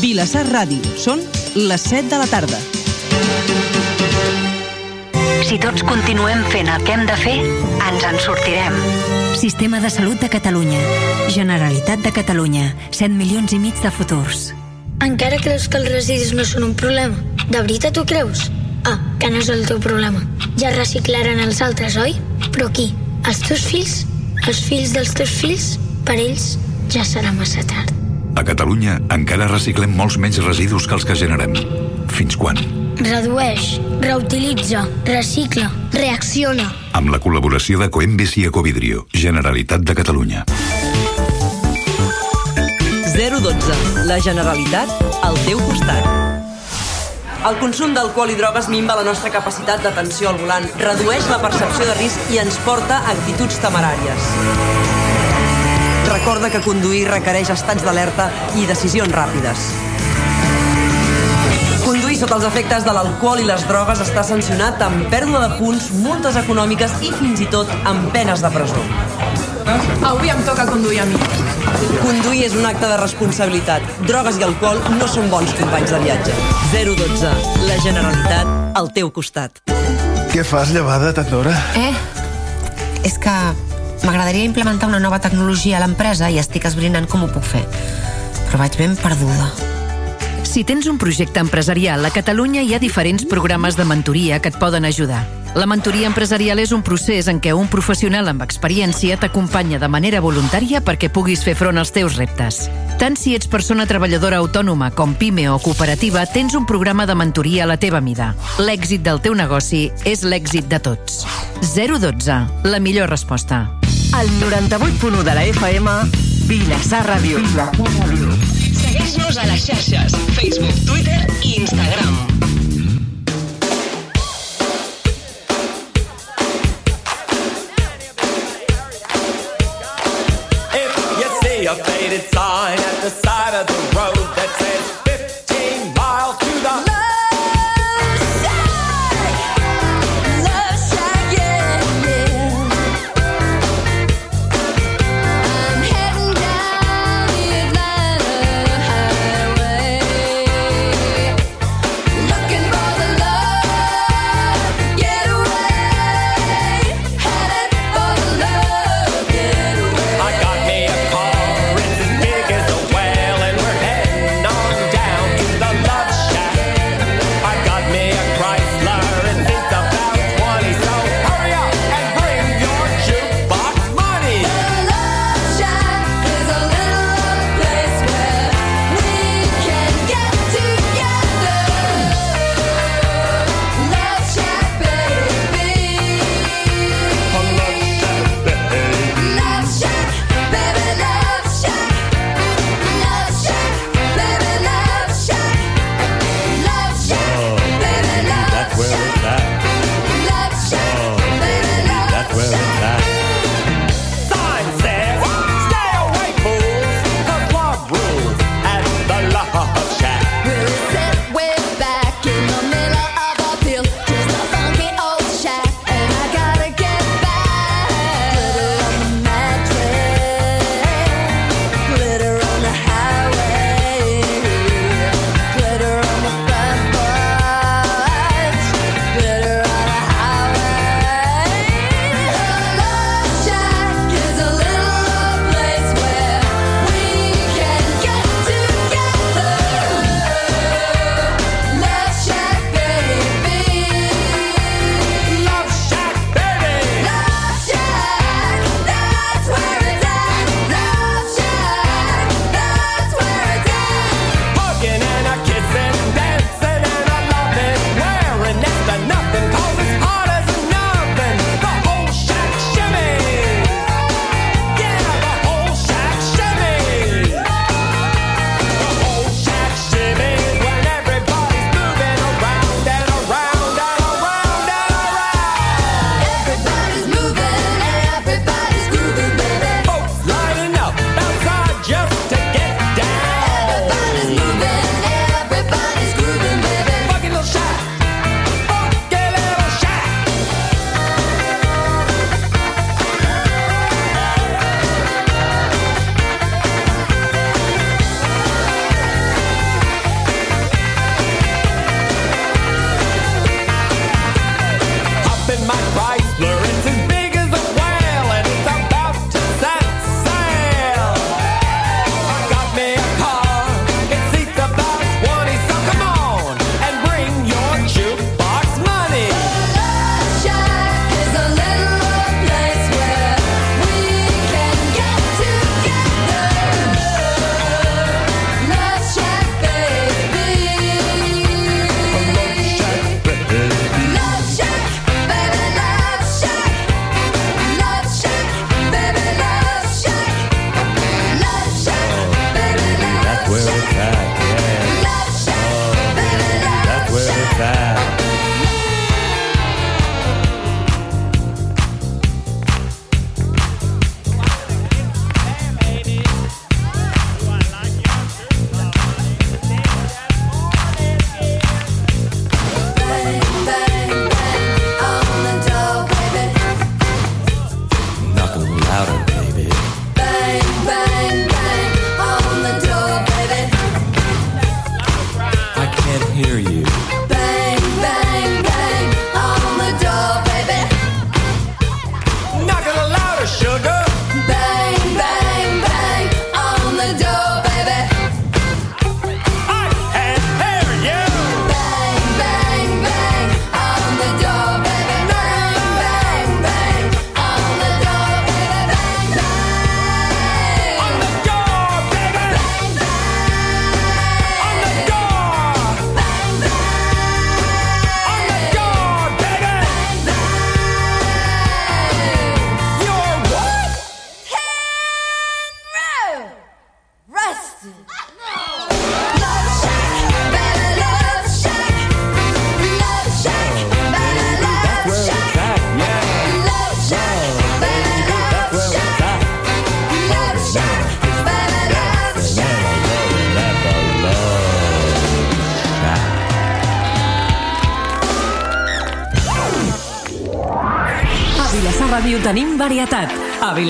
Vilassar Ràdio. Són les 7 de la tarda. Si tots continuem fent el que hem de fer, ens en sortirem. Sistema de Salut de Catalunya. Generalitat de Catalunya. 7 milions i mig de futurs. Encara creus que els residus no són un problema? De veritat ho creus? Ah, que no és el teu problema. Ja reciclaran els altres, oi? Però qui? Els teus fills? Els fills dels teus fills? Per ells ja serà massa tard. A Catalunya encara reciclem molts menys residus que els que generem. Fins quan? Redueix, reutilitza, recicla, reacciona. Amb la col·laboració de Coembes i Ecovidrio, Generalitat de Catalunya. 012. La Generalitat al teu costat. El consum d'alcohol i drogues minva la nostra capacitat d'atenció al volant, redueix la percepció de risc i ens porta a actituds temeràries. Recorda que conduir requereix estats d'alerta i decisions ràpides. Conduir sota els efectes de l'alcohol i les drogues està sancionat amb pèrdua de punts, multes econòmiques i fins i tot amb penes de presó. Avui em toca conduir a mi. Conduir és un acte de responsabilitat. Drogues i alcohol no són bons companys de viatge. 012. La Generalitat al teu costat. Què fas, llevada, tant d'hora? Eh? És que m'agradaria implementar una nova tecnologia a l'empresa i estic esbrinant com ho puc fer. Però vaig ben perduda. Si tens un projecte empresarial, a Catalunya hi ha diferents programes de mentoria que et poden ajudar. La mentoria empresarial és un procés en què un professional amb experiència t'acompanya de manera voluntària perquè puguis fer front als teus reptes. Tant si ets persona treballadora autònoma com pime o cooperativa, tens un programa de mentoria a la teva mida. L'èxit del teu negoci és l'èxit de tots. 012. La millor resposta. El 98.1 de la FM, Vilassar Ràdio. Segueix-nos a les xarxes, Facebook, Twitter i Instagram. If you see a faded sign at the side of the road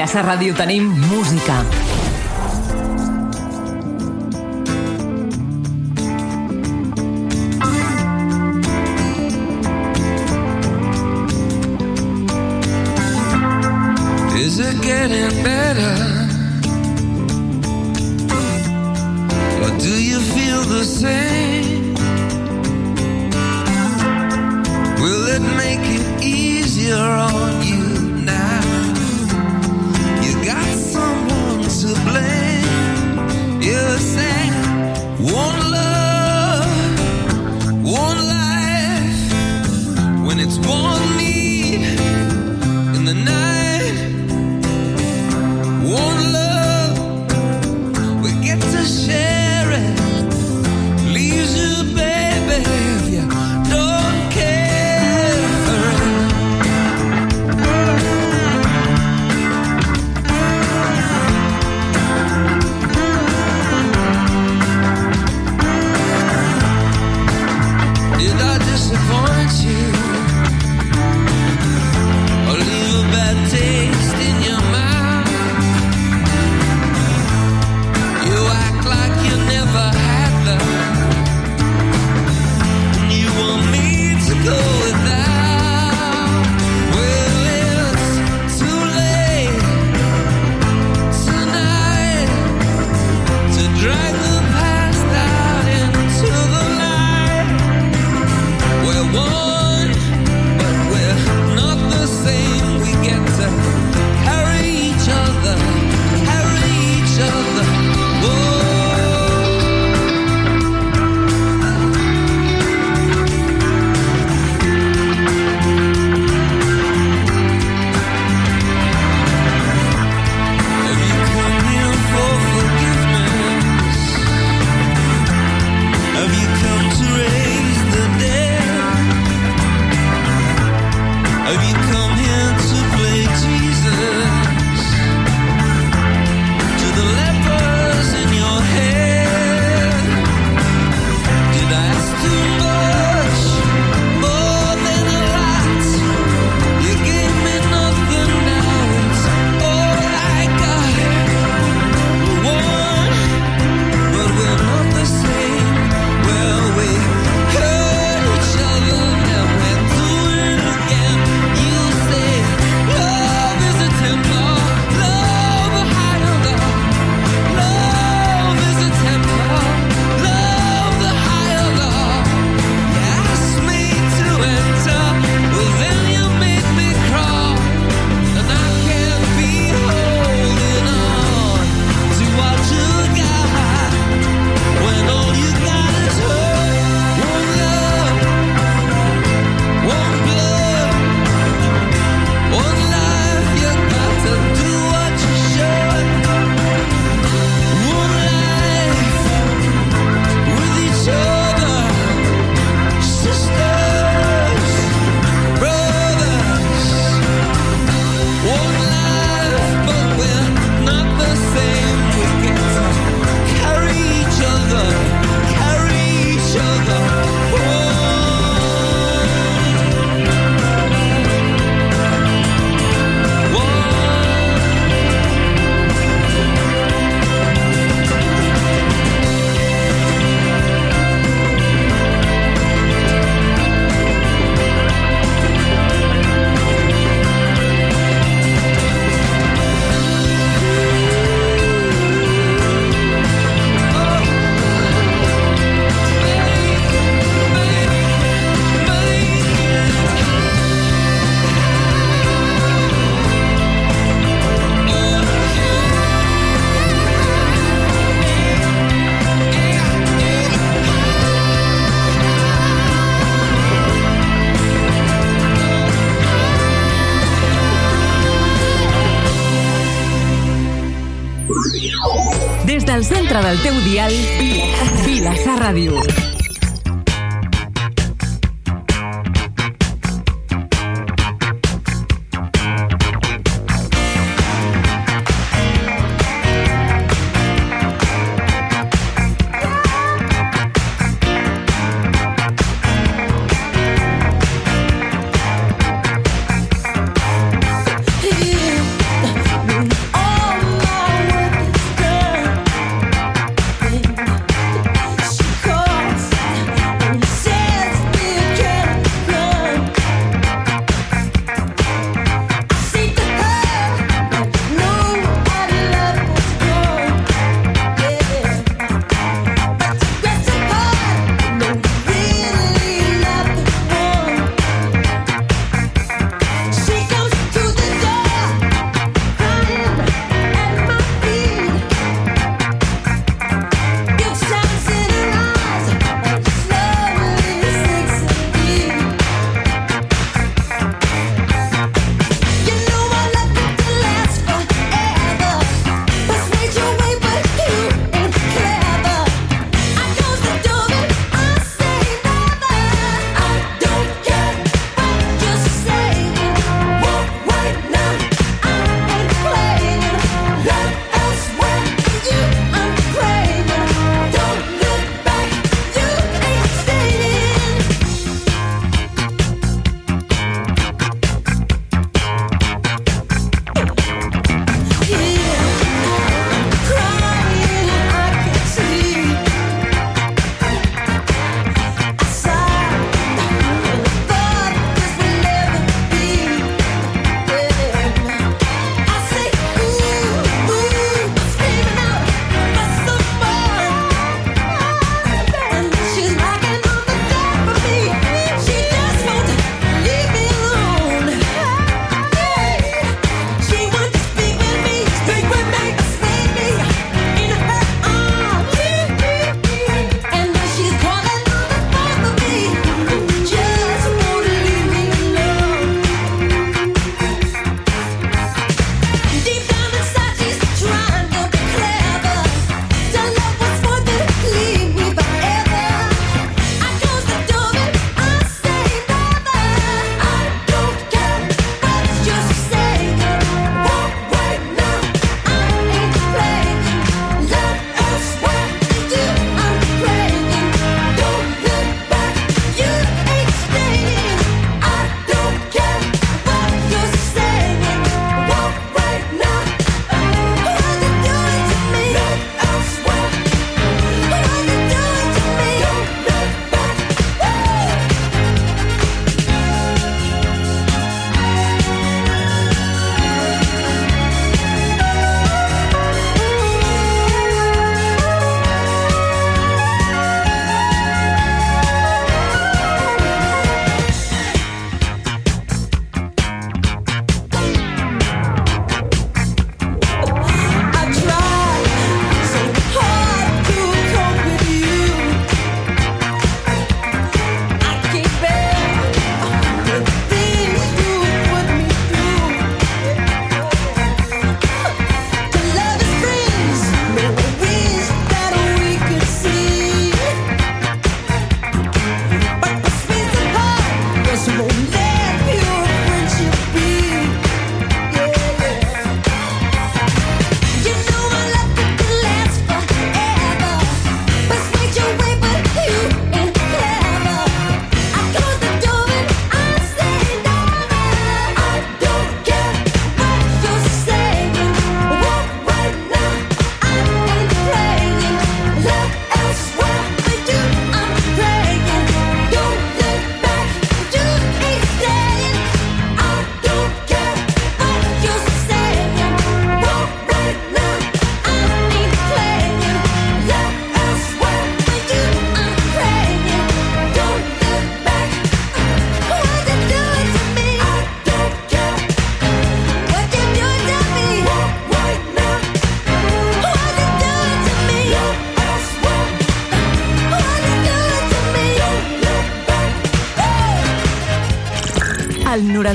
Vilassar Ràdio tenim música.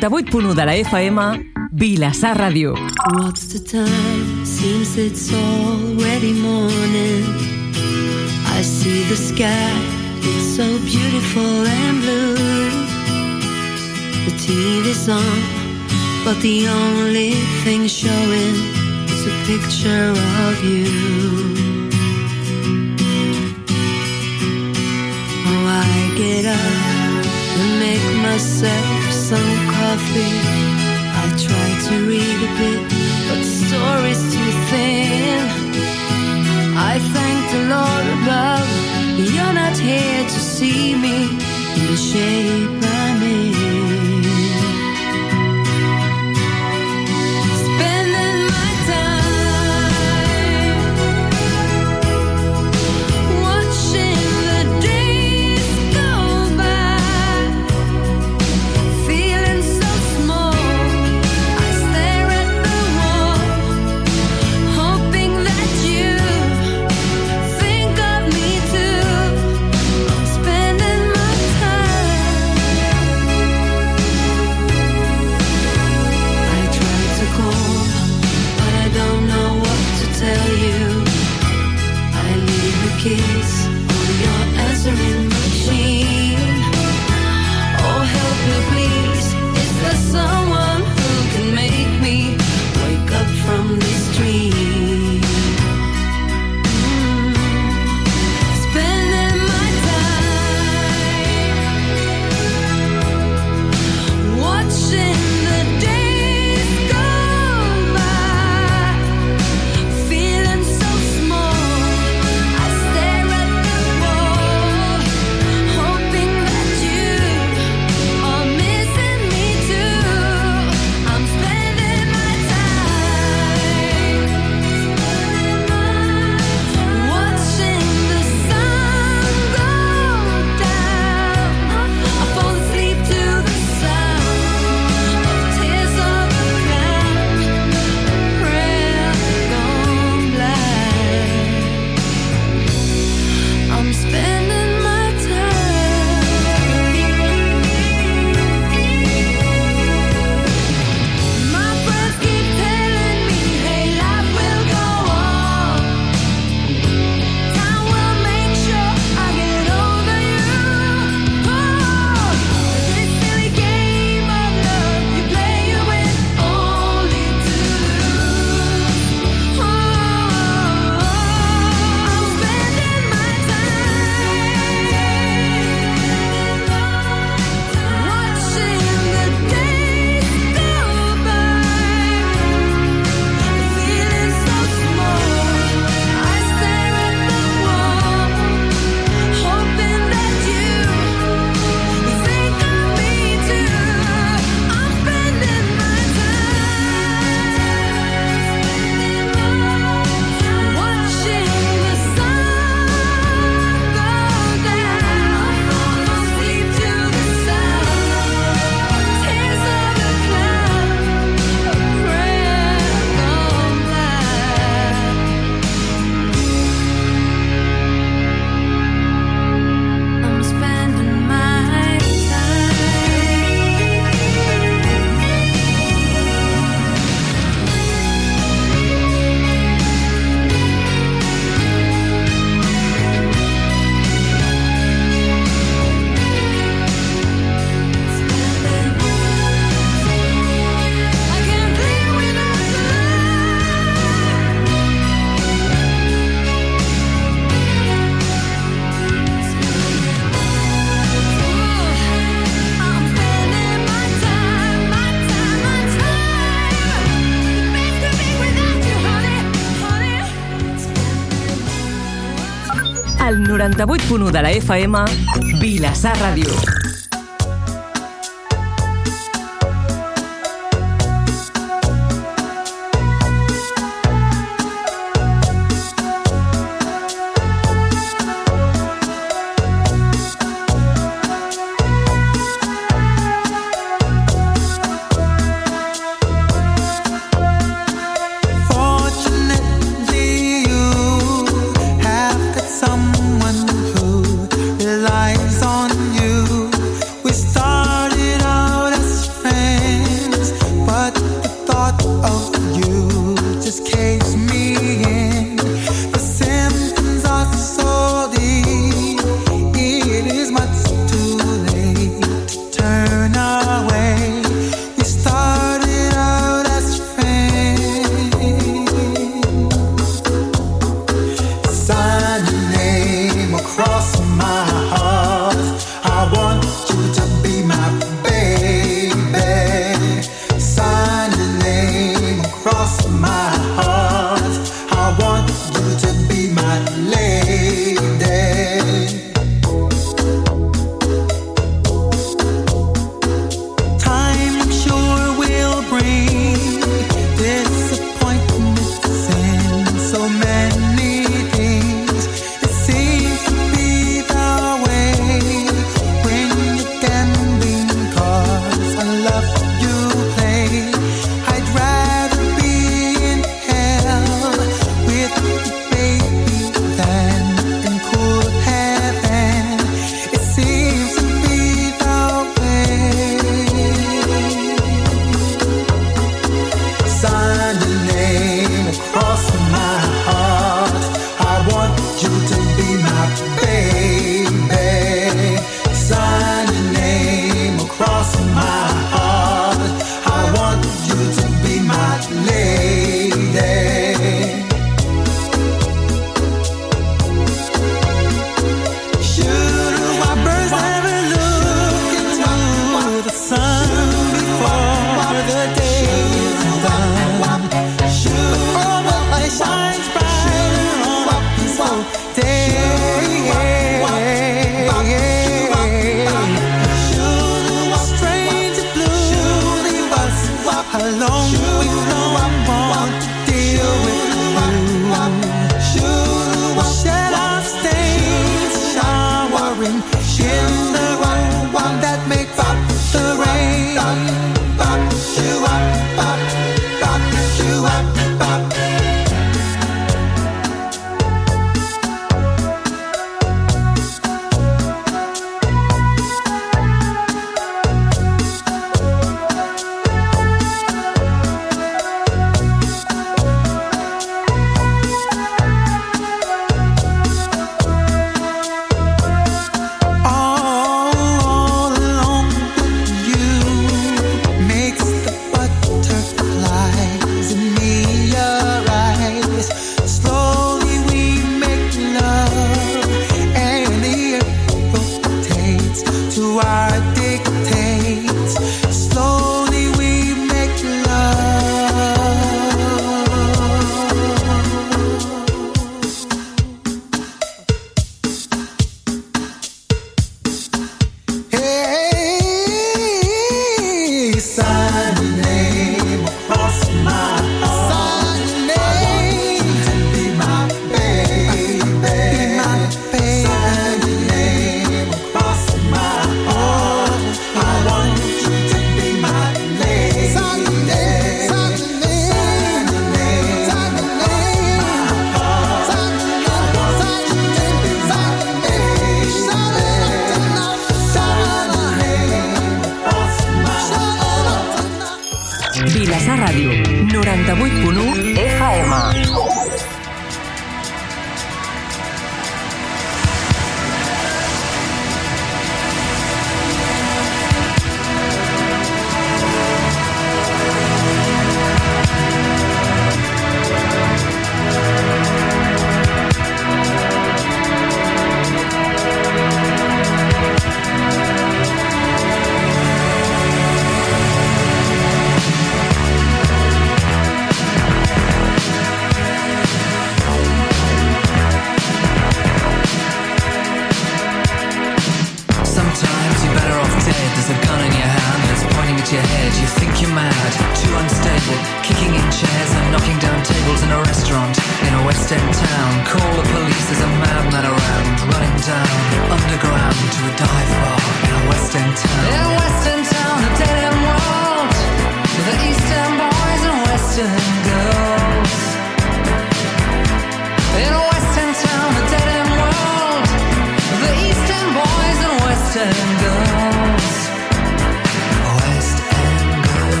98.1 de la FM, Vilassar Ràdio. What's the time? Seems it's already morning. I see the sky, it's so beautiful and blue. The TV's on, but the only thing showing is a picture of you. Oh, I get up and make myself I try to read a bit, but the story's too thin. I thank the Lord above, you're not here to see me in the shape 98.1 de la FM, Vilassar Ràdio.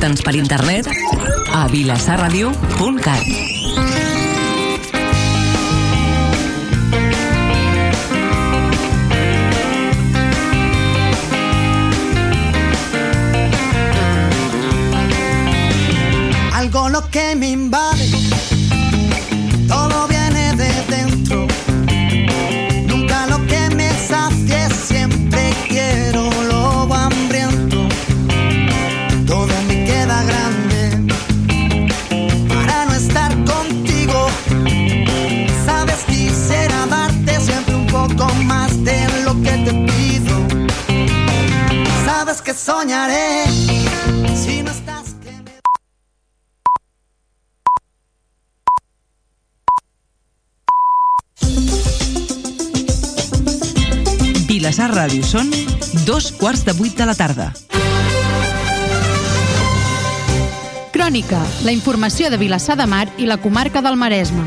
Escolta'ns per internet a vilassarradio.cat. quarts de vuit de la tarda. Crònica, la informació de Vilassar de Mar i la comarca del Maresme.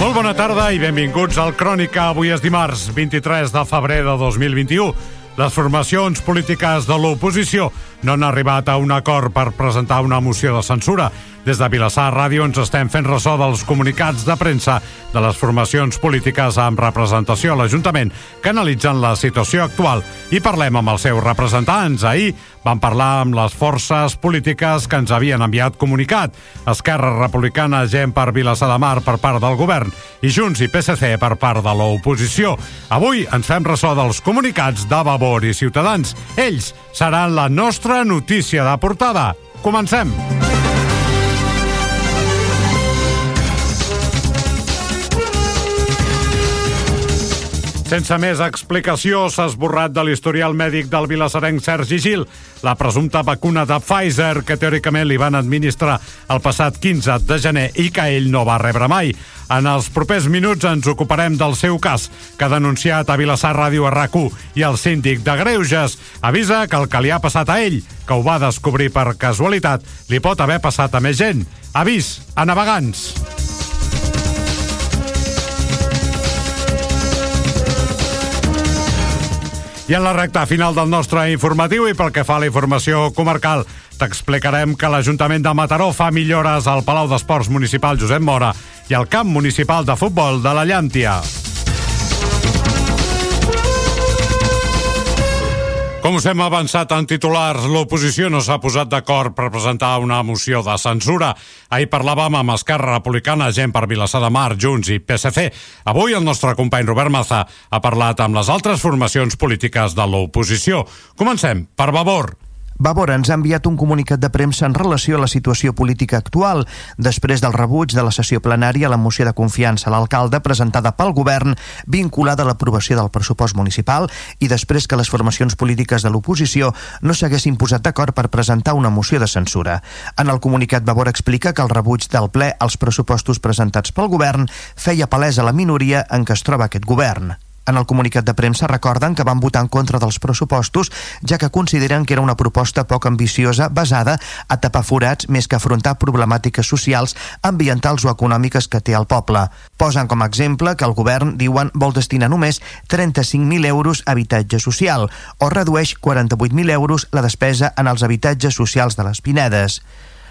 Molt bona tarda i benvinguts al Crònica. Avui és dimarts, 23 de febrer de 2021. Les formacions polítiques de l'oposició no han arribat a un acord per presentar una moció de censura. Des de Vilassar Ràdio ens estem fent ressò dels comunicats de premsa de les formacions polítiques amb representació a l'Ajuntament que analitzen la situació actual i parlem amb els seus representants. Ahir vam parlar amb les forces polítiques que ens havien enviat comunicat. Esquerra Republicana, gent per Vilassar de Mar per part del govern i Junts i PSC per part de l'oposició. Avui ens fem ressò dels comunicats de Vavor i Ciutadans. Ells seran la nostra notícia de portada. Comencem. Sense més explicació, s'ha esborrat de l'historial mèdic del vilassarenc Sergi Gil la presumpta vacuna de Pfizer que teòricament li van administrar el passat 15 de gener i que ell no va rebre mai. En els propers minuts ens ocuparem del seu cas, que ha denunciat a Vilassar Ràdio rac i el síndic de Greuges avisa que el que li ha passat a ell, que ho va descobrir per casualitat, li pot haver passat a més gent. Avís a navegants. I en la recta final del nostre informatiu i pel que fa a la informació comarcal, t'explicarem que l'Ajuntament de Mataró fa millores al Palau d'Esports Municipal Josep Mora i al camp municipal de futbol de la Llàntia. Com us hem avançat en titulars, l'oposició no s'ha posat d'acord per presentar una moció de censura. Ahir parlàvem amb Esquerra Republicana, gent per Vilassar de Mar, Junts i PSC. Avui el nostre company Robert Maza ha parlat amb les altres formacions polítiques de l'oposició. Comencem per Vavor. Vavor ens ha enviat un comunicat de premsa en relació a la situació política actual, després del rebuig de la sessió plenària a la moció de confiança a l'alcalde presentada pel govern vinculada a l'aprovació del pressupost municipal i després que les formacions polítiques de l'oposició no s'haguessin posat d'acord per presentar una moció de censura. En el comunicat Vavor explica que el rebuig del ple als pressupostos presentats pel govern feia palesa la minoria en què es troba aquest govern. En el comunicat de premsa recorden que van votar en contra dels pressupostos, ja que consideren que era una proposta poc ambiciosa basada a tapar forats més que afrontar problemàtiques socials, ambientals o econòmiques que té el poble. Posen com a exemple que el govern, diuen, vol destinar només 35.000 euros a habitatge social o redueix 48.000 euros la despesa en els habitatges socials de les Pinedes.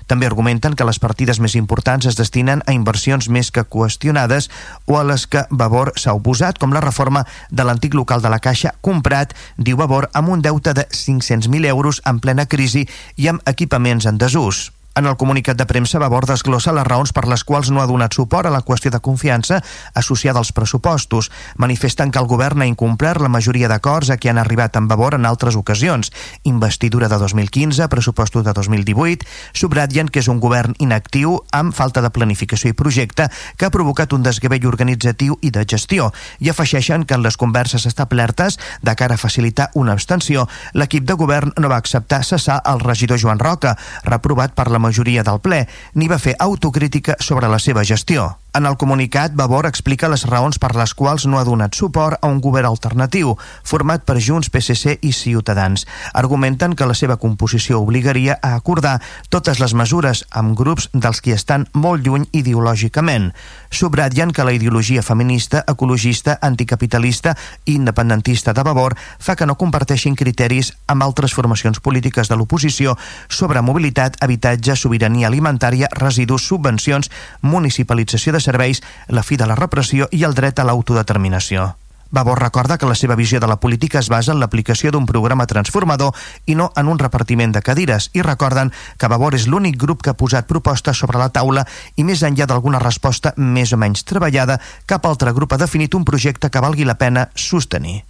També argumenten que les partides més importants es destinen a inversions més que qüestionades o a les que Vavor s'ha oposat, com la reforma de l'antic local de la Caixa comprat, diu Vavor, amb un deute de 500.000 euros en plena crisi i amb equipaments en desús. En el comunicat de premsa, Vavor desglossa les raons per les quals no ha donat suport a la qüestió de confiança associada als pressupostos. Manifesten que el govern ha incomplert la majoria d'acords a què han arribat amb Vavor en altres ocasions. Investidura de 2015, pressupostos de 2018, subratllen que és un govern inactiu amb falta de planificació i projecte que ha provocat un desgavell organitzatiu i de gestió i afegeixen que en les converses establertes de cara a facilitar una abstenció, l'equip de govern no va acceptar cessar el regidor Joan Roca, reprovat per la majoria del ple, ni va fer autocrítica sobre la seva gestió. En el comunicat, Vavor explica les raons per les quals no ha donat suport a un govern alternatiu, format per Junts, PSC i Ciutadans. Argumenten que la seva composició obligaria a acordar totes les mesures amb grups dels qui estan molt lluny ideològicament. Subratllen que la ideologia feminista, ecologista, anticapitalista i independentista de Vavor fa que no comparteixin criteris amb altres formacions polítiques de l'oposició sobre mobilitat, habitatge, sobirania alimentària, residus, subvencions, municipalització de serveis, la fi de la repressió i el dret a l'autodeterminació. Vavor recorda que la seva visió de la política es basa en l'aplicació d'un programa transformador i no en un repartiment de cadires i recorden que Vavor és l'únic grup que ha posat propostes sobre la taula i més enllà d'alguna resposta més o menys treballada, cap altre grup ha definit un projecte que valgui la pena sostenir.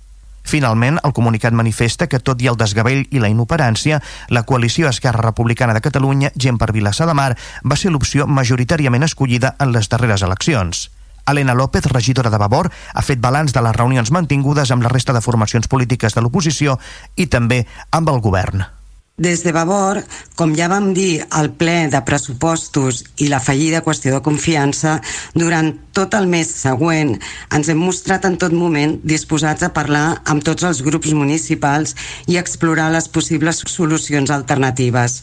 Finalment, el comunicat manifesta que, tot i el desgavell i la inoperància, la coalició Esquerra Republicana de Catalunya, Gent per Vilassar de Mar, va ser l'opció majoritàriament escollida en les darreres eleccions. Helena López, regidora de Vavor, ha fet balanç de les reunions mantingudes amb la resta de formacions polítiques de l'oposició i també amb el govern. Des de Vavor, com ja vam dir al ple de pressupostos i la fallida qüestió de confiança, durant tot el mes següent ens hem mostrat en tot moment disposats a parlar amb tots els grups municipals i explorar les possibles solucions alternatives.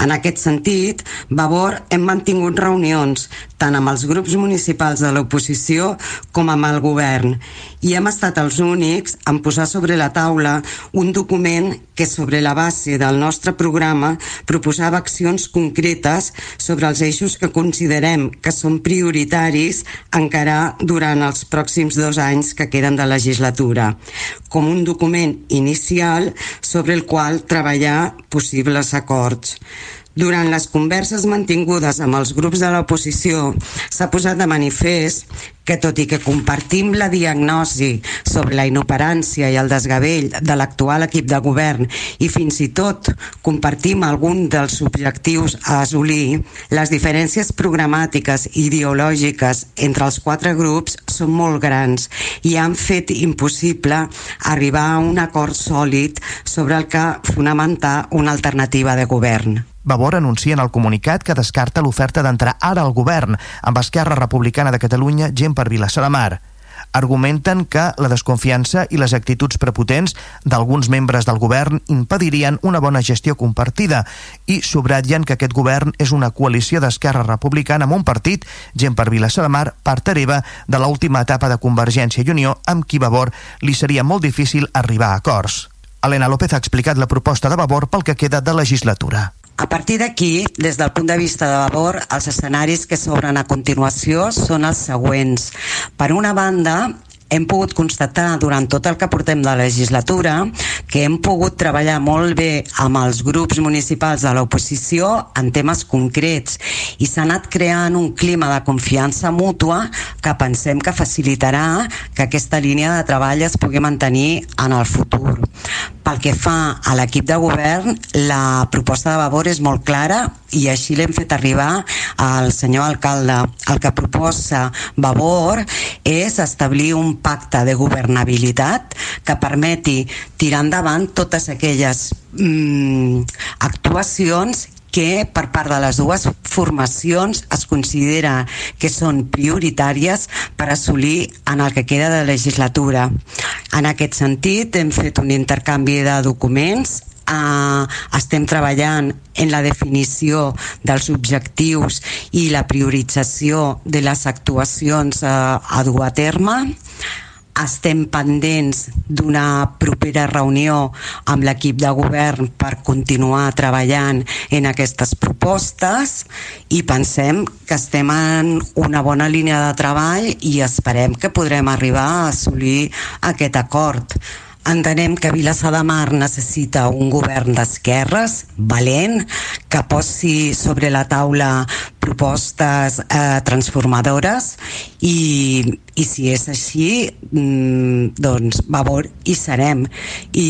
En aquest sentit, Vavor hem mantingut reunions tant amb els grups municipals de l'oposició com amb el govern i hem estat els únics en posar sobre la taula un document que sobre la base del nostre programa proposava accions concretes sobre els eixos que considerem que són prioritaris encarar durant els pròxims dos anys que queden de legislatura, com un document inicial sobre el qual treballar possibles acords. Durant les converses mantingudes amb els grups de l'oposició s'ha posat de manifest que tot i que compartim la diagnosi sobre la inoperància i el desgavell de l'actual equip de govern i fins i tot compartim algun dels objectius a assolir, les diferències programàtiques i ideològiques entre els quatre grups són molt grans i han fet impossible arribar a un acord sòlid sobre el que fonamentar una alternativa de govern. Vavor anuncia en el comunicat que descarta l'oferta d'entrar ara al govern amb Esquerra Republicana de Catalunya, gent per Vilassar de Mar. Argumenten que la desconfiança i les actituds prepotents d'alguns membres del govern impedirien una bona gestió compartida i subratllen que aquest govern és una coalició d'Esquerra Republicana amb un partit, gent per Vilassar de Mar, part hereva de l'última etapa de Convergència i Unió amb qui Vavor li seria molt difícil arribar a acords. Helena López ha explicat la proposta de Vavor pel que queda de legislatura. A partir d'aquí, des del punt de vista de Vavor, els escenaris que s'obren a continuació són els següents. Per una banda, hem pogut constatar durant tot el que portem de legislatura que hem pogut treballar molt bé amb els grups municipals de l'oposició en temes concrets i s'ha anat creant un clima de confiança mútua que pensem que facilitarà que aquesta línia de treball es pugui mantenir en el futur. Pel que fa a l'equip de govern, la proposta de Vavor és molt clara i així l'hem fet arribar al senyor alcalde. El que proposa Vavor és establir un pacte de governabilitat que permeti tirar endavant totes aquelles mm, actuacions que per part de les dues formacions es considera que són prioritàries per assolir en el que queda de legislatura. En aquest sentit, hem fet un intercanvi de documents Uh, estem treballant en la definició dels objectius i la priorització de les actuacions uh, a dur a terme estem pendents d'una propera reunió amb l'equip de govern per continuar treballant en aquestes propostes i pensem que estem en una bona línia de treball i esperem que podrem arribar a assolir aquest acord. Entenem que Vilassar de Mar necessita un govern d'esquerres valent que posi sobre la taula propostes eh, transformadores i, i si és així mm, doncs Vavor hi serem. I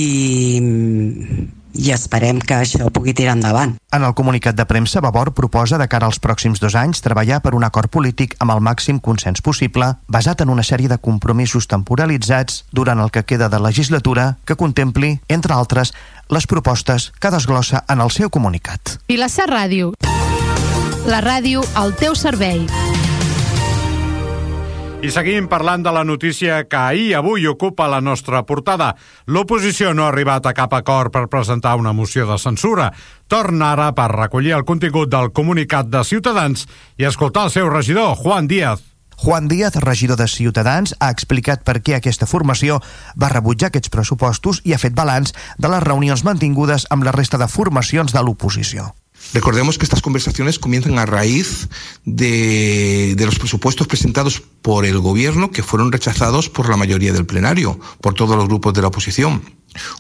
i esperem que això pugui tirar endavant. En el comunicat de premsa, Vavor proposa de cara als pròxims dos anys treballar per un acord polític amb el màxim consens possible, basat en una sèrie de compromisos temporalitzats durant el que queda de legislatura que contempli, entre altres, les propostes que desglossa en el seu comunicat. Vilassar Ràdio. La ràdio al teu servei. I seguim parlant de la notícia que ahir avui ocupa la nostra portada. L'oposició no ha arribat a cap acord per presentar una moció de censura. Torna ara per recollir el contingut del comunicat de Ciutadans i escoltar el seu regidor, Juan Díaz. Juan Díaz, regidor de Ciutadans, ha explicat per què aquesta formació va rebutjar aquests pressupostos i ha fet balanç de les reunions mantingudes amb la resta de formacions de l'oposició. Recordemos que estas conversaciones comienzan a raíz de, de, los presupuestos presentados por el gobierno que fueron rechazados por la mayoría del plenario, por todos los grupos de la oposición.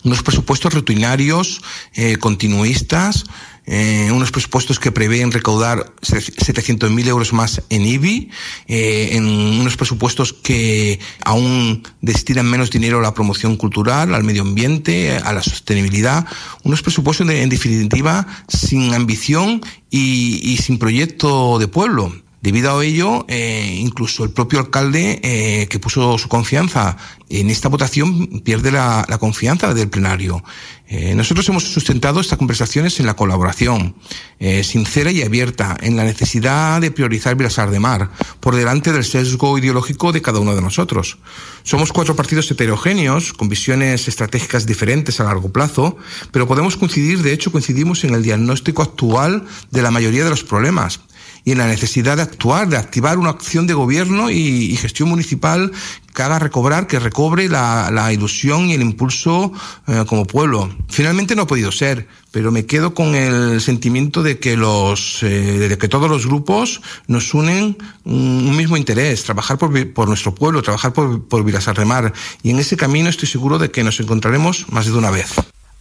Unos presupuestos rutinarios, eh, continuistas, eh, unos presupuestos que prevén recaudar 700.000 euros más en IBI, eh, en unos presupuestos que aún destinan menos dinero a la promoción cultural, al medio ambiente, a la sostenibilidad, unos presupuestos en definitiva sin ambición y sin proyecto de pueblo. Debido a ello, eh, incluso el propio alcalde eh, que puso su confianza en esta votación pierde la, la confianza del plenario. Eh, nosotros hemos sustentado estas conversaciones en la colaboración eh, sincera y abierta, en la necesidad de priorizar Vilasar de Mar, por delante del sesgo ideológico de cada uno de nosotros. Somos cuatro partidos heterogéneos, con visiones estratégicas diferentes a largo plazo, pero podemos coincidir, de hecho coincidimos en el diagnóstico actual de la mayoría de los problemas y en la necesidad de actuar, de activar una acción de gobierno y, gestión municipal que haga recobrar, que recobre la, ilusión y el impulso eh, como pueblo. Finalmente no ha podido ser, pero me quedo con el sentimiento de que los, eh, de que todos los grupos nos unen un, mismo interés, trabajar por, por, nuestro pueblo, trabajar por, por Vilasar de Mar. Y en ese camino estoy seguro de que nos encontraremos más de una vez.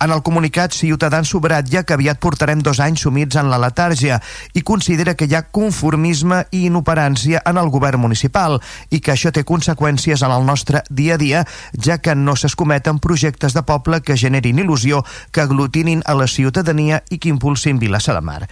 En el comunicat, Ciutadans subratlla que aviat portarem dos anys sumits en la letàrgia i considera que hi ha conformisme i inoperància en el govern municipal i que això té conseqüències en el nostre dia a dia, ja que no s'escometen projectes de poble que generin il·lusió, que aglutinin a la ciutadania i que impulsin Vilassar de Mar.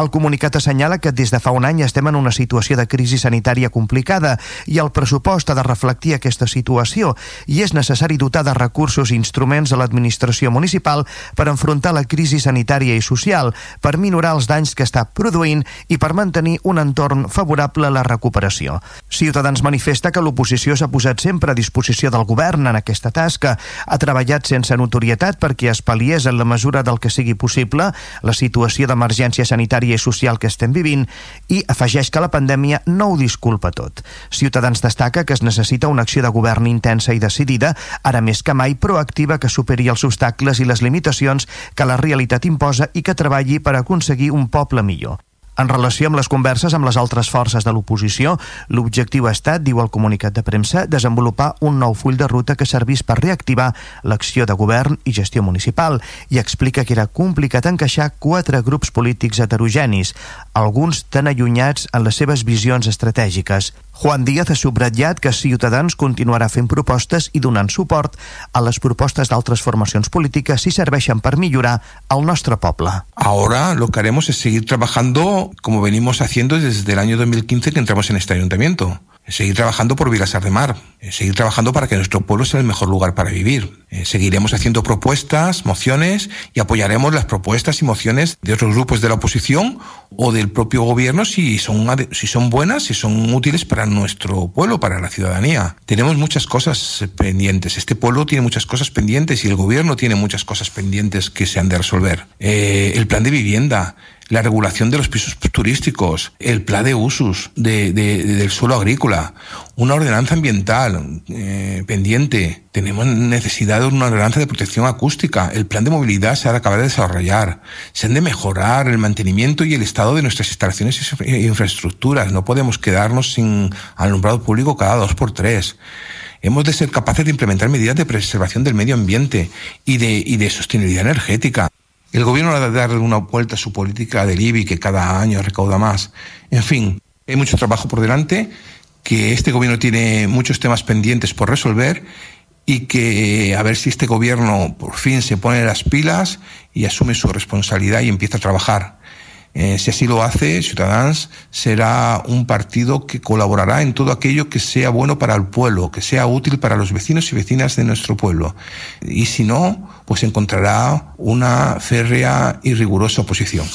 El comunicat assenyala que des de fa un any estem en una situació de crisi sanitària complicada i el pressupost ha de reflectir aquesta situació i és necessari dotar de recursos i instruments a l'administració municipal per enfrontar la crisi sanitària i social, per minorar els danys que està produint i per mantenir un entorn favorable a la recuperació. Ciutadans manifesta que l'oposició s'ha posat sempre a disposició del govern en aquesta tasca, ha treballat sense notorietat perquè es pal·liés en la mesura del que sigui possible la situació d'emergència sanitària i social que estem vivint i afegeix que la pandèmia no ho disculpa tot. Ciutadans destaca que es necessita una acció de govern intensa i decidida, ara més que mai proactiva que superi els obstacles i les limitacions que la realitat imposa i que treballi per aconseguir un poble millor. En relació amb les converses amb les altres forces de l'oposició, l'objectiu ha estat, diu el comunicat de premsa, desenvolupar un nou full de ruta que servís per reactivar l'acció de govern i gestió municipal i explica que era complicat encaixar quatre grups polítics heterogenis, alguns tan allunyats en les seves visions estratègiques. Juan Díaz ha subratllat que Ciutadans continuarà fent propostes i donant suport a les propostes d'altres formacions polítiques si serveixen per millorar el nostre poble. Ahora lo que haremos es seguir trabajando como venimos haciendo desde el año 2015 que entramos en este ayuntamiento. seguir trabajando por Vilasar de Mar, seguir trabajando para que nuestro pueblo sea el mejor lugar para vivir. Seguiremos haciendo propuestas, mociones y apoyaremos las propuestas y mociones de otros grupos de la oposición o del propio gobierno si son, si son buenas, si son útiles para nuestro pueblo, para la ciudadanía. Tenemos muchas cosas pendientes. Este pueblo tiene muchas cosas pendientes y el gobierno tiene muchas cosas pendientes que se han de resolver. Eh, el plan de vivienda, la regulación de los pisos turísticos, el plan de usos de, de, del suelo agrícola, una ordenanza ambiental eh, pendiente, tenemos necesidad de una ordenanza de protección acústica, el plan de movilidad se ha de acabar de desarrollar, se han de mejorar el mantenimiento y el estado de nuestras instalaciones e infraestructuras, no podemos quedarnos sin alumbrado público cada dos por tres. Hemos de ser capaces de implementar medidas de preservación del medio ambiente y de, y de sostenibilidad energética. El gobierno ha de darle una vuelta a su política del IBI, que cada año recauda más. En fin, hay mucho trabajo por delante, que este gobierno tiene muchos temas pendientes por resolver y que a ver si este gobierno por fin se pone las pilas y asume su responsabilidad y empieza a trabajar. Eh, si así lo hace, Ciudadanos será un partido que colaborará en todo aquello que sea bueno para el pueblo, que sea útil para los vecinos y vecinas de nuestro pueblo. Y si no, pues encontrará una férrea y rigurosa oposición.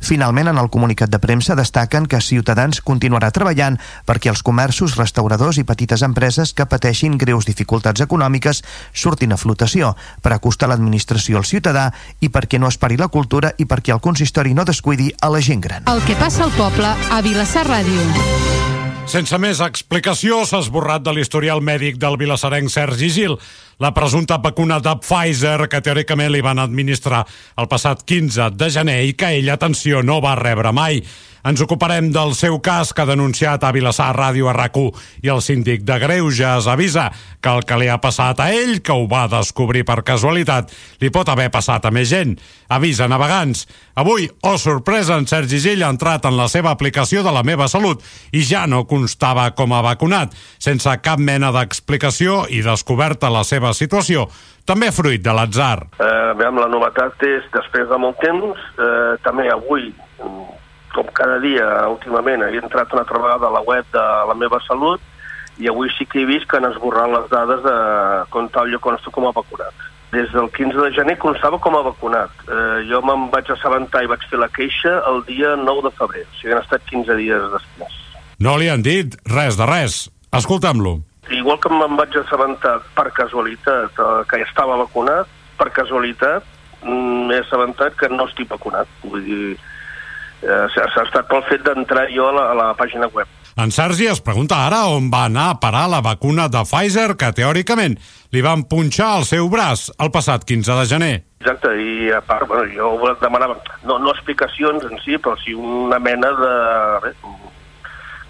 Finalment, en el comunicat de premsa destaquen que Ciutadans continuarà treballant perquè els comerços, restauradors i petites empreses que pateixin greus dificultats econòmiques surtin a flotació per acostar l'administració al ciutadà i perquè no es pari la cultura i perquè el consistori no descuidi a la gent gran. El que passa al poble a Vilassar Ràdio. Sense més explicació, s'ha esborrat de l'historial mèdic del vilassarenc Sergi Gil la presumpta vacuna de Pfizer que teòricament li van administrar el passat 15 de gener i que ell, atenció, no va rebre mai. Ens ocuparem del seu cas que ha denunciat a Vilassar Ràdio a rac i el síndic de Greuges avisa que el que li ha passat a ell, que ho va descobrir per casualitat, li pot haver passat a més gent. Avisa navegants. Avui, oh sorpresa, en Sergi Gill ha entrat en la seva aplicació de la meva salut i ja no constava com a vacunat, sense cap mena d'explicació i descoberta la seva situació, també fruit de l'atzar. Eh, veiem, la novetat és, després de molt temps, eh, també avui, com cada dia últimament, he entrat una altra vegada a la web de la meva salut i avui sí que he vist que han esborrat les dades de com tal jo consto com a vacunat. Des del 15 de gener constava com a vacunat. Eh, jo me'n vaig assabentar i vaig fer la queixa el dia 9 de febrer, o sigui, han estat 15 dies després. No li han dit res de res. Escoltem-lo. Igual que me'n vaig assabentar per casualitat eh, que ja estava vacunat, per casualitat mm, m'he assabentat que no estic vacunat. Vull dir, eh, s'ha estat pel fet d'entrar jo a la, a la pàgina web. En Sergi es pregunta ara on va anar a parar la vacuna de Pfizer que teòricament li van punxar al seu braç el passat 15 de gener. Exacte, i a part, bueno, jo demanava, no, no explicacions en si, però sí una mena de... Bé,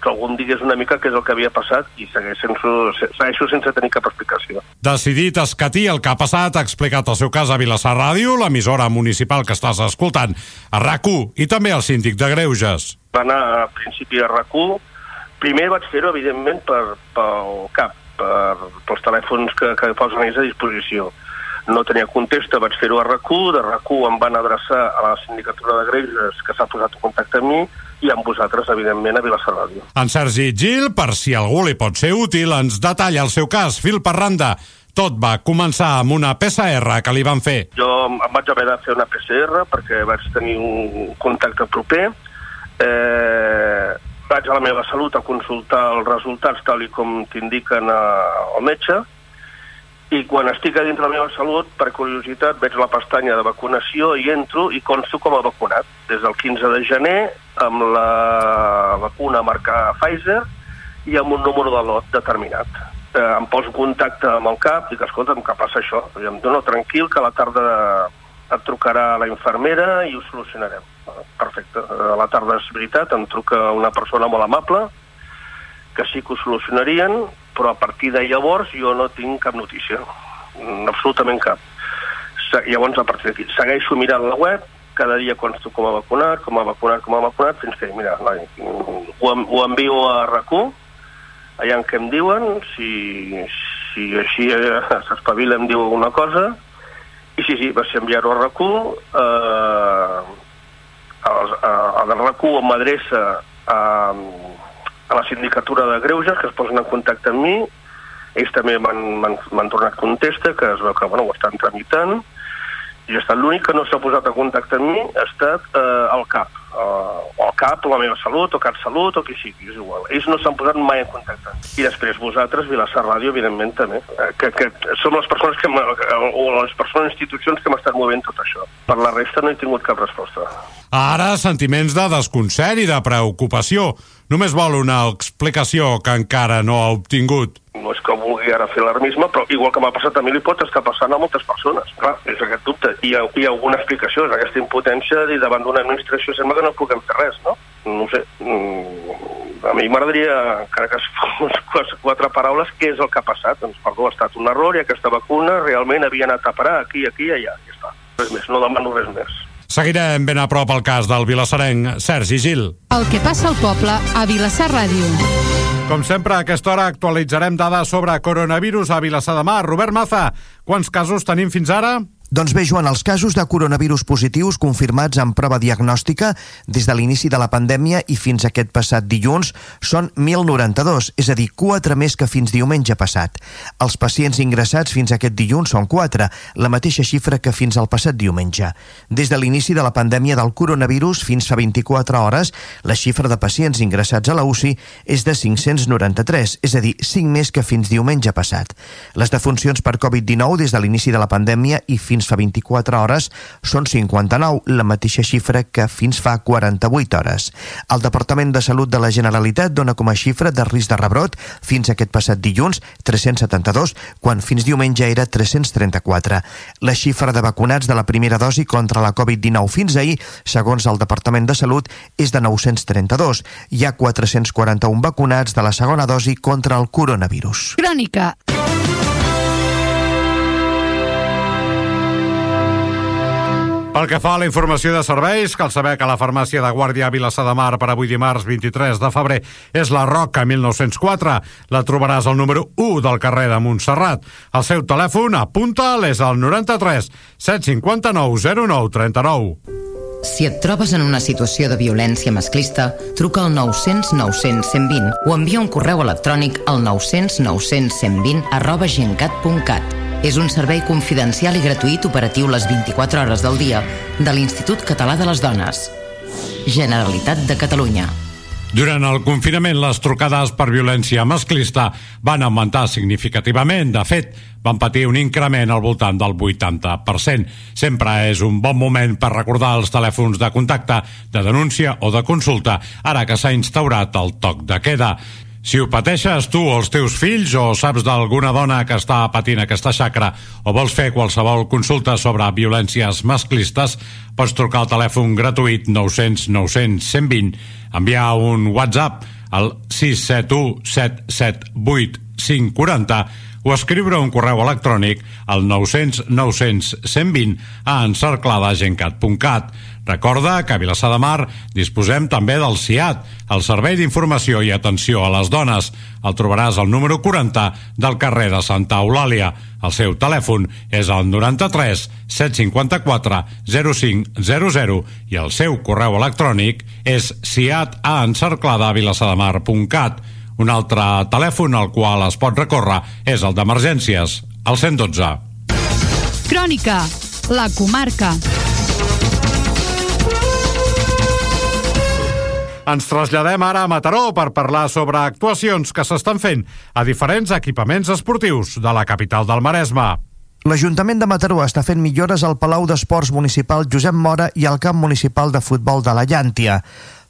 que algú em digués una mica què és el que havia passat i segueix sense, segueixo sense tenir cap explicació. Decidit escatir el que ha passat, ha explicat el seu cas a Vilassar Ràdio, l'emissora municipal que estàs escoltant, a rac i també al síndic de Greuges. Va anar a principi a rac Primer vaig fer-ho, evidentment, per, pel CAP, per, pels telèfons que, que posen ells a disposició. No tenia contesta, vaig fer-ho a rac de rac em van adreçar a la sindicatura de Greuges, que s'ha posat en contacte amb mi, i amb vosaltres, evidentment, a Vilassar Ràdio. En Sergi Gil, per si algú li pot ser útil, ens detalla el seu cas, fil per randa. Tot va començar amb una PCR que li van fer. Jo em vaig haver de fer una PCR perquè vaig tenir un contacte proper. Eh, vaig a la meva salut a consultar els resultats tal i com t'indiquen eh, el metge i quan estic a dintre la meva salut, per curiositat, veig la pestanya de vacunació i entro i consto com a vacunat. Des del 15 de gener, amb la vacuna marcada Pfizer i amb un número de lot determinat. Eh, em poso en contacte amb el CAP, dic, escolta'm, què passa això? I em dono tranquil que a la tarda et trucarà la infermera i ho solucionarem. Perfecte. A la tarda és veritat, em truca una persona molt amable que sí que ho solucionarien, però a partir de llavors jo no tinc cap notícia, Mm, absolutament cap. Llavors, a partir d'aquí, segueixo mirant la web, cada dia consto com a vacunat, com a vacunat, com a vacunat, fins que, mira, mm, ho, ho envio a RAC1, allà en què em diuen, si, si així eh, s'espavila em diu alguna cosa, i sí, sí, va ser enviar-ho a RAC1, eh, a, a, a la RAC1 m'adreça a, a la sindicatura de Greuges, que es posen en contacte amb mi, ells també m'han- tornat contesta, que es veu que bueno, ho estan tramitant, i estat l'únic que no s'ha posat en contacte amb mi ha estat eh, el CAP, o el CAP, o la meva salut, o CatSalut, o qui sigui, és igual. Ells no s'han posat mai en contacte. I després vosaltres, Vilassar Ràdio, evidentment, també, eh, que, que som les persones que, m'ha- o les persones institucions que m'estan movent tot això. Per la resta no he tingut cap resposta. Ara, sentiments de desconcert i de preocupació. Només vol una explicació que encara no ha obtingut. No és que vulgui ara fer alarmisme, però igual que m'ha passat a mi li pot estar passant a moltes persones. Clar, és aquest dubte. Hi ha, hi ha alguna explicació, és aquesta impotència de dir davant d'una administració sembla que no puguem fer res, no? No sé. Mm, a mi m'agradaria, encara que fos quatre paraules, què és el que ha passat? Doncs, perdó, ha estat un error i aquesta vacuna realment havia anat a parar aquí, aquí i allà. Ja està. Res més, no demano res més. Seguirem ben a prop el cas del vilassarenc Sergi Gil. El que passa al poble a Vilassar Ràdio. Com sempre, a aquesta hora actualitzarem dades sobre coronavirus a Vilassar de Mar. Robert Maza, quants casos tenim fins ara? Doncs bé, Joan, els casos de coronavirus positius confirmats en prova diagnòstica des de l'inici de la pandèmia i fins aquest passat dilluns són 1.092, és a dir, 4 més que fins diumenge passat. Els pacients ingressats fins aquest dilluns són 4, la mateixa xifra que fins al passat diumenge. Des de l'inici de la pandèmia del coronavirus fins fa 24 hores, la xifra de pacients ingressats a la UCI és de 593, és a dir, 5 més que fins diumenge passat. Les defuncions per Covid-19 des de l'inici de la pandèmia i fins fa 24 hores són 59, la mateixa xifra que fins fa 48 hores. El Departament de Salut de la Generalitat dona com a xifra de risc de rebrot fins aquest passat dilluns 372, quan fins diumenge era 334. La xifra de vacunats de la primera dosi contra la Covid-19 fins ahir, segons el Departament de Salut, és de 932. Hi ha 441 vacunats de la segona dosi contra el coronavirus. Crònica. Pel que fa a la informació de serveis, cal saber que la farmàcia de Guàrdia a Vilassar de Mar per avui dimarts 23 de febrer és la Roca 1904. La trobaràs al número 1 del carrer de Montserrat. El seu telèfon, apunta'l, és el 93 759 09 39. Si et trobes en una situació de violència masclista, truca al 900 900 120 o envia un correu electrònic al 900 900 120 arroba gencat.cat. És un servei confidencial i gratuït operatiu les 24 hores del dia de l'Institut Català de les Dones. Generalitat de Catalunya. Durant el confinament, les trucades per violència masclista van augmentar significativament. De fet, van patir un increment al voltant del 80%. Sempre és un bon moment per recordar els telèfons de contacte, de denúncia o de consulta, ara que s'ha instaurat el toc de queda. Si ho pateixes tu o els teus fills o saps d'alguna dona que està patint aquesta xacra o vols fer qualsevol consulta sobre violències masclistes, pots trucar al telèfon gratuït 900 900 120, enviar un WhatsApp al 671 778 540 o escriure un correu electrònic al 900 900 120 a encercladagencat.cat. Recorda que a Vilassar de Mar disposem també del CIAT, el Servei d'Informació i Atenció a les Dones. El trobaràs al número 40 del carrer de Santa Eulàlia. El seu telèfon és el 93 754 0500 i el seu correu electrònic és ciataencercladavilassademar.cat. Un altre telèfon al qual es pot recórrer és el d'emergències, el 112. Crònica, la comarca. Ens traslladem ara a Mataró per parlar sobre actuacions que s'estan fent a diferents equipaments esportius de la capital del Maresme. L'Ajuntament de Mataró està fent millores al Palau d'Esports Municipal Josep Mora i al Camp Municipal de Futbol de la Llàntia.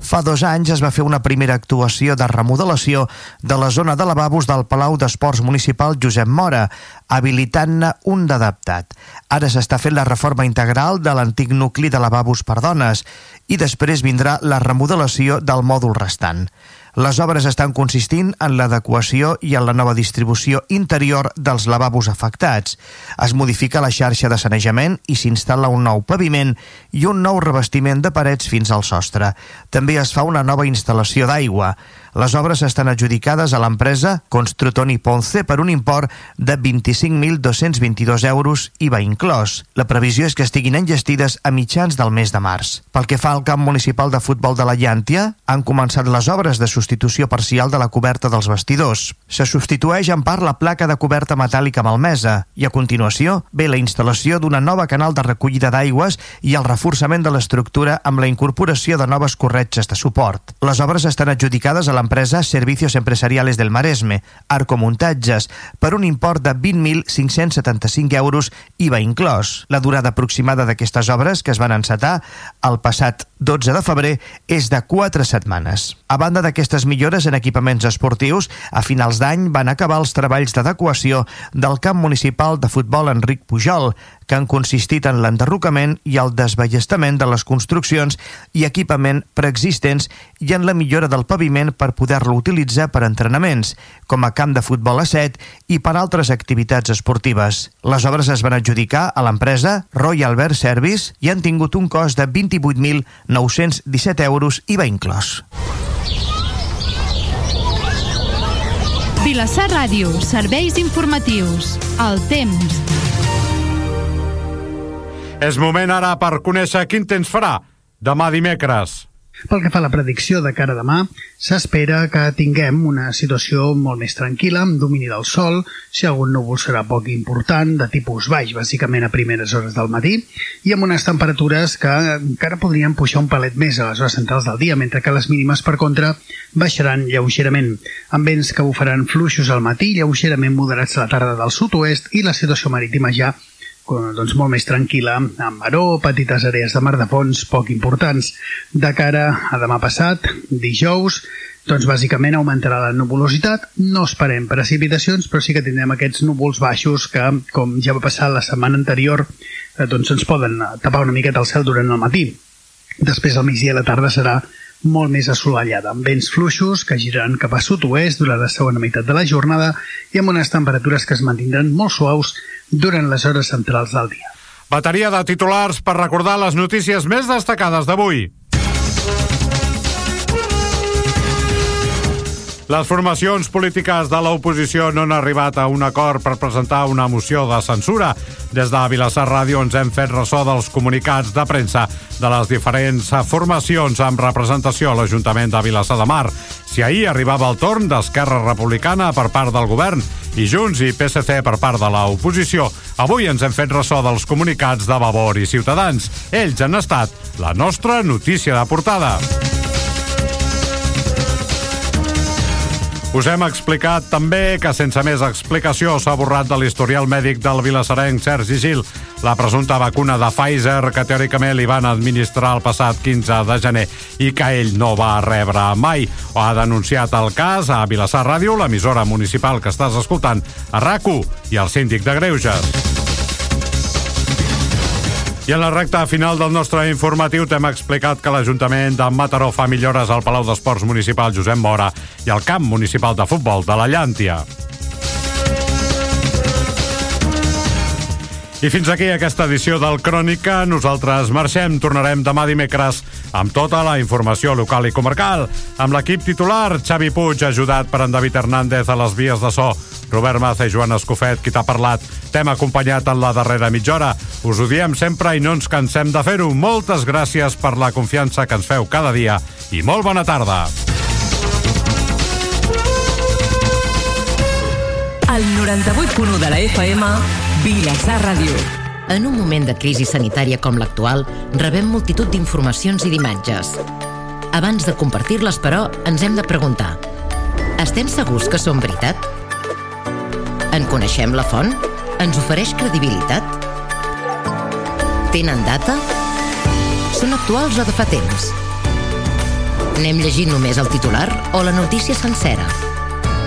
Fa dos anys es va fer una primera actuació de remodelació de la zona de lavabos del Palau d'Esports Municipal Josep Mora, habilitant-ne un d'adaptat. Ara s'està fent la reforma integral de l'antic nucli de lavabos per dones i després vindrà la remodelació del mòdul restant. Les obres estan consistint en l'adequació i en la nova distribució interior dels lavabos afectats. Es modifica la xarxa de sanejament i s'instal·la un nou paviment i un nou revestiment de parets fins al sostre. També es fa una nova instal·lació d'aigua. Les obres estan adjudicades a l'empresa Construtoni Ponce per un import de 25.222 euros IVA inclòs. La previsió és que estiguin enllestides a mitjans del mes de març. Pel que fa al camp municipal de futbol de la Llàntia, han començat les obres de substitució parcial de la coberta dels vestidors. Se substitueix en part la placa de coberta metàl·lica malmesa i a continuació ve la instal·lació d'una nova canal de recollida d'aigües i el reforçament de l'estructura amb la incorporació de noves corretges de suport. Les obres estan adjudicades a l'empresa Servicios Empresariales del Maresme, Arcomuntatges, per un import de 20.575 euros IVA inclòs. La durada aproximada d'aquestes obres, que es van encetar el passat 12 de febrer, és de 4 setmanes. A banda d'aquestes millores en equipaments esportius, a finals d'any van acabar els treballs d'adequació del camp municipal de futbol Enric Pujol, que han consistit en l'enderrocament i el desballestament de les construccions i equipament preexistents i en la millora del paviment per poder-lo utilitzar per entrenaments, com a camp de futbol a set i per altres activitats esportives. Les obres es van adjudicar a l'empresa Royal Bear Service i han tingut un cost de 28.917 euros IVA inclòs. Vilassar Ràdio, serveis informatius. El temps. És moment ara per conèixer quin temps farà demà dimecres. Pel que fa a la predicció de cara a demà, s'espera que tinguem una situació molt més tranquil·la, amb domini del sol, si algun núvol serà poc important, de tipus baix, bàsicament a primeres hores del matí, i amb unes temperatures que encara podrien pujar un palet més a les hores centrals del dia, mentre que les mínimes, per contra, baixaran lleugerament, amb vents que bufaran fluixos al matí, lleugerament moderats a la tarda del sud-oest, i la situació marítima ja doncs molt més tranquil·la, amb maró, petites àrees de mar de fons poc importants. De cara a demà passat, dijous, doncs bàsicament augmentarà la nuvolositat. No esperem precipitacions, però sí que tindrem aquests núvols baixos que, com ja va passar la setmana anterior, eh, doncs ens poden tapar una miqueta el cel durant el matí. Després al migdia i a la tarda serà molt més assolellada, amb vents fluixos que giraran cap a sud-oest durant la segona meitat de la jornada i amb unes temperatures que es mantindran molt suaus durant les hores centrals del dia. Bateria de titulars per recordar les notícies més destacades d'avui. Les formacions polítiques de l'oposició no han arribat a un acord per presentar una moció de censura. Des de Vilassar Ràdio ens hem fet ressò dels comunicats de premsa de les diferents formacions amb representació a l'Ajuntament de Vilassar de Mar. Si ahir arribava el torn d'Esquerra Republicana per part del govern i Junts i PSC per part de l'oposició, avui ens hem fet ressò dels comunicats de Vavor i Ciutadans. Ells han estat la nostra notícia de portada. Us hem explicat també que sense més explicació s'ha borrat de l'historial mèdic del vilassarenc Sergi Gil la presumpta vacuna de Pfizer que teòricament li van administrar el passat 15 de gener i que ell no va rebre mai. Ha denunciat el cas a Vilassar Ràdio, l'emissora municipal que estàs escoltant, a RACU i el síndic de Greuges. I en la recta final del nostre informatiu t'hem explicat que l'Ajuntament de Mataró fa millores al Palau d'Esports Municipal Josep Mora i al camp municipal de futbol de la Llàntia. I fins aquí aquesta edició del Crònica. Nosaltres marxem, tornarem demà dimecres amb tota la informació local i comarcal. Amb l'equip titular, Xavi Puig, ajudat per en David Hernández a les vies de so, Robert Maza i Joan Escofet, qui t'ha parlat. T'hem acompanyat en la darrera mitja hora. Us ho diem sempre i no ens cansem de fer-ho. Moltes gràcies per la confiança que ens feu cada dia i molt bona tarda. El 98.1 de la FM, Vilassar Ràdio. En un moment de crisi sanitària com l'actual, rebem multitud d'informacions i d'imatges. Abans de compartir-les, però, ens hem de preguntar estem segurs que són veritat? En coneixem la font? Ens ofereix credibilitat? Tenen data? Són actuals o de fa temps? N'hem llegit només el titular o la notícia sencera?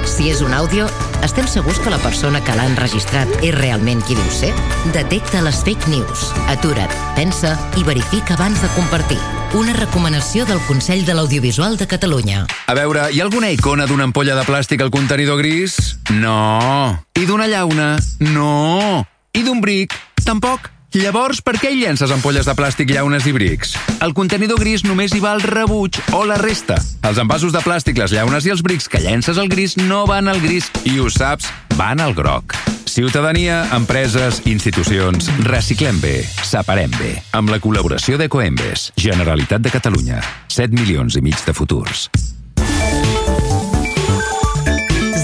Si és un àudio, estem segurs que la persona que l'ha enregistrat és realment qui diu ser? Detecta les fake news. Atura't, pensa i verifica abans de compartir. Una recomanació del Consell de l'Audiovisual de Catalunya. A veure, hi ha alguna icona d'una ampolla de plàstic al contenidor gris? No. I d'una llauna? No. I d'un bric? Tampoc. Llavors, per què hi llences ampolles de plàstic, llaunes i brics? Al contenidor gris només hi va el rebuig o la resta. Els envasos de plàstic, les llaunes i els brics que llences al gris no van al gris i ho saps, van al groc. Ciutadania, empreses, institucions, reciclem bé, separem bé. Amb la col·laboració d'Ecoembes, Generalitat de Catalunya. 7 milions i mig de futurs.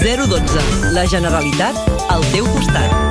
012. La Generalitat al teu costat.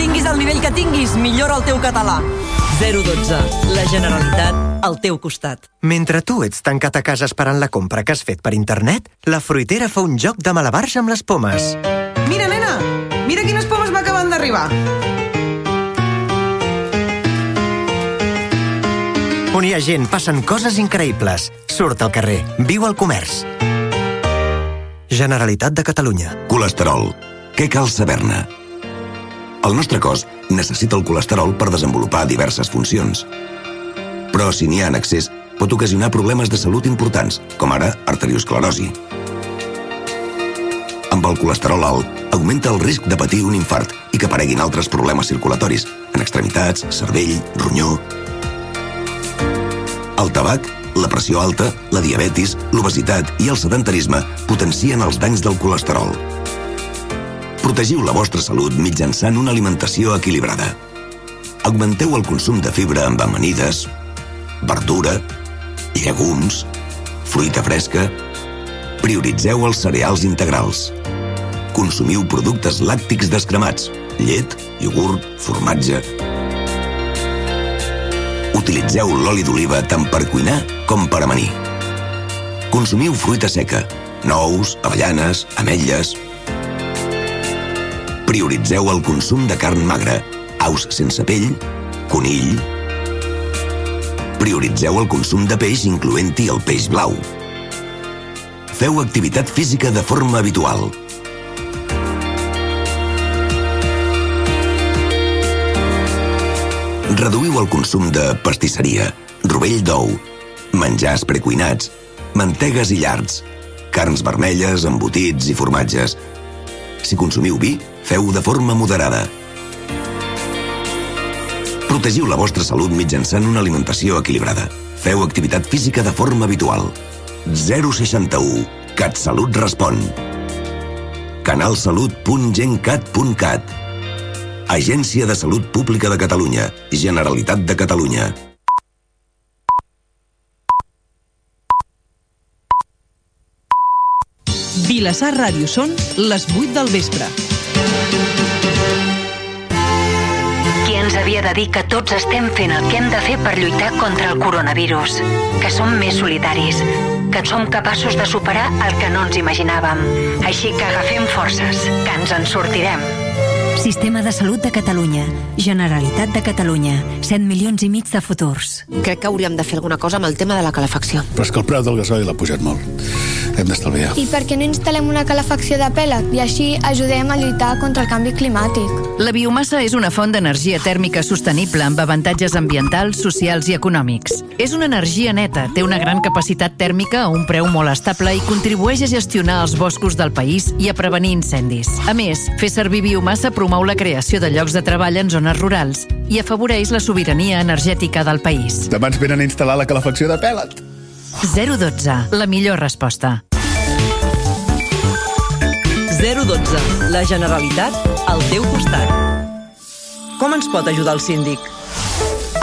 Tinguis el nivell que tinguis, millora el teu català. 012. La Generalitat al teu costat. Mentre tu ets tancat a casa esperant la compra que has fet per internet, la fruitera fa un joc de malabars amb les pomes. Mira, nena, mira quines pomes m'acaben d'arribar. On hi ha gent, passen coses increïbles. Surt al carrer, viu al comerç. Generalitat de Catalunya. Colesterol. Què cal saber-ne? El nostre cos necessita el colesterol per desenvolupar diverses funcions. Però si n'hi ha en excés, pot ocasionar problemes de salut importants, com ara arteriosclerosi. Amb el colesterol alt, augmenta el risc de patir un infart i que apareguin altres problemes circulatoris, en extremitats, cervell, ronyó... El tabac, la pressió alta, la diabetis, l'obesitat i el sedentarisme potencien els danys del colesterol. Protegiu la vostra salut mitjançant una alimentació equilibrada. Augmenteu el consum de fibra amb amanides, verdura, llegums, fruita fresca... Prioritzeu els cereals integrals. Consumiu productes làctics descremats, llet, iogurt, formatge... Utilitzeu l'oli d'oliva tant per cuinar com per amanir. Consumiu fruita seca, nous, avellanes, ametlles... Prioritzeu el consum de carn magra, aus sense pell, conill... Prioritzeu el consum de peix incloent-hi el peix blau. Feu activitat física de forma habitual. Reduïu el consum de pastisseria, rovell d'ou, menjars precuinats, mantegues i llards, carns vermelles, embotits i formatges. Si consumiu vi, feu de forma moderada. Protegiu la vostra salut mitjançant una alimentació equilibrada. Feu activitat física de forma habitual. 061. CatSalut respon. canalsalut.gencat.cat Agència de Salut Pública de Catalunya. Generalitat de Catalunya. Vilassar Ràdio són les 8 del vespre. Qui ens havia de dir que tots estem fent el que hem de fer per lluitar contra el coronavirus? Que som més solidaris, que som capaços de superar el que no ens imaginàvem. Així que agafem forces, que ens en sortirem. Sistema de Salut de Catalunya. Generalitat de Catalunya. 7 milions i mig de futurs. Crec que hauríem de fer alguna cosa amb el tema de la calefacció. Però és que el preu del gasoil ha pujat molt. Hem d'estalviar. I per què no instal·lem una calefacció de pèl·let i així ajudem a lluitar contra el canvi climàtic? La biomassa és una font d'energia tèrmica sostenible amb avantatges ambientals, socials i econòmics. És una energia neta, té una gran capacitat tèrmica a un preu molt estable i contribueix a gestionar els boscos del país i a prevenir incendis. A més, fer servir biomassa promou la creació de llocs de treball en zones rurals i afavoreix la sobirania energètica del país. Demà ens venen a instal·lar la calefacció de pèl·let. 012, la millor resposta. 012. La Generalitat al teu costat. Com ens pot ajudar el síndic?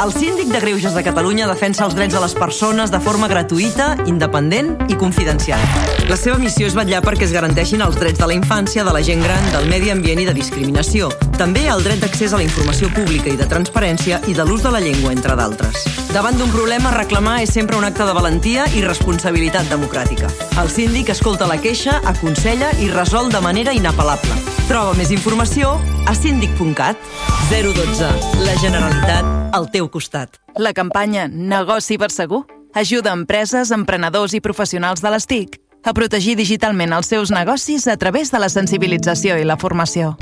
El síndic de Greuges de Catalunya defensa els drets de les persones de forma gratuïta, independent i confidencial. La seva missió és vetllar perquè es garanteixin els drets de la infància, de la gent gran, del medi ambient i de discriminació. També el dret d'accés a la informació pública i de transparència i de l'ús de la llengua, entre d'altres. Davant d'un problema, reclamar és sempre un acte de valentia i responsabilitat democràtica. El síndic escolta la queixa, aconsella i resol de manera inapel·lable. Troba més informació a síndic.cat 012. La Generalitat al teu costat. La campanya Negoci per segur ajuda empreses, emprenedors i professionals de les TIC a protegir digitalment els seus negocis a través de la sensibilització i la formació.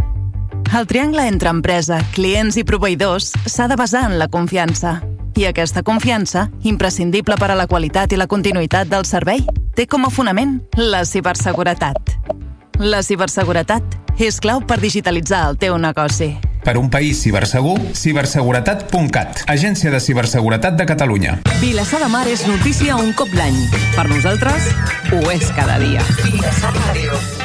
El triangle entre empresa, clients i proveïdors s'ha de basar en la confiança. I aquesta confiança, imprescindible per a la qualitat i la continuïtat del servei, té com a fonament la ciberseguretat. La ciberseguretat és clau per digitalitzar el teu negoci. Per un país cibersegur, ciberseguretat.cat, Agència de Ciberseguretat de Catalunya. Vilassar de Mar és notícia un cop l'any. Per nosaltres, ho és cada dia. Vilassar Ràdio. My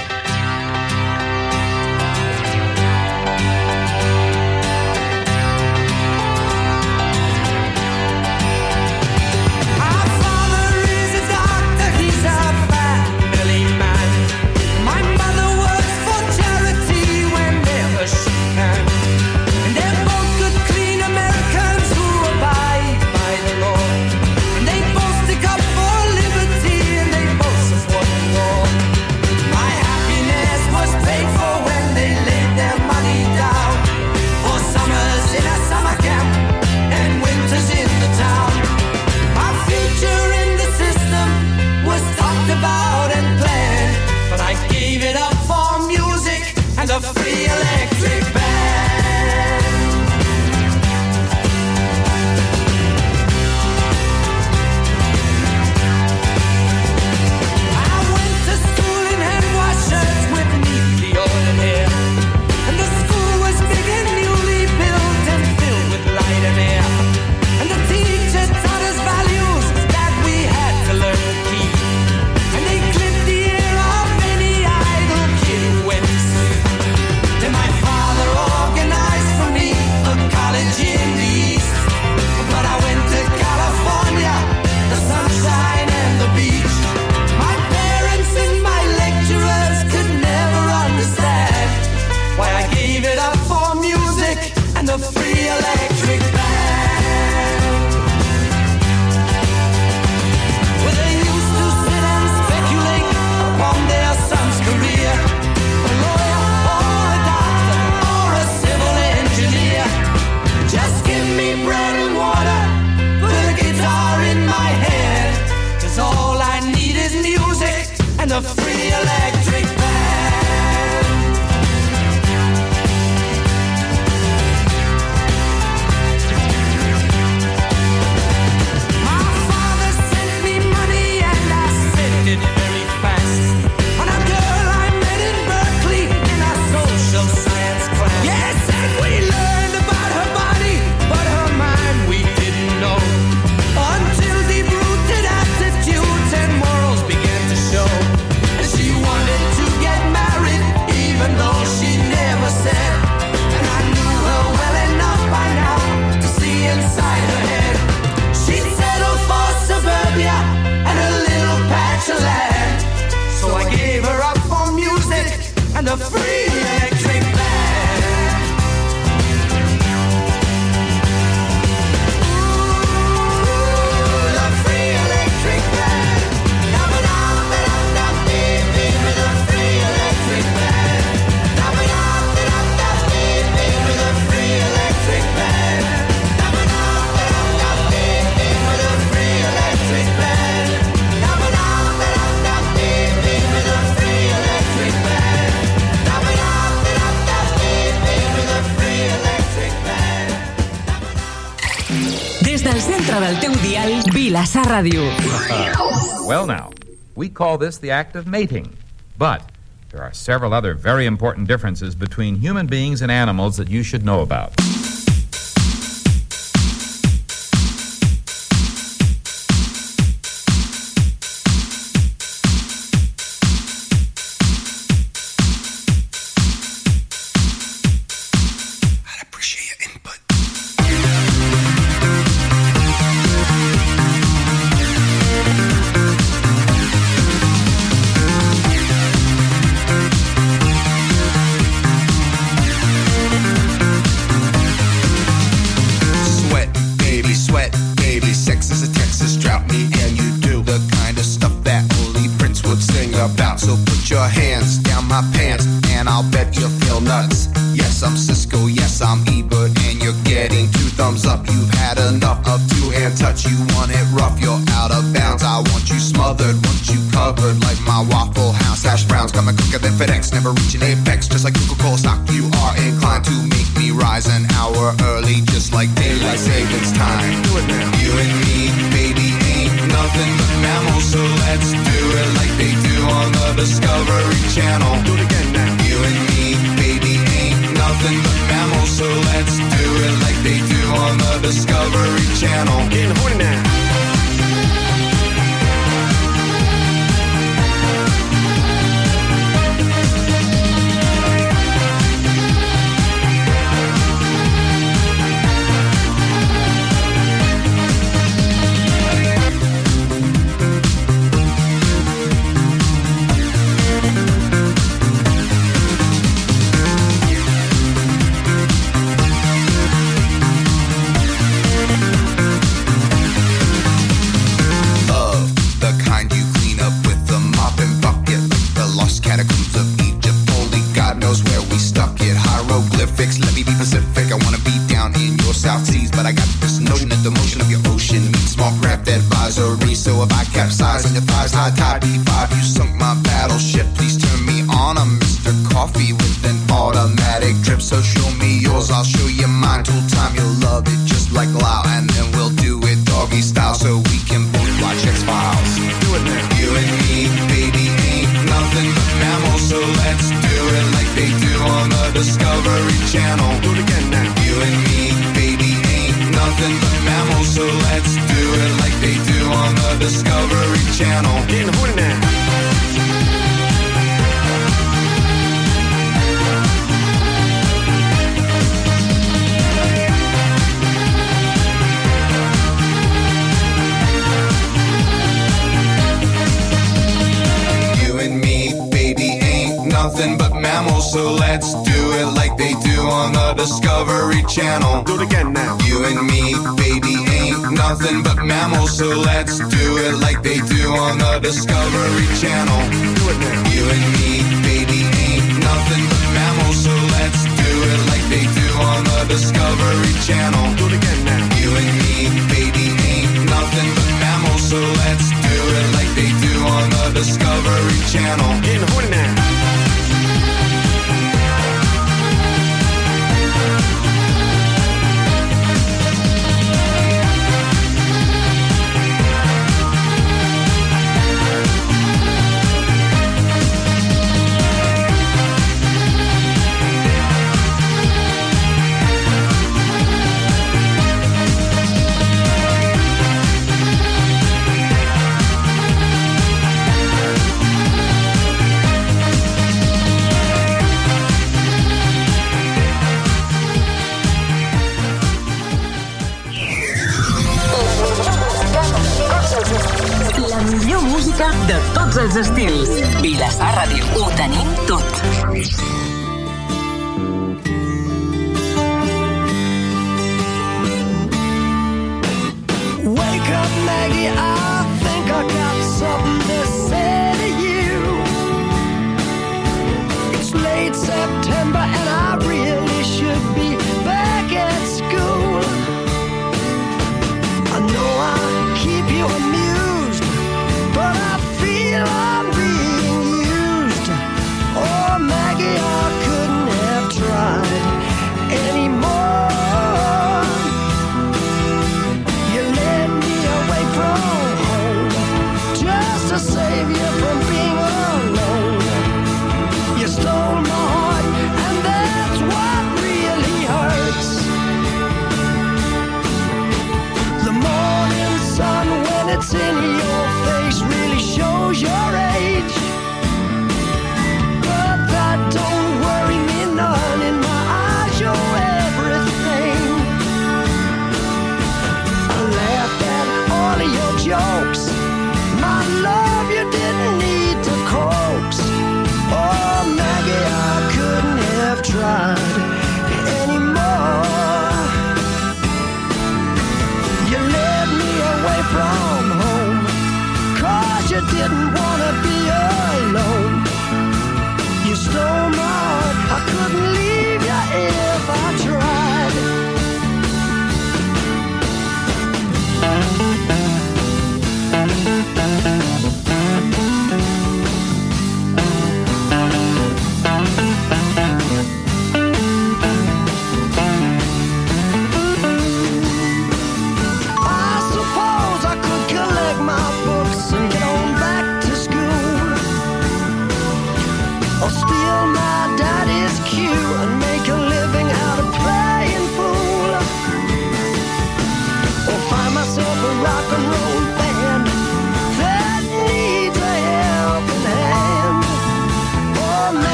del centre del teu dial, Vilassar Ràdio. Uh, well now, we call this the act of mating. But there are several other very important differences between human beings and animals that you should know about.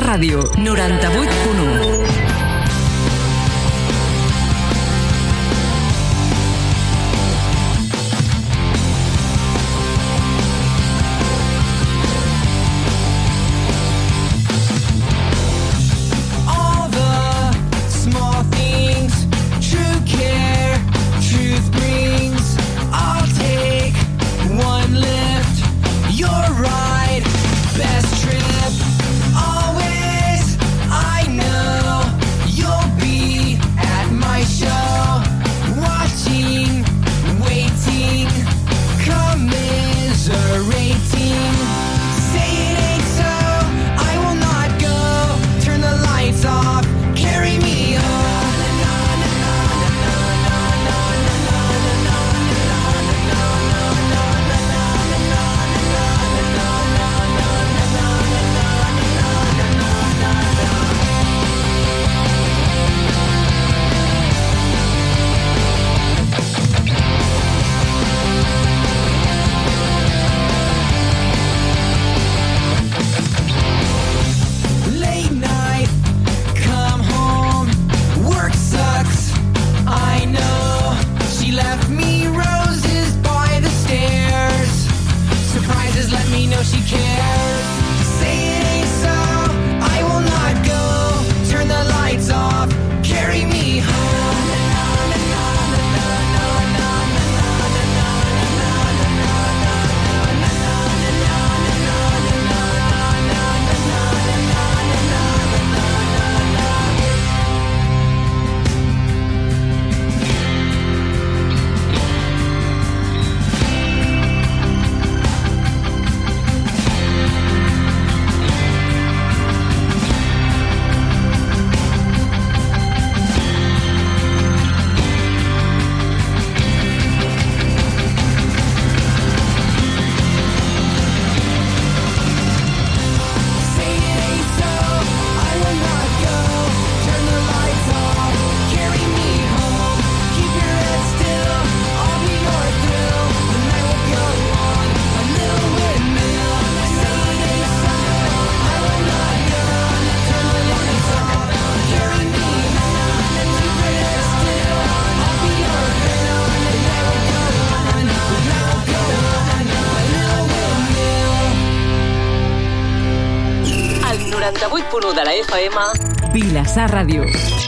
Vilassar Ràdio. 98.1. let me know she cares. Emma. Radio.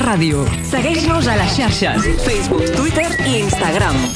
ràdio. Segueix-nos a les xarxes, Facebook, Twitter i Instagram.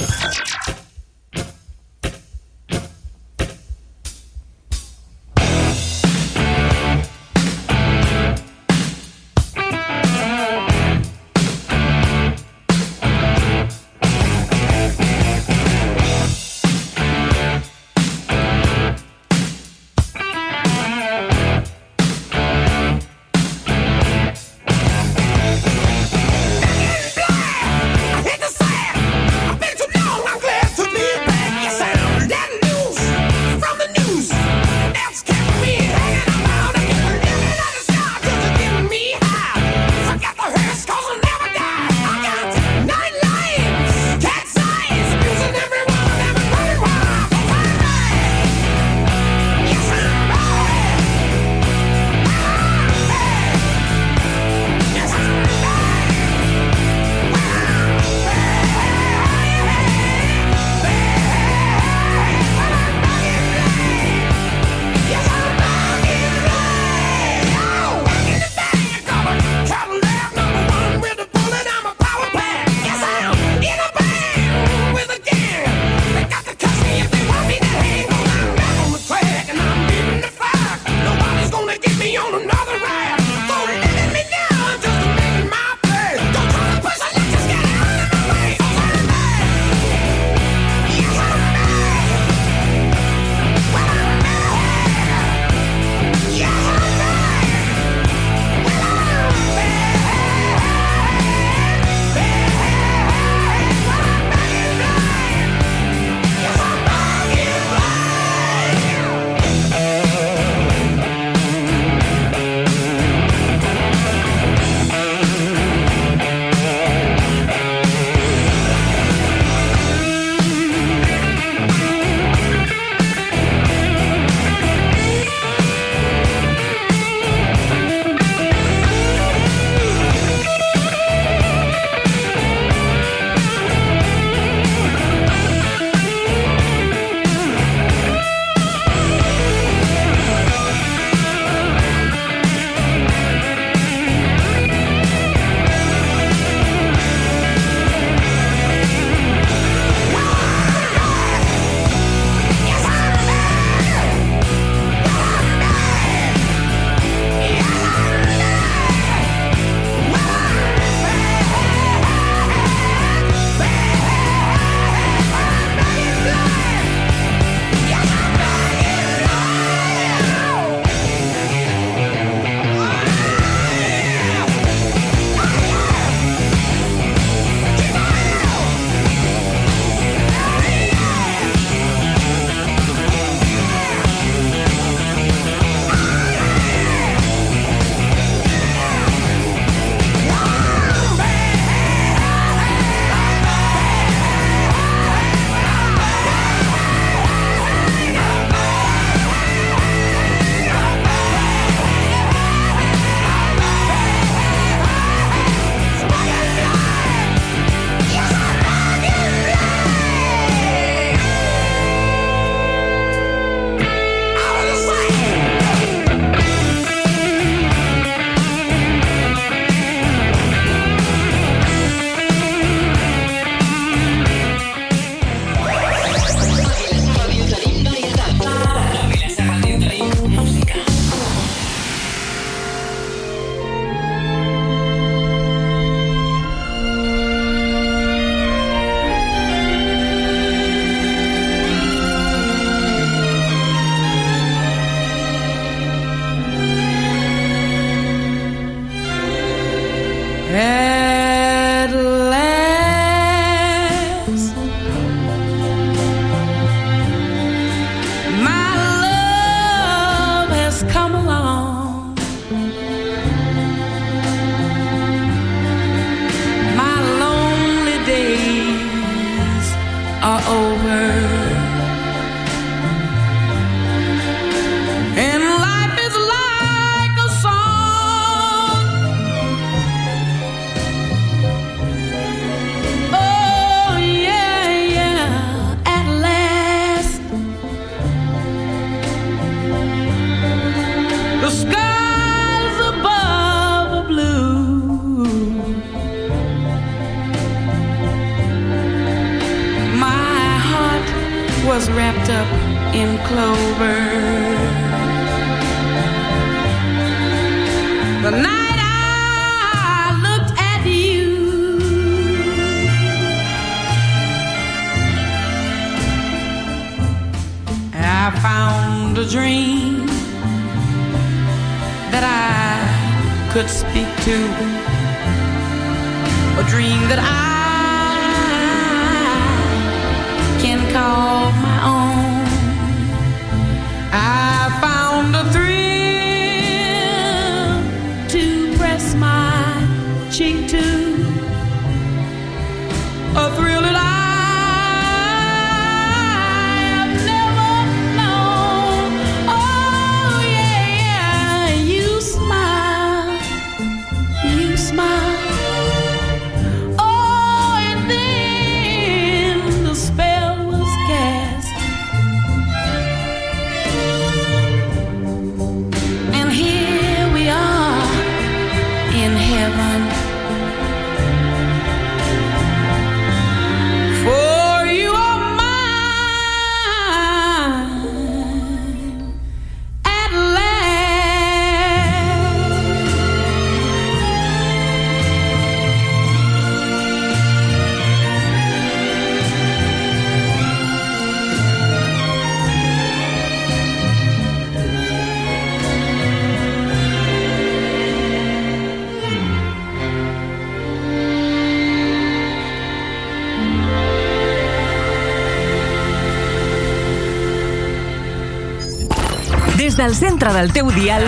Centre del teu dial,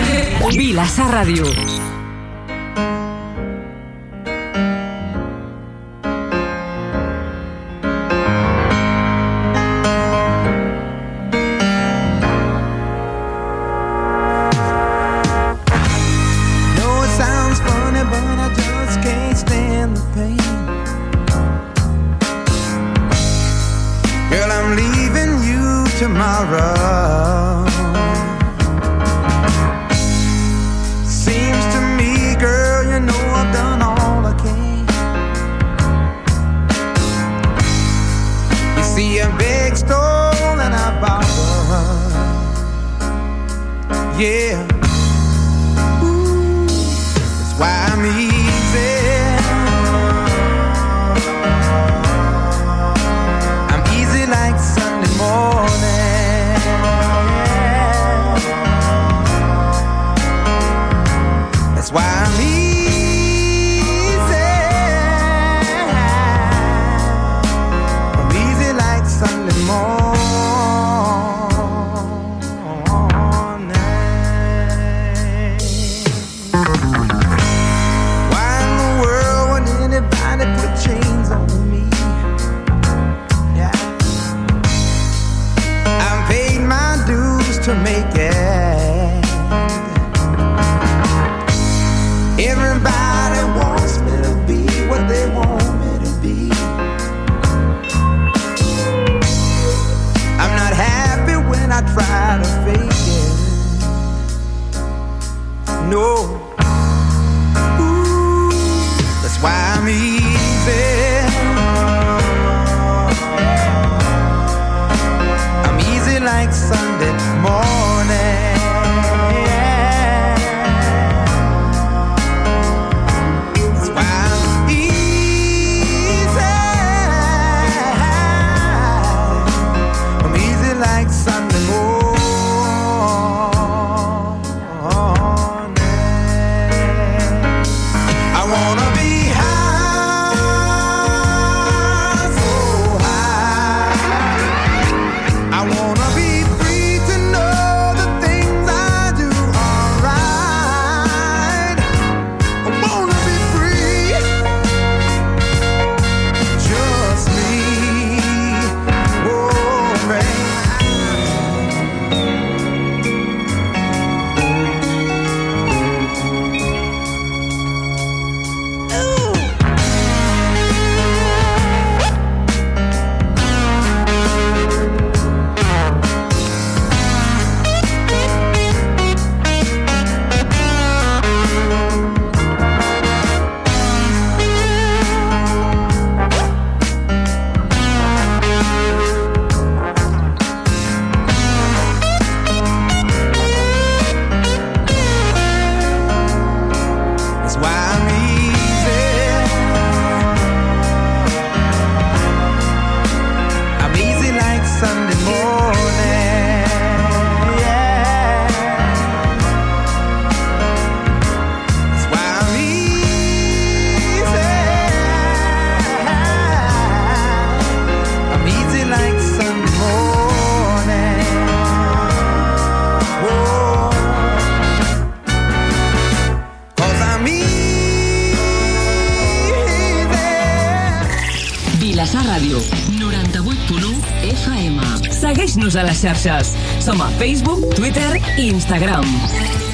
Vilassar Ràdio. xarxes. Som a Facebook, Twitter i Instagram.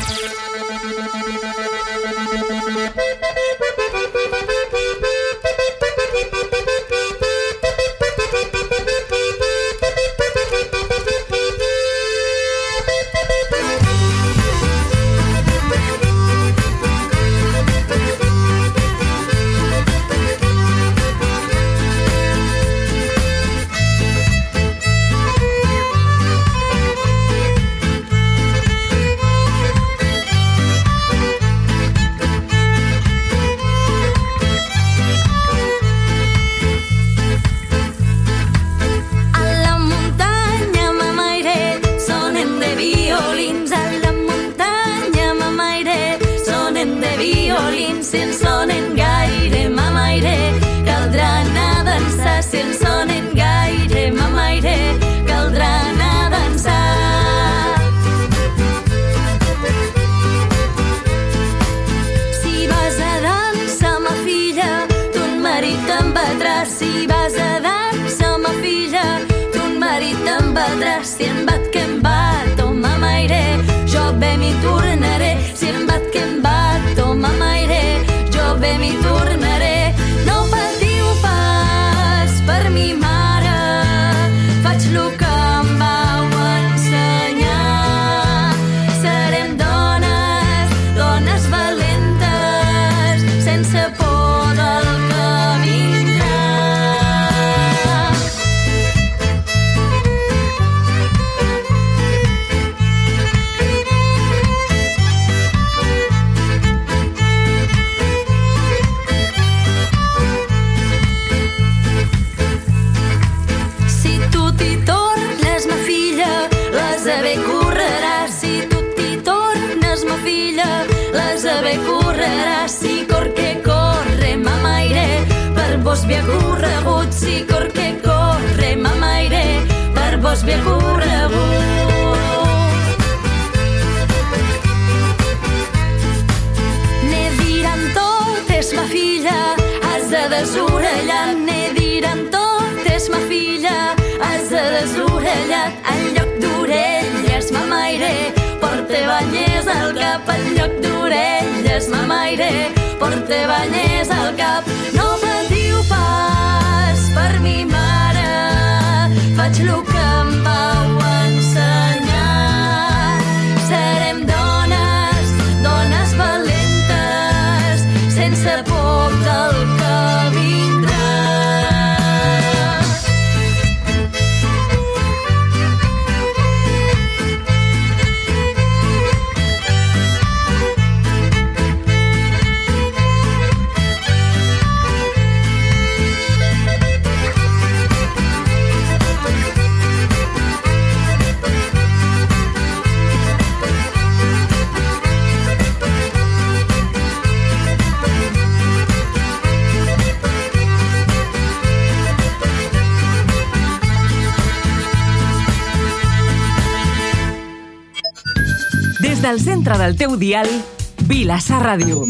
desorellat, n'he diran totes, ma filla, has de desorellat, en lloc d'orelles, ma maire, porte banyes al cap, en lloc d'orelles, ma maire, porte banyes al cap, no patiu pas per mi mare, faig lo que em va. del centre del teu dial, Vilassar Ràdio.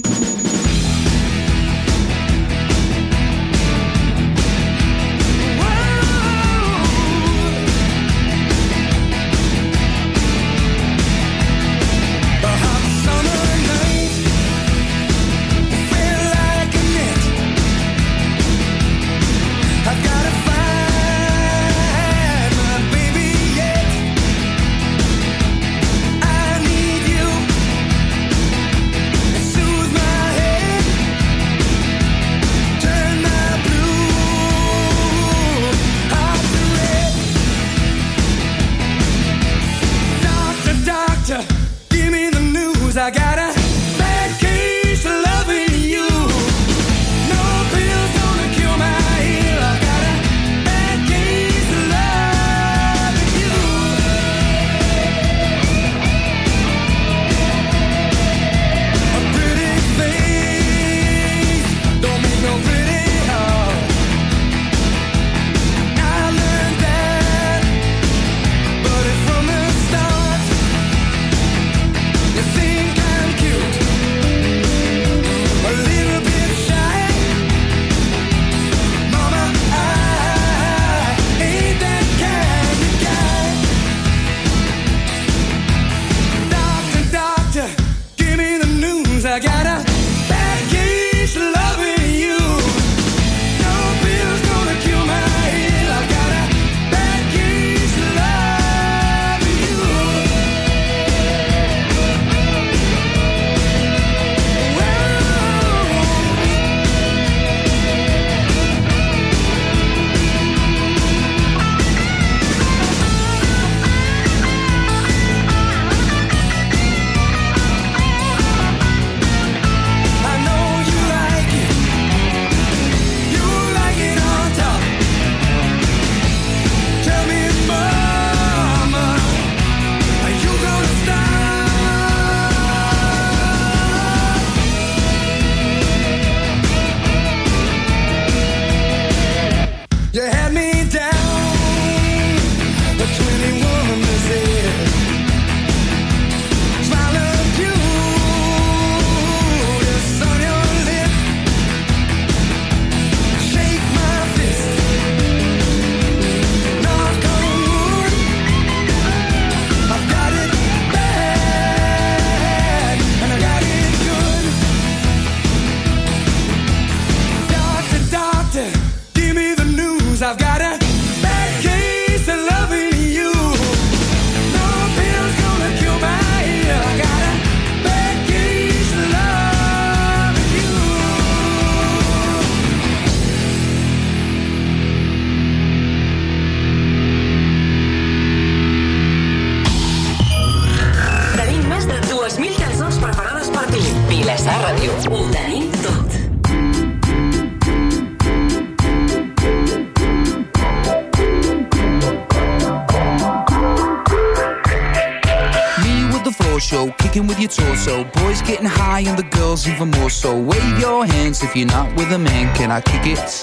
If you're not with a man, can I kick it?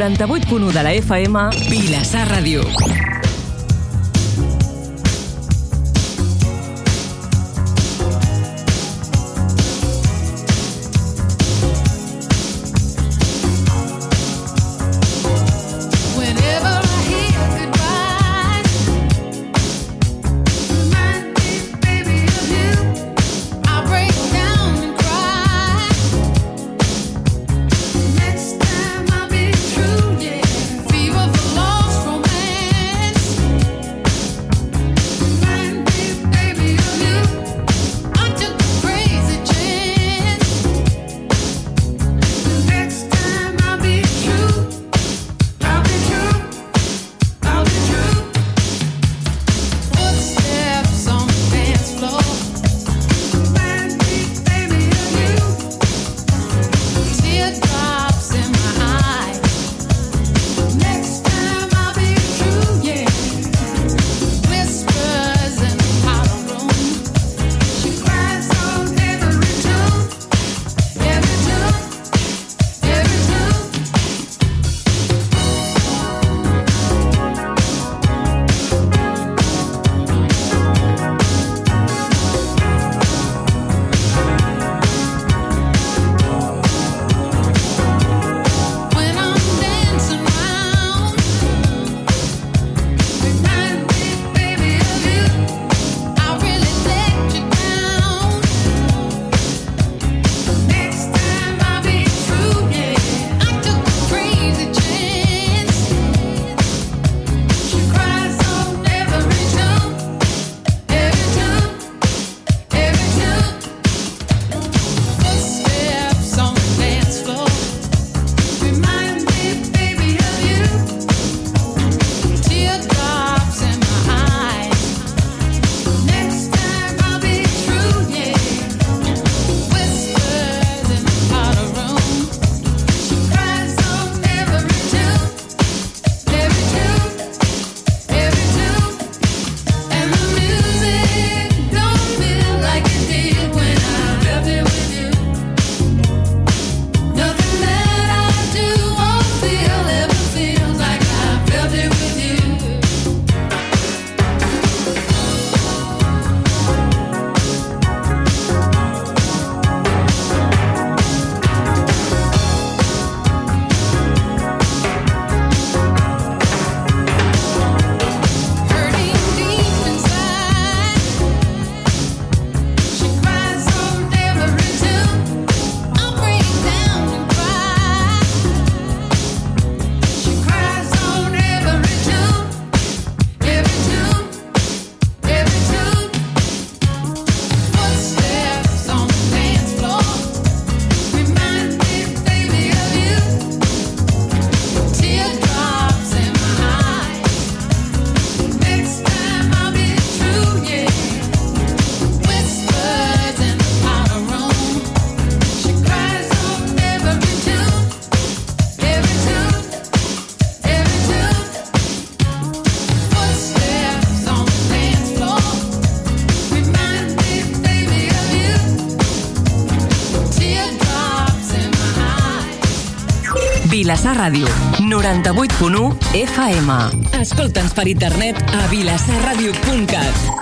98.1 de la FM, Vilassar Ràdio. Vilassar Ràdio, 98.1 FM. Escolta'ns per internet a vilassarradio.cat.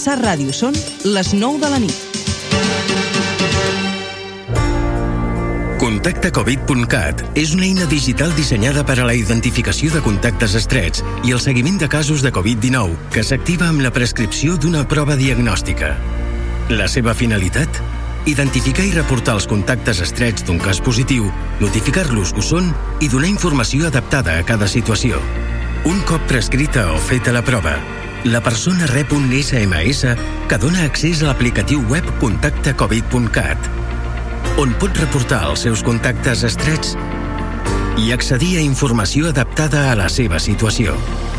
Vilassar Ràdio són les 9 de la nit. Contactacovid.cat és una eina digital dissenyada per a la identificació de contactes estrets i el seguiment de casos de Covid-19 que s'activa amb la prescripció d'una prova diagnòstica. La seva finalitat? Identificar i reportar els contactes estrets d'un cas positiu, notificar-los que ho són i donar informació adaptada a cada situació. Un cop prescrita o feta la prova, la persona rep un SMS que dona accés a l'aplicatiu web contactacovid.cat on pot reportar els seus contactes estrets i accedir a informació adaptada a la seva situació.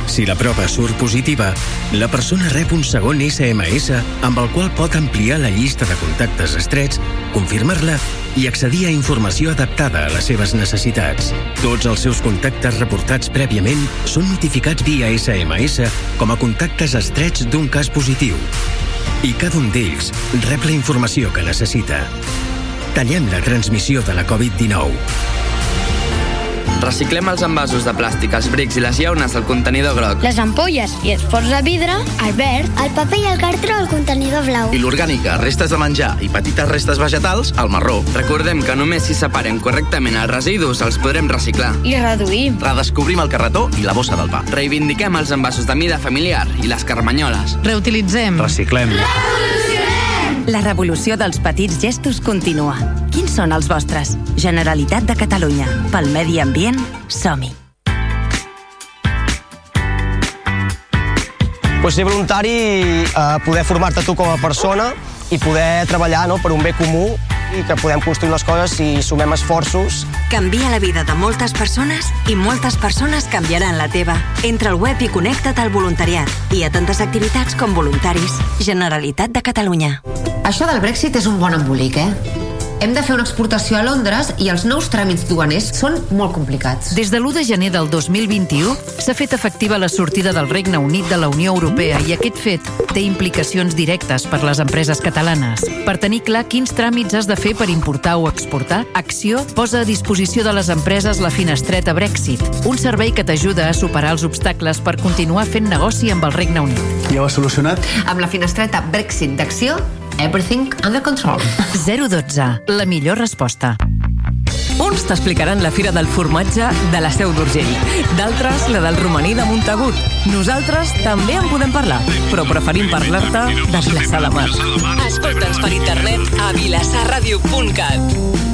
Si la prova surt positiva, la persona rep un segon SMS amb el qual pot ampliar la llista de contactes estrets, confirmar-la i accedir a informació adaptada a les seves necessitats. Tots els seus contactes reportats prèviament són notificats via SMS com a contactes estrets d'un cas positiu. I cada un d'ells rep la informació que necessita. Tallem la transmissió de la Covid-19. Reciclem els envasos de plàstic, els brics i les llaunes del contenidor groc. Les ampolles i els pots de vidre, al verd. El paper i el cartró al contenidor blau. I l'orgànica, restes de menjar i petites restes vegetals al marró. Recordem que només si separen correctament els residus els podrem reciclar. I reduïm. Redescobrim el carretó i la bossa del pa. Reivindiquem els envasos de mida familiar i les carmanyoles. Reutilitzem. Reciclem. La revolució dels petits gestos continua. Quins són els vostres? Generalitat de Catalunya. Pel medi ambient, som-hi. pues ser voluntari, eh, poder formar-te tu com a persona i poder treballar no, per un bé comú i que podem construir les coses si sumem esforços. Canvia la vida de moltes persones i moltes persones canviaran la teva. Entra al web i connecta't al voluntariat. Hi ha tantes activitats com voluntaris. Generalitat de Catalunya. Això del Brexit és un bon embolic, eh? Hem de fer una exportació a Londres i els nous tràmits duaners són molt complicats. Des de l'1 de gener del 2021 s'ha fet efectiva la sortida del Regne Unit de la Unió Europea i aquest fet té implicacions directes per les empreses catalanes. Per tenir clar quins tràmits has de fer per importar o exportar, Acció posa a disposició de les empreses la finestreta Brexit, un servei que t'ajuda a superar els obstacles per continuar fent negoci amb el Regne Unit. Ja ho has solucionat? Amb la finestreta Brexit d'Acció, everything under control. 012, la millor resposta. Uns t'explicaran la Fira del Formatge de la Seu d'Urgell, d'altres la del romaní de Montagut. Nosaltres també en podem parlar, però preferim parlar-te de Vilassar de Mar. Escolta'ns per internet a vilassarradio.cat.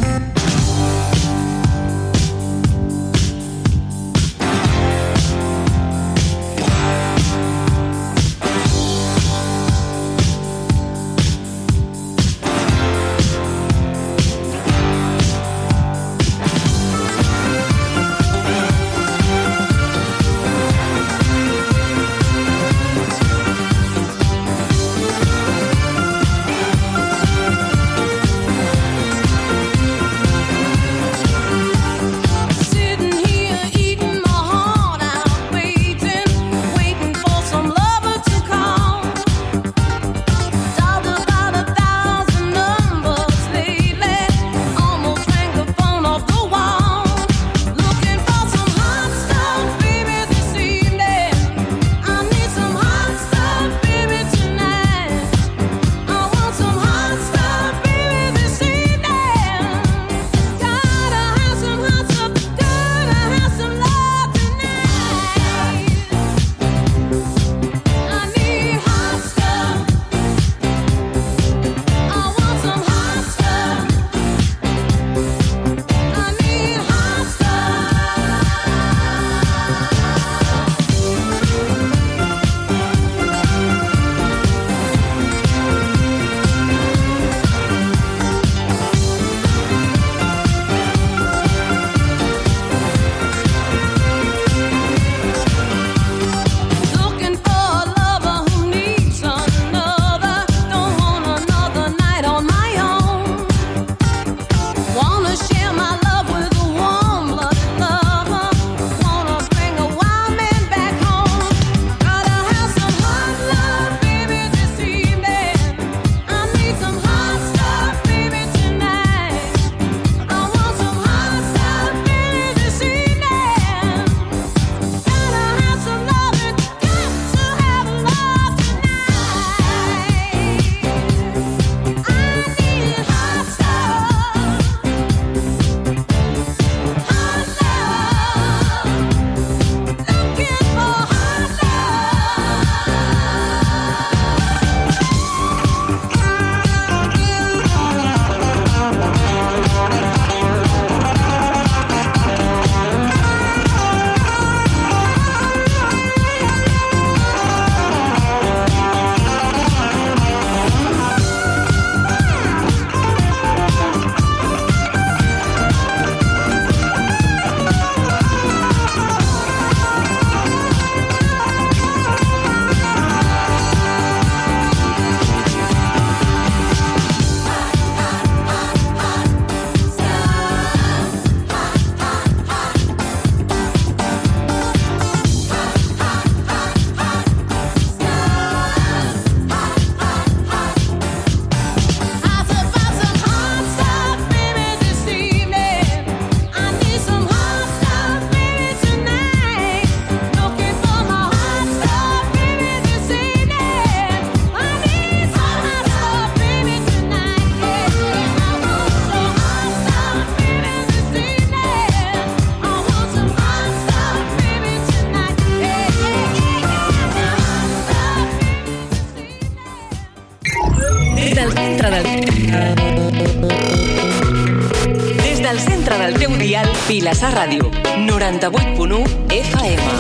centre del teu dial, Vilassar Ràdio, 98.1 FM.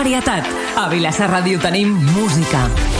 varietat. A Vilassar Ràdio tenim música.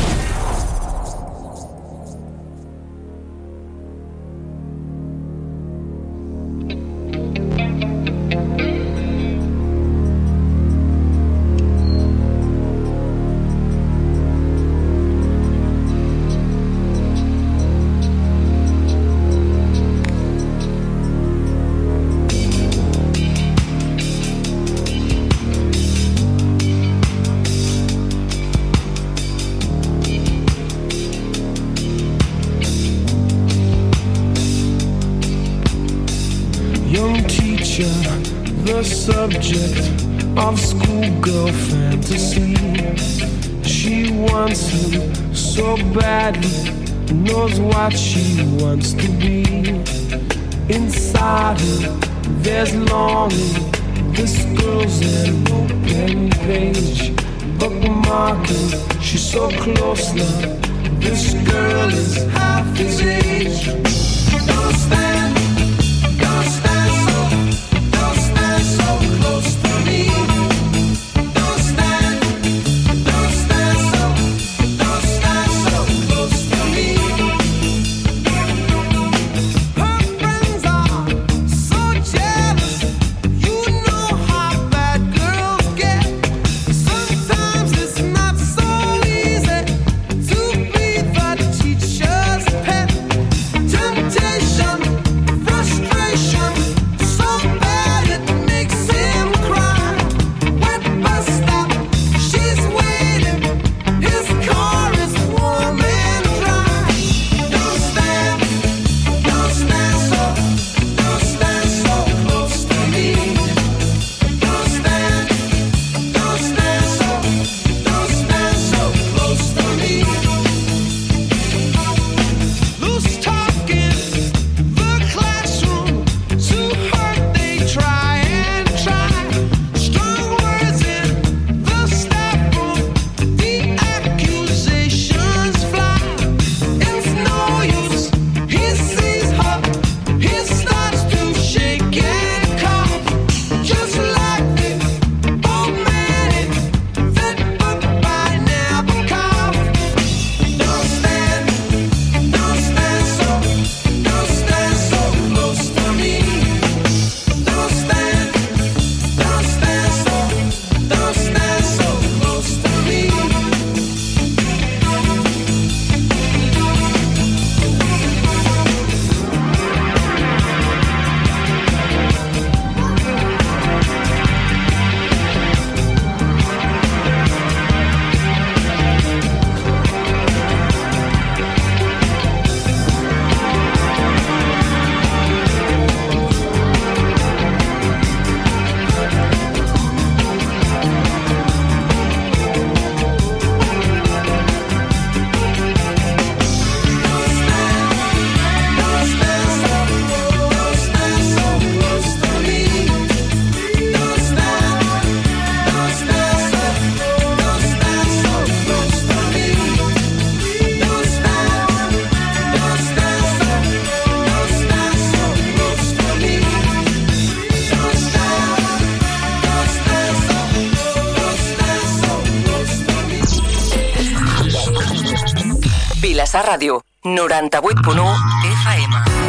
page, bookmarking. She's so close now. This girl is half his age. Don't stand. Radio ràdio 98.1 FM.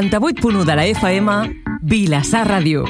98.1 de la FM, Vilassar Ràdio.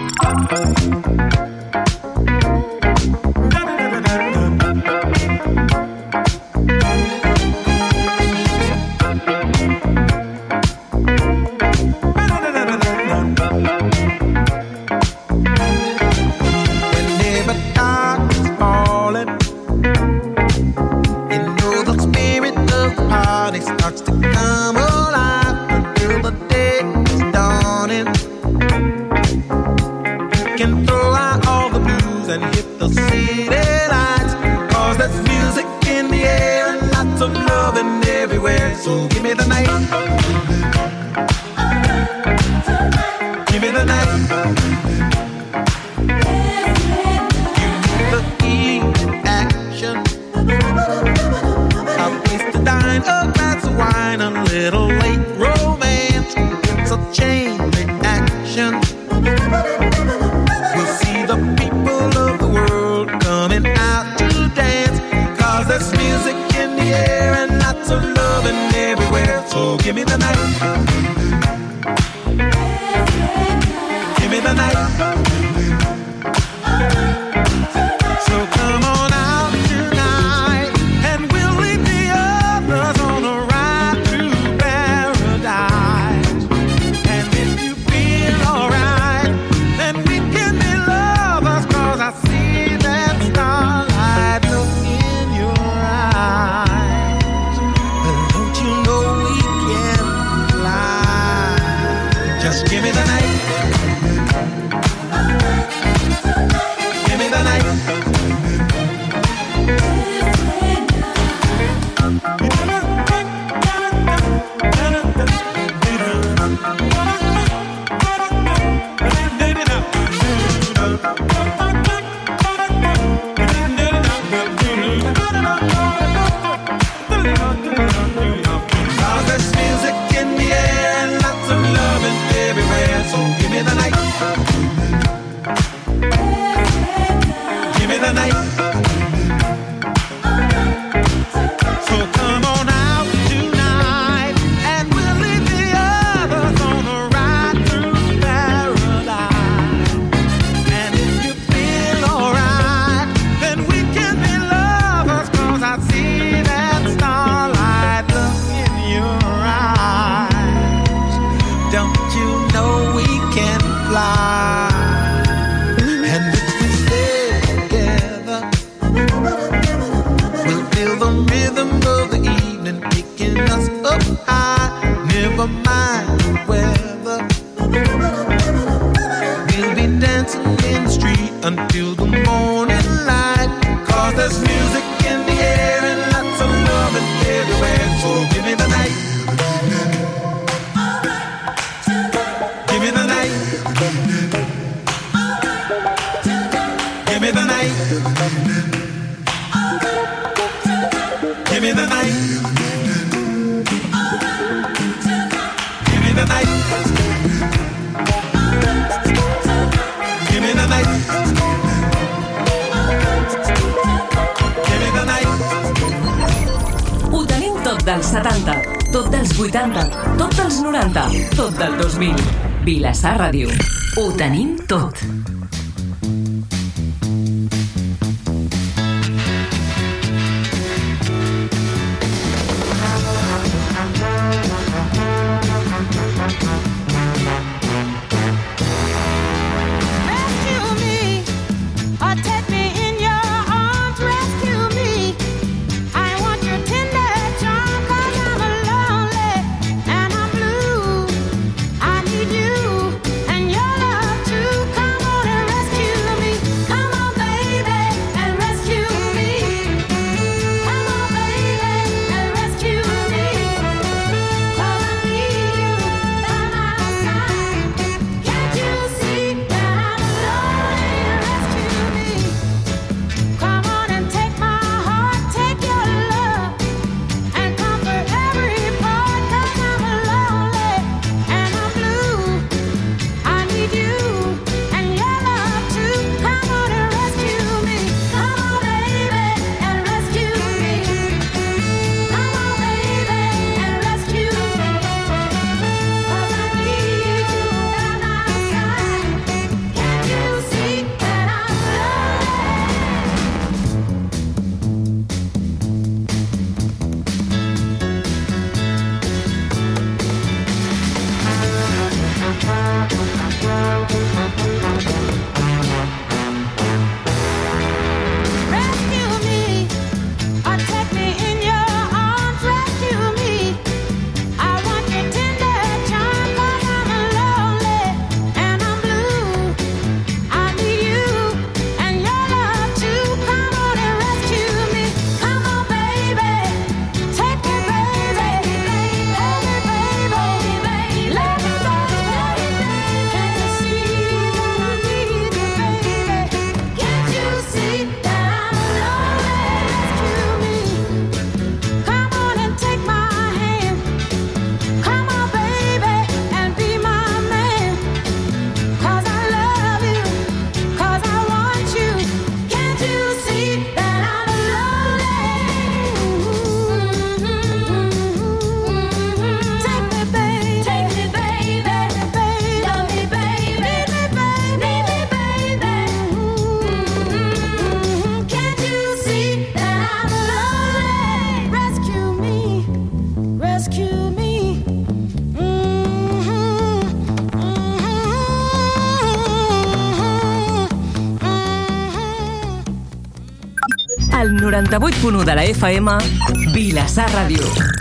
Vilassar Ràdio. 98.1 de la FM, Vilassar Ràdio.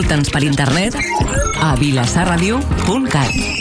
Escolta'ns per internet a vilassarradio.cat.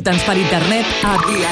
Escolta'ns per internet a vilassarradio.cat.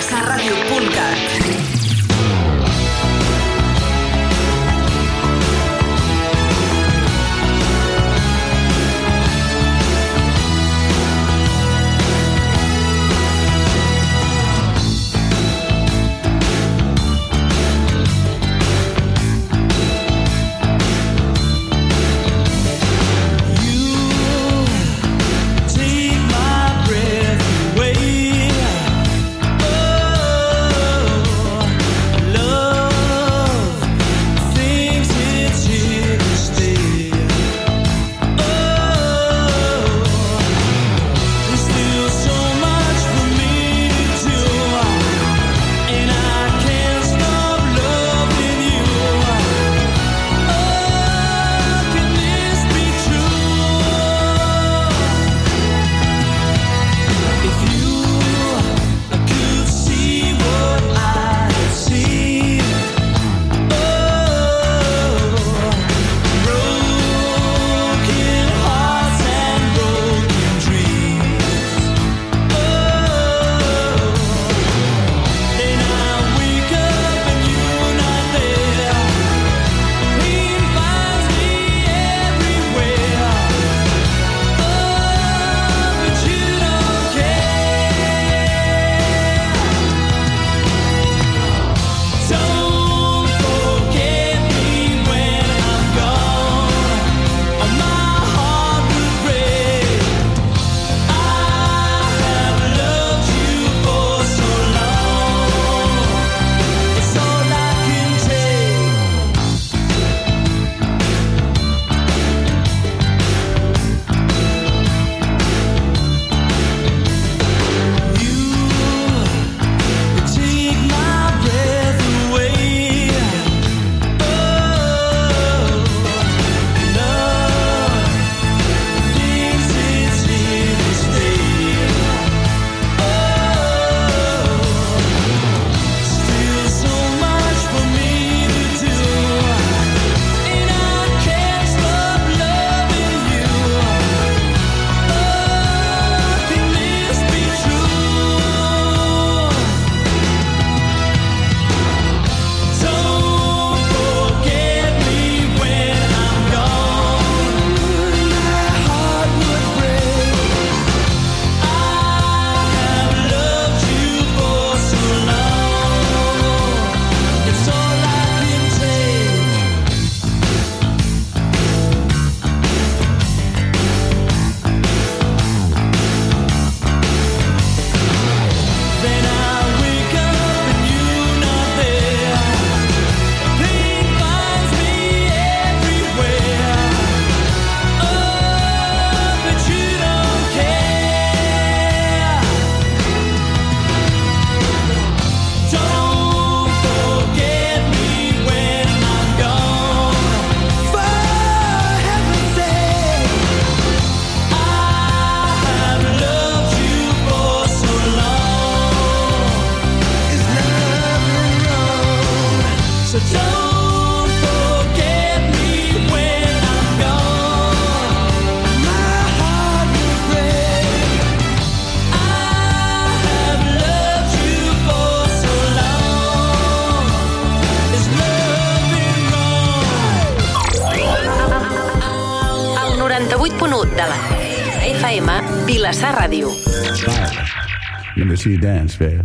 you dance, babe.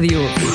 Vilassar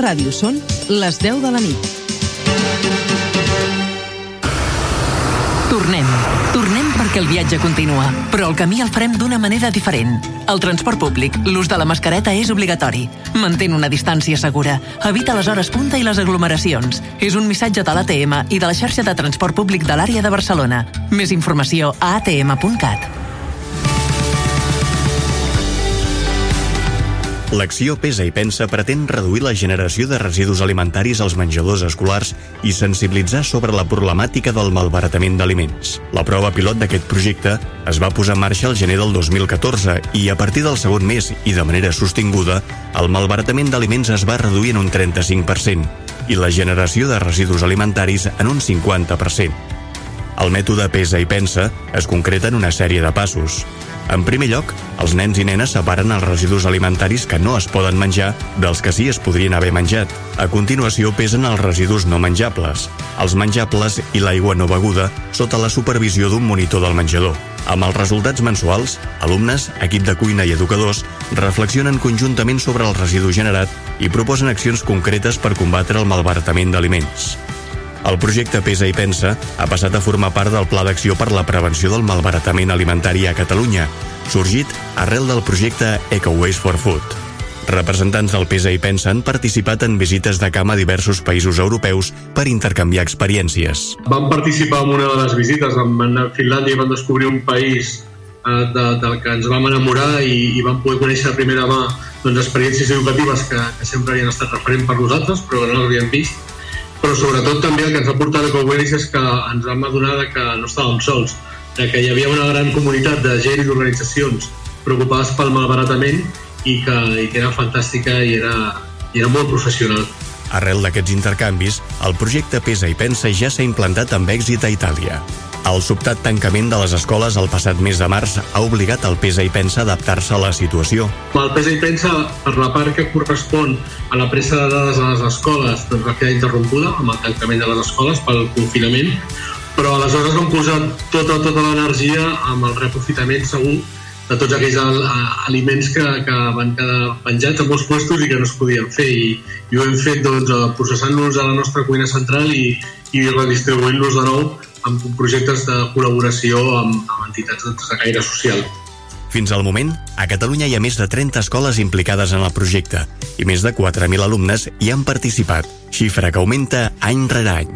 Ràdio són les 10 de la nit. Tornem. Tornem per perquè el viatge continua, però el camí el farem d'una manera diferent. Al transport públic, l'ús de la mascareta és obligatori. Mantén una distància segura. Evita les hores punta i les aglomeracions. És un missatge de l'ATM i de la xarxa de transport públic de l'àrea de Barcelona. Més informació a atm.cat. L'acció Pesa i Pensa pretén reduir la generació de residus alimentaris als menjadors escolars i sensibilitzar sobre la problemàtica del malbaratament d'aliments. La prova pilot d'aquest projecte es va posar en marxa el gener del 2014 i a partir del segon mes i de manera sostinguda, el malbaratament d'aliments es va reduir en un 35% i la generació de residus alimentaris en un 50%. El mètode Pesa i Pensa es concreta en una sèrie de passos. En primer lloc, els nens i nenes separen els residus alimentaris que no es poden menjar dels que sí es podrien haver menjat. A continuació, pesen els residus no menjables, els menjables i l'aigua no beguda sota la supervisió d'un monitor del menjador. Amb els resultats mensuals, alumnes, equip de cuina i educadors reflexionen conjuntament sobre el residu generat i proposen accions concretes per combatre el malbaratament d'aliments. El projecte Pesa i Pensa ha passat a formar part del Pla d'Acció per la Prevenció del Malbaratament Alimentari a Catalunya, sorgit arrel del projecte Eco Waste for Food. Representants del Pesa i Pensa han participat en visites de camp a diversos països europeus per intercanviar experiències. Vam participar en una de les visites, a Finlàndia i vam descobrir un país eh, de, del que ens vam enamorar i, i vam poder conèixer a primera mà doncs, experiències educatives que, que sempre havien estat referent per nosaltres, però no les havíem vist però sobretot també el que ens va portar a Coweris és que ens vam adonar que no estàvem sols, de que hi havia una gran comunitat de gent i d'organitzacions preocupades pel malbaratament i que, i que era fantàstica i era, i era molt professional. Arrel d'aquests intercanvis, el projecte Pesa i Pensa ja s'ha implantat amb èxit a Itàlia. El sobtat tancament de les escoles el passat mes de març ha obligat el Pesa i Pensa a adaptar-se a la situació. El pesa i pensa, per la part que correspon a la presa de dades a les escoles, doncs va quedar interrompuda amb el tancament de les escoles pel confinament, però aleshores vam posar tota, tota l'energia amb el reaprofitament segur de tots aquells aliments que, que van quedar penjats a molts puestos i que no es podien fer i, i ho hem fet doncs, processant-los a la nostra cuina central i, i redistribuint-los de nou amb projectes de col·laboració amb, amb entitats de caire social. Fins al moment, a Catalunya hi ha més de 30 escoles implicades en el projecte i més de 4.000 alumnes hi han participat, xifra que augmenta any rere any.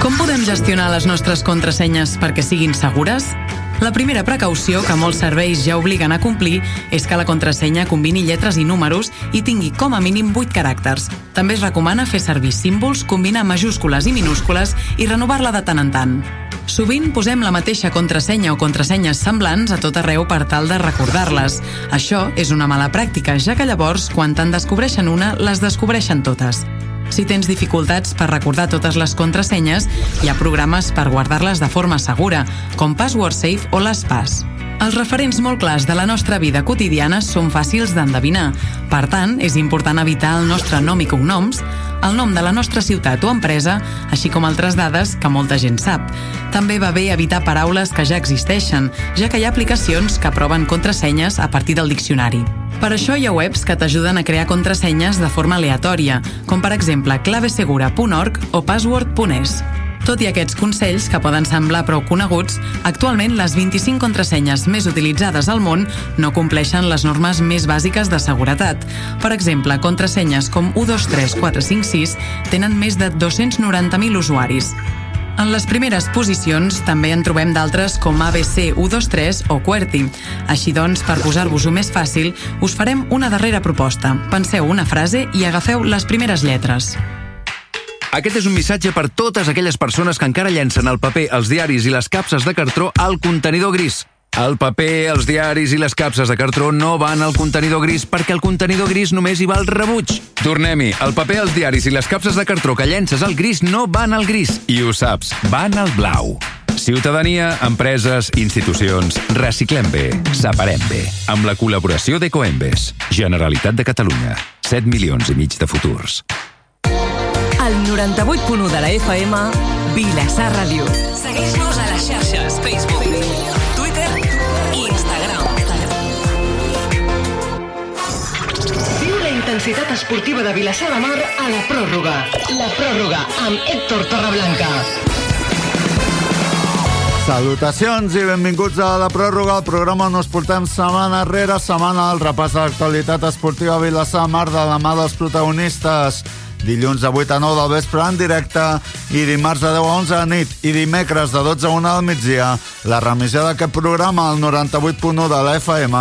Com podem gestionar les nostres contrasenyes perquè siguin segures? La primera precaució que molts serveis ja obliguen a complir és que la contrasenya combini lletres i números i tingui com a mínim 8 caràcters. També es recomana fer servir símbols, combinar majúscules i minúscules i renovar-la de tant en tant. Sovint posem la mateixa contrasenya o contrasenyes semblants a tot arreu per tal de recordar-les. Això és una mala pràctica, ja que llavors, quan te'n descobreixen una, les descobreixen totes. Si tens dificultats per recordar totes les contrasenyes, hi ha programes per guardar-les de forma segura, com Password Safe o l'Espas. Els referents molt clars de la nostra vida quotidiana són fàcils d'endevinar. Per tant, és important evitar el nostre nom i cognoms, el nom de la nostra ciutat o empresa, així com altres dades que molta gent sap. També va bé evitar paraules que ja existeixen, ja que hi ha aplicacions que proven contrasenyes a partir del diccionari. Per això hi ha webs que t'ajuden a crear contrasenyes de forma aleatòria, com per exemple clavesegura.org o password.es. Tot i aquests consells, que poden semblar prou coneguts, actualment les 25 contrasenyes més utilitzades al món no compleixen les normes més bàsiques de seguretat. Per exemple, contrasenyes com 123456 tenen més de 290.000 usuaris. En les primeres posicions també en trobem d'altres com ABC 123 o QWERTY. Així doncs, per posar-vos-ho més fàcil, us farem una darrera proposta. Penseu una frase i agafeu les primeres lletres. Aquest és un missatge per totes aquelles persones que encara llencen el paper, els diaris i les capses de cartró al contenidor gris. El paper, els diaris i les capses de cartró no van al contenidor gris perquè el contenidor gris només hi va al rebuig. Tornem-hi. El paper, els diaris i les capses de cartró que llences al gris no van al gris. I ho saps, van al blau. Ciutadania, empreses, institucions, reciclem bé, separem bé. Amb la col·laboració d'Ecoembes. Generalitat de Catalunya. 7 milions i mig de futurs. El 98.1 de la FM, Vilassar Ràdio. Segueix-nos a les xarxes, Facebook, Intensitat esportiva de Vilassar de Mar a la pròrroga. La pròrroga amb Héctor Torreblanca. Salutacions i benvinguts a la pròrroga, el programa on us portem setmana rere setmana el repàs de l'actualitat esportiva a Vilassar Mar de la mà dels protagonistes. Dilluns de 8 a 9 del vespre en directe i dimarts de 10 a 11 a nit i dimecres de 12 a 1 del migdia la remissió d'aquest programa al 98.1 de la FM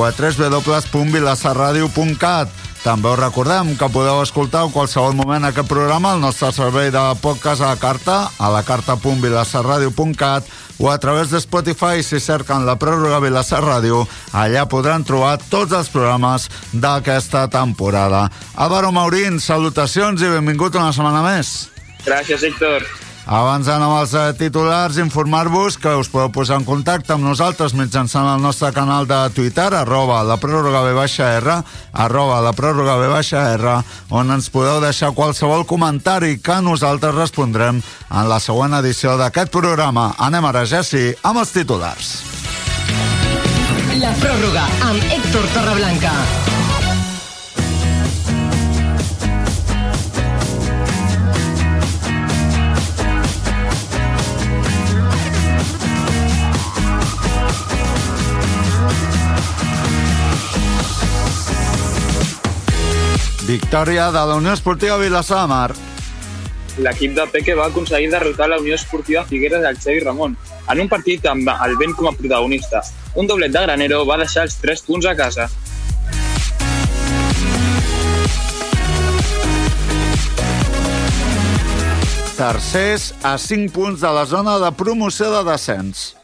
o a www.vilassarradio.cat també us recordem que podeu escoltar en qualsevol moment aquest programa al nostre servei de podcast a la carta, a la carta.vilassarradio.cat o a través de Spotify si cerquen la pròrroga Vilassar Ràdio. Allà podran trobar tots els programes d'aquesta temporada. Álvaro Maurín, salutacions i benvingut una setmana més. Gràcies, Héctor. Abans d'anar amb els eh, titulars, informar-vos que us podeu posar en contacte amb nosaltres mitjançant el nostre canal de Twitter, arroba la pròrroga B baixa R, arroba la pròrroga B baixa R, on ens podeu deixar qualsevol comentari que nosaltres respondrem en la següent edició d'aquest programa. Anem ara, Jessi, amb els titulars. La pròrroga amb Héctor Torreblanca. Victòria de la Unió Esportiva Vilassar de Mar. L'equip de Peque va aconseguir derrotar la Unió Esportiva Figueres del Xevi Ramon en un partit amb el vent com a protagonista. Un doblet de Granero va deixar els 3 punts a casa. Tercers a 5 punts de la zona de promoció de descens.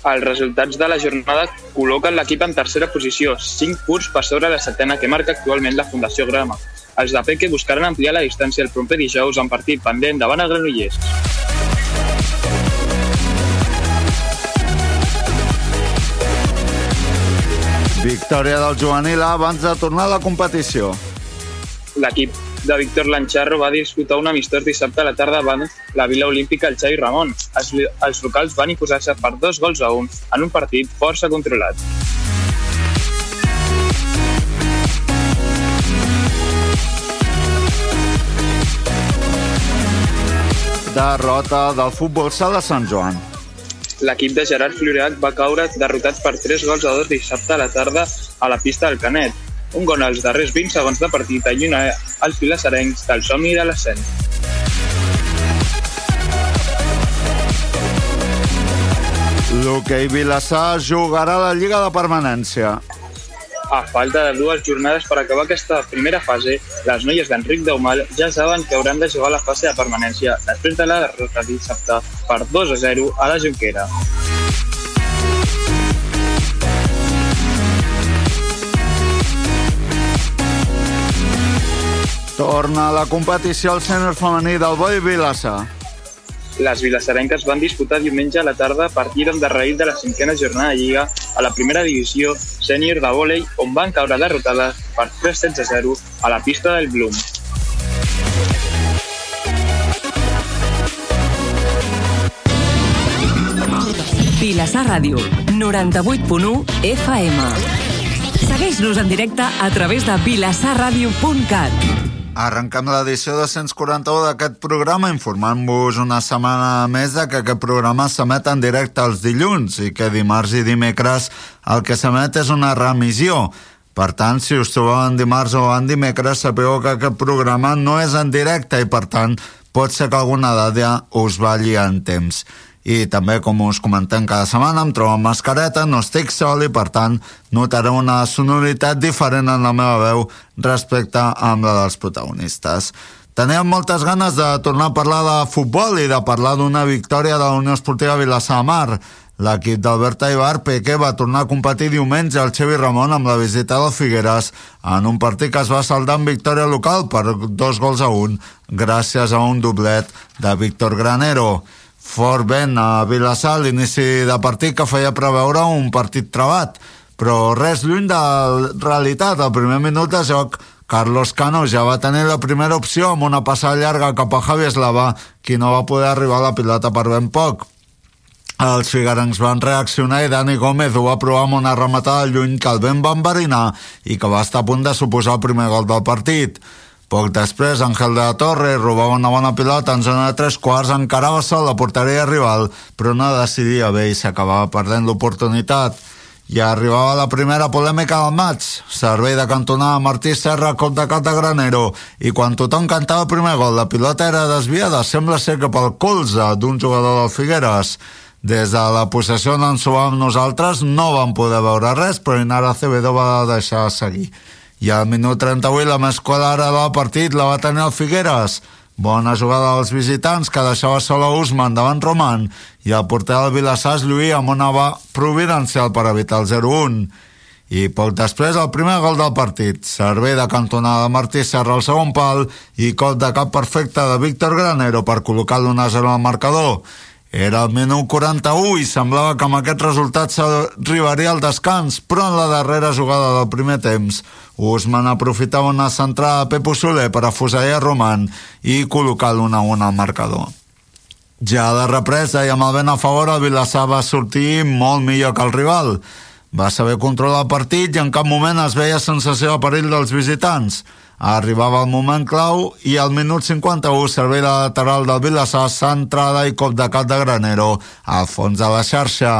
Els resultats de la jornada col·loquen l'equip en tercera posició, 5 punts per sobre la setena que marca actualment la Fundació Grama. Els de Peque buscaran ampliar la distància el proper dijous en partit pendent davant el Granollers. Victòria del juvenil A abans de tornar a la competició. L'equip de Víctor Lancharro va disputar un amistós dissabte a la tarda davant la Vila Olímpica al Xavi Ramon. Els, els locals van imposar-se per dos gols a un en un partit força controlat. Derrota del futbol sala de Sant Joan. L'equip de Gerard Floreac va caure derrotat per 3 gols a 2 dissabte a la tarda a la pista del Canet. Un gol als darrers 20 segons de partit allunya els vilassarencs del somni de l'ascens. L'hoquei Vilassar jugarà la Lliga de Permanència. A falta de dues jornades per acabar aquesta primera fase, les noies d'Enric Daumal ja saben que hauran de jugar la fase de permanència després de la derrota dissabte per 2 a 0 a la Junquera. Torna a la competició al sènior femení del Boi Vilassar. Les vilassarenques van disputar diumenge a la tarda partit endarrerit de la cinquena jornada de Lliga a la primera divisió sènior de vòlei, on van caure derrotades per 3 sets a 0 a la pista del Bloom. Vilassar Ràdio, 98.1 FM. Segueix-nos en directe a través de vilassarradio.cat. Arrenquem l'edició 241 d'aquest programa informant-vos una setmana més de que aquest programa s'emet en directe els dilluns i que dimarts i dimecres el que s'emet és una remissió. Per tant, si us trobeu en dimarts o en dimecres, sapeu que aquest programa no és en directe i, per tant, pot ser que alguna dada us balli en temps. I també, com us comentem cada setmana, em trobo amb mascareta, no estic sol i, per tant, notareu una sonoritat diferent en la meva veu respecte amb la dels protagonistes. Teníem moltes ganes de tornar a parlar de futbol i de parlar d'una victòria de la Unió Esportiva Vilassar de Mar. L'equip d'Albert Aibar Peque va tornar a competir diumenge al Xevi Ramon amb la visita del Figueres en un partit que es va saldar amb victòria local per dos gols a un gràcies a un doblet de Víctor Granero. Fort vent a Vilassar a l'inici de partit que feia preveure un partit trebat, però res lluny de realitat. Al primer minut de joc, Carlos Cano ja va tenir la primera opció amb una passada llarga cap a Javi Eslava, qui no va poder arribar a la pilota per ben poc. Els figuerencs van reaccionar i Dani Gómez ho va provar amb una rematada lluny que el vent va enverinar i que va estar a punt de suposar el primer gol del partit. Poc després, Ángel de la Torre robava una bona pilota en zona de tres quarts, encarava sol la porteria rival, però no decidia bé i s'acabava perdent l'oportunitat. I arribava la primera polèmica del maig. Servei de cantonada Martí Serra, cop de cap de Granero. I quan tothom cantava el primer gol, la pilota era desviada, sembla ser que pel colze d'un jugador del Figueres. Des de la possessió on ens nosaltres no vam poder veure res, però Inara Acevedo va deixar seguir. I al minut 38 la més quadrada del partit la va tenir el Figueres. Bona jugada dels visitants que deixava sol a Usman davant Roman i el porter del Vilassar es lluïa amb una va providencial per evitar el 0-1. I poc després el primer gol del partit. Servei de cantonada de Martí Serra al segon pal i cop de cap perfecte de Víctor Granero per col·locar l'1-0 al marcador. Era el minut 41 i semblava que amb aquest resultat s'arribaria al descans, però en la darrera jugada del primer temps, Usman aprofitava una centrada de Pepo Soler per afusellar Roman i col·locar l'1-1 al marcador. Ja a la represa i amb el vent a favor, el Vilassar va sortir molt millor que el rival. Va saber controlar el partit i en cap moment es veia sensació de perill dels visitants. Arribava el moment clau i al minut 51 servei de lateral del Vilassar centrada i cop de cap de Granero al fons de la xarxa.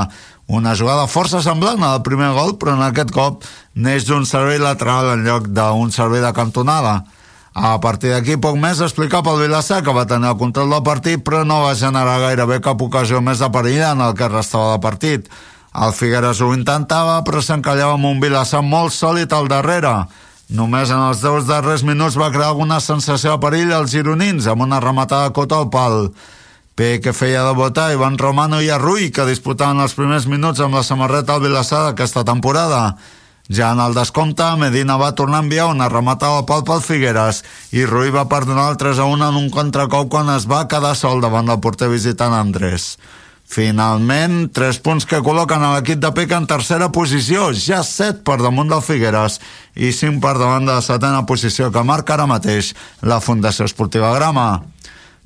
Una jugada força semblant al primer gol, però en aquest cop neix d'un servei lateral en lloc d'un servei de cantonada. A partir d'aquí, poc més explicar pel Vilassar, que va tenir el control del partit, però no va generar gairebé cap ocasió més de perill en el que restava de partit. El Figueres ho intentava, però s'encallava amb un Vilassar molt sòlid al darrere. Només en els dos darrers minuts va crear alguna sensació de perill als gironins, amb una rematada cota al pal. P que feia debutar Ivan Romano i Arrui, que disputaven els primers minuts amb la samarreta al Vilassar d'aquesta temporada. Ja en el descompte, Medina va tornar a enviar una rematada al pal pel Figueres i Rui va perdonar el 3 a 1 en un contracop quan es va quedar sol davant del porter visitant Andrés. Finalment, tres punts que col·loquen a l'equip de Peca en tercera posició, ja set per damunt del Figueres i cinc per davant de la setena posició que marca ara mateix la Fundació Esportiva Grama.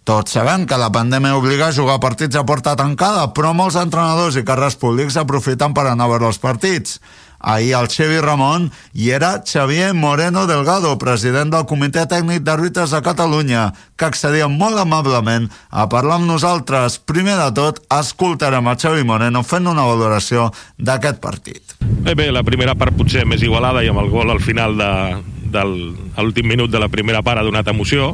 Tots sabem que la pandèmia obliga a jugar partits a porta tancada, però molts entrenadors i carrers públics aprofiten per anar a veure els partits. Ahir el Xevi Ramon i era Xavier Moreno Delgado, president del Comitè Tècnic d'Àrbitres de Catalunya, que accedia molt amablement a parlar amb nosaltres. Primer de tot, escoltarem a Xavi Moreno fent una valoració d'aquest partit. Bé, bé, la primera part potser més igualada i amb el gol al final de, del a l'últim minut de la primera part ha donat emoció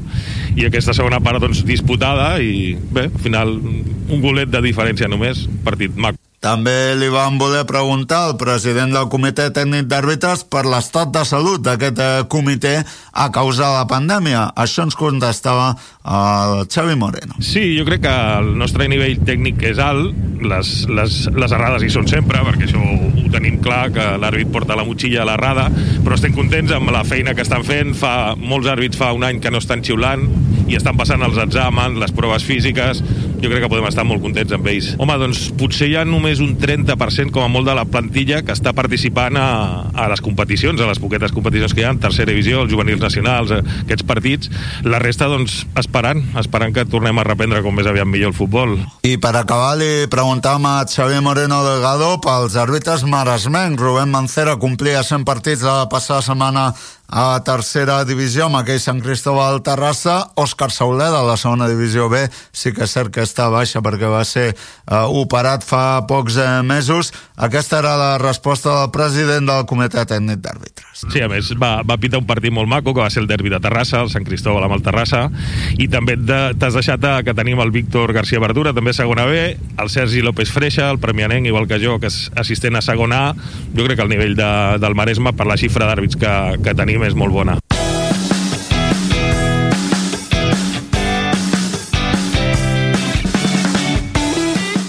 i aquesta segona part doncs disputada i bé, al final un golet de diferència només, partit maco. També li van voler preguntar al president del Comitè Tècnic d'Àrbitres per l'estat de salut d'aquest eh, comitè a causa de la pandèmia. Això ens contestava el Xavi Moreno. Sí, jo crec que el nostre nivell tècnic és alt, les, les, les errades hi són sempre, perquè això ho, tenim clar, que l'àrbit porta la motxilla a l'errada, però estem contents amb la feina que estan fent. Fa, molts àrbits fa un any que no estan xiulant i estan passant els exàmens, les proves físiques, jo crec que podem estar molt contents amb ells. Home, doncs potser hi ha només un 30% com a molt de la plantilla que està participant a, a les competicions, a les poquetes competicions que hi ha, tercera divisió, els juvenils nacionals, eh, aquests partits. La resta, doncs, esperant, esperant que tornem a reprendre com més aviat millor el futbol. I per acabar li preguntàvem a Xavier Moreno Delgado pels àrbitres maresmencs. Rubén Mancera complia 100 partits la passada setmana a tercera divisió amb aquell Sant Cristóbal Terrassa, Òscar Sauleda a la segona divisió B, sí que és cert que està baixa perquè va ser uh, operat fa pocs eh, mesos. Aquesta era la resposta del president del Comitè Tècnic d'Àrbitres. Sí, a més, va, va pitar un partit molt maco, que va ser el derbi de Terrassa, el Sant Cristóbal amb el Terrassa, i també de, t'has deixat eh, que tenim el Víctor García Verdura, també a segona B, el Sergi López Freixa, el premianenc, igual que jo, que és assistent a segona A. Jo crec que el nivell de, del Maresme, per la xifra d'àrbits que, que tenim, és molt bona.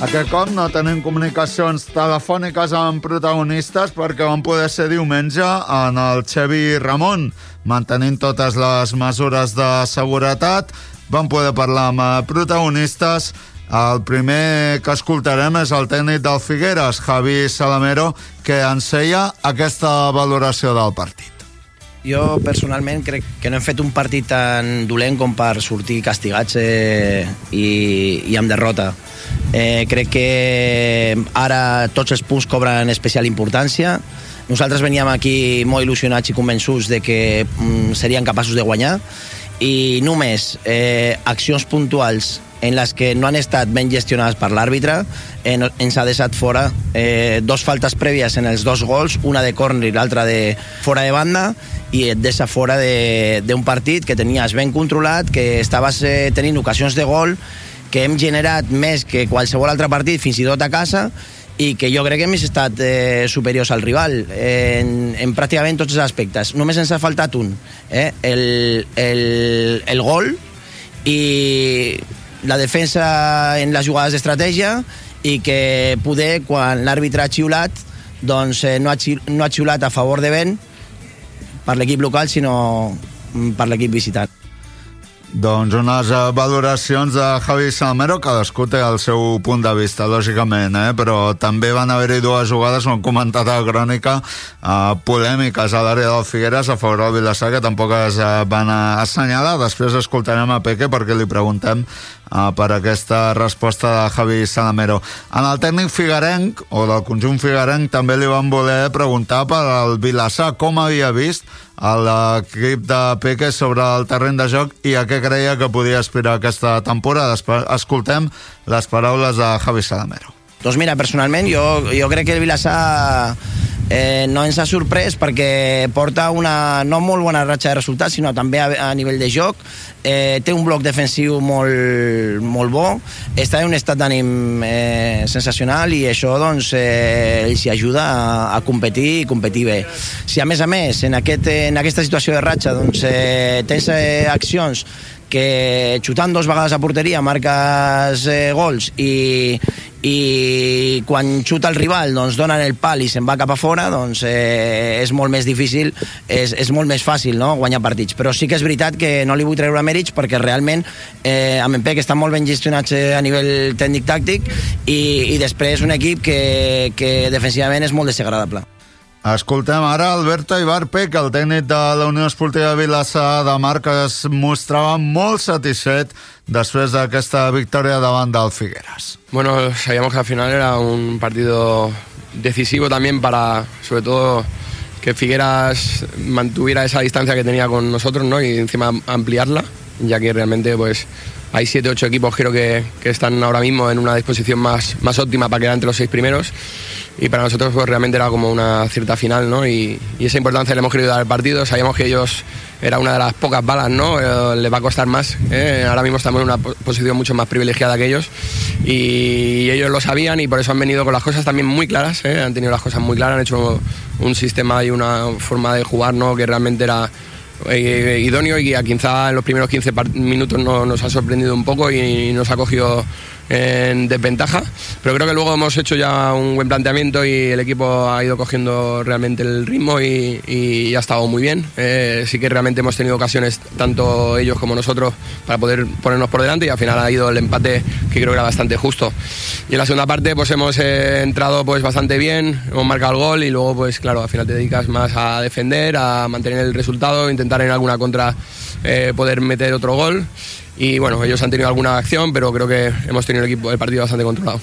Aquest cop no tenim comunicacions telefòniques amb protagonistes perquè van poder ser diumenge en el Xevi Ramon. Mantenint totes les mesures de seguretat, van poder parlar amb eh, protagonistes. El primer que escoltarem és el tècnic del Figueres, Javi Salamero, que ens feia aquesta valoració del partit. Jo personalment crec que no hem fet un partit tan dolent com per sortir castigats eh, i, i amb derrota. Eh, crec que ara tots els punts cobren especial importància. Nosaltres veníem aquí molt il·lusionats i convençuts de que mm, serien capaços de guanyar i només eh, accions puntuals en les que no han estat ben gestionades per l'àrbitre en, ens ha deixat fora eh, dos faltes prèvies en els dos gols, una de córner i l'altra de fora de banda i et deixa fora de- d'un partit que tenies ben controlat, que estaves eh, tenint ocasions de gol que hem generat més que qualsevol altre partit, fins i tot a casa, i que jo crec que hem estat eh, superiors al rival en, en pràcticament tots els aspectes. Només ens ha faltat un, eh? el, el, el gol i la defensa en les jugades d'estratègia i que poder, quan l'àrbitre ha xiulat, doncs eh, no, ha xiu, no ha xiulat a favor de vent per l'equip local, sinó per l'equip visitant. Doncs unes eh, valoracions de Javi Salmero, cadascú té el seu punt de vista, lògicament, eh? però també van haver-hi dues jugades, ho hem comentat a la crònica, eh, polèmiques a l'àrea del Figueres a favor del Vilassar, que tampoc es eh, van assenyalar. Després escoltarem a Peque perquè li preguntem eh, per aquesta resposta de Javi Salamero. En el tècnic figuerenc, o del conjunt figuerenc, també li van voler preguntar per al Vilassar com havia vist l'equip de Peque sobre el terreny de joc i a què creia que podia aspirar aquesta temporada. Escoltem les paraules de Javi Salamero. Doncs mira, personalment jo, jo crec que el Vilassar eh, no ens ha sorprès perquè porta una no molt bona ratxa de resultats, sinó també a, a nivell de joc. Eh, té un bloc defensiu molt, molt bo, està en un estat d'ànim eh, sensacional i això doncs, eh, els ajuda a, a competir i competir bé. Si a més a més en, aquest, en aquesta situació de ratxa doncs, eh, tens eh, accions que xutant dos vegades a porteria marques eh, gols i, i quan xuta el rival doncs donen el pal i se'n va cap a fora doncs eh, és molt més difícil és, és molt més fàcil no? guanyar partits però sí que és veritat que no li vull treure mèrits perquè realment eh, amb en Pec estan molt ben gestionats eh, a nivell tècnic-tàctic i, i després un equip que, que defensivament és molt desagradable Escoltem ara Alberto Ibar Peque, el tècnic de la Unió Esportiva Vilassar de Mar, que es mostrava molt satisfet després d'aquesta victòria davant del Figueres. Bueno, sabíamos que al final era un partido decisivo también para, sobre todo, que Figueras mantuviera esa distancia que tenía con nosotros, ¿no? Y encima ampliarla, ya que realmente, pues, hay siete, ocho equipos creo que, que están ahora mismo en una disposición más, más óptima para quedar entre los seis primeros. Y para nosotros, pues, realmente era como una cierta final, ¿no? Y, esa importancia le hemos querido dar al partido. Sabíamos que ellos era una de las pocas balas, ¿no? Eh, les va a costar más. ¿eh? Ahora mismo estamos en una po- posición mucho más privilegiada que ellos y ellos lo sabían y por eso han venido con las cosas también muy claras. ¿eh? Han tenido las cosas muy claras, han hecho un sistema y una forma de jugar, ¿no? Que realmente era eh, idóneo y que quizá en los primeros 15 par- minutos no- nos ha sorprendido un poco y nos ha cogido en desventaja, pero creo que luego hemos hecho ya un buen planteamiento y el equipo ha ido cogiendo realmente el ritmo y, ha estado muy bien. Eh, sí que realmente hemos tenido ocasiones, tanto ellos como nosotros, para poder ponernos por delante y al final ha ido el empate que creo que era bastante justo. Y en la segunda parte pues hemos eh, entrado pues bastante bien, hemos marcado el gol y luego pues claro, al final te dedicas más a defender, a mantener el resultado, intentar en alguna contra eh, poder meter otro gol. Y bueno, ellos han tenido alguna acción, pero creo que hemos tenido el, equipo, el partido bastante controlado.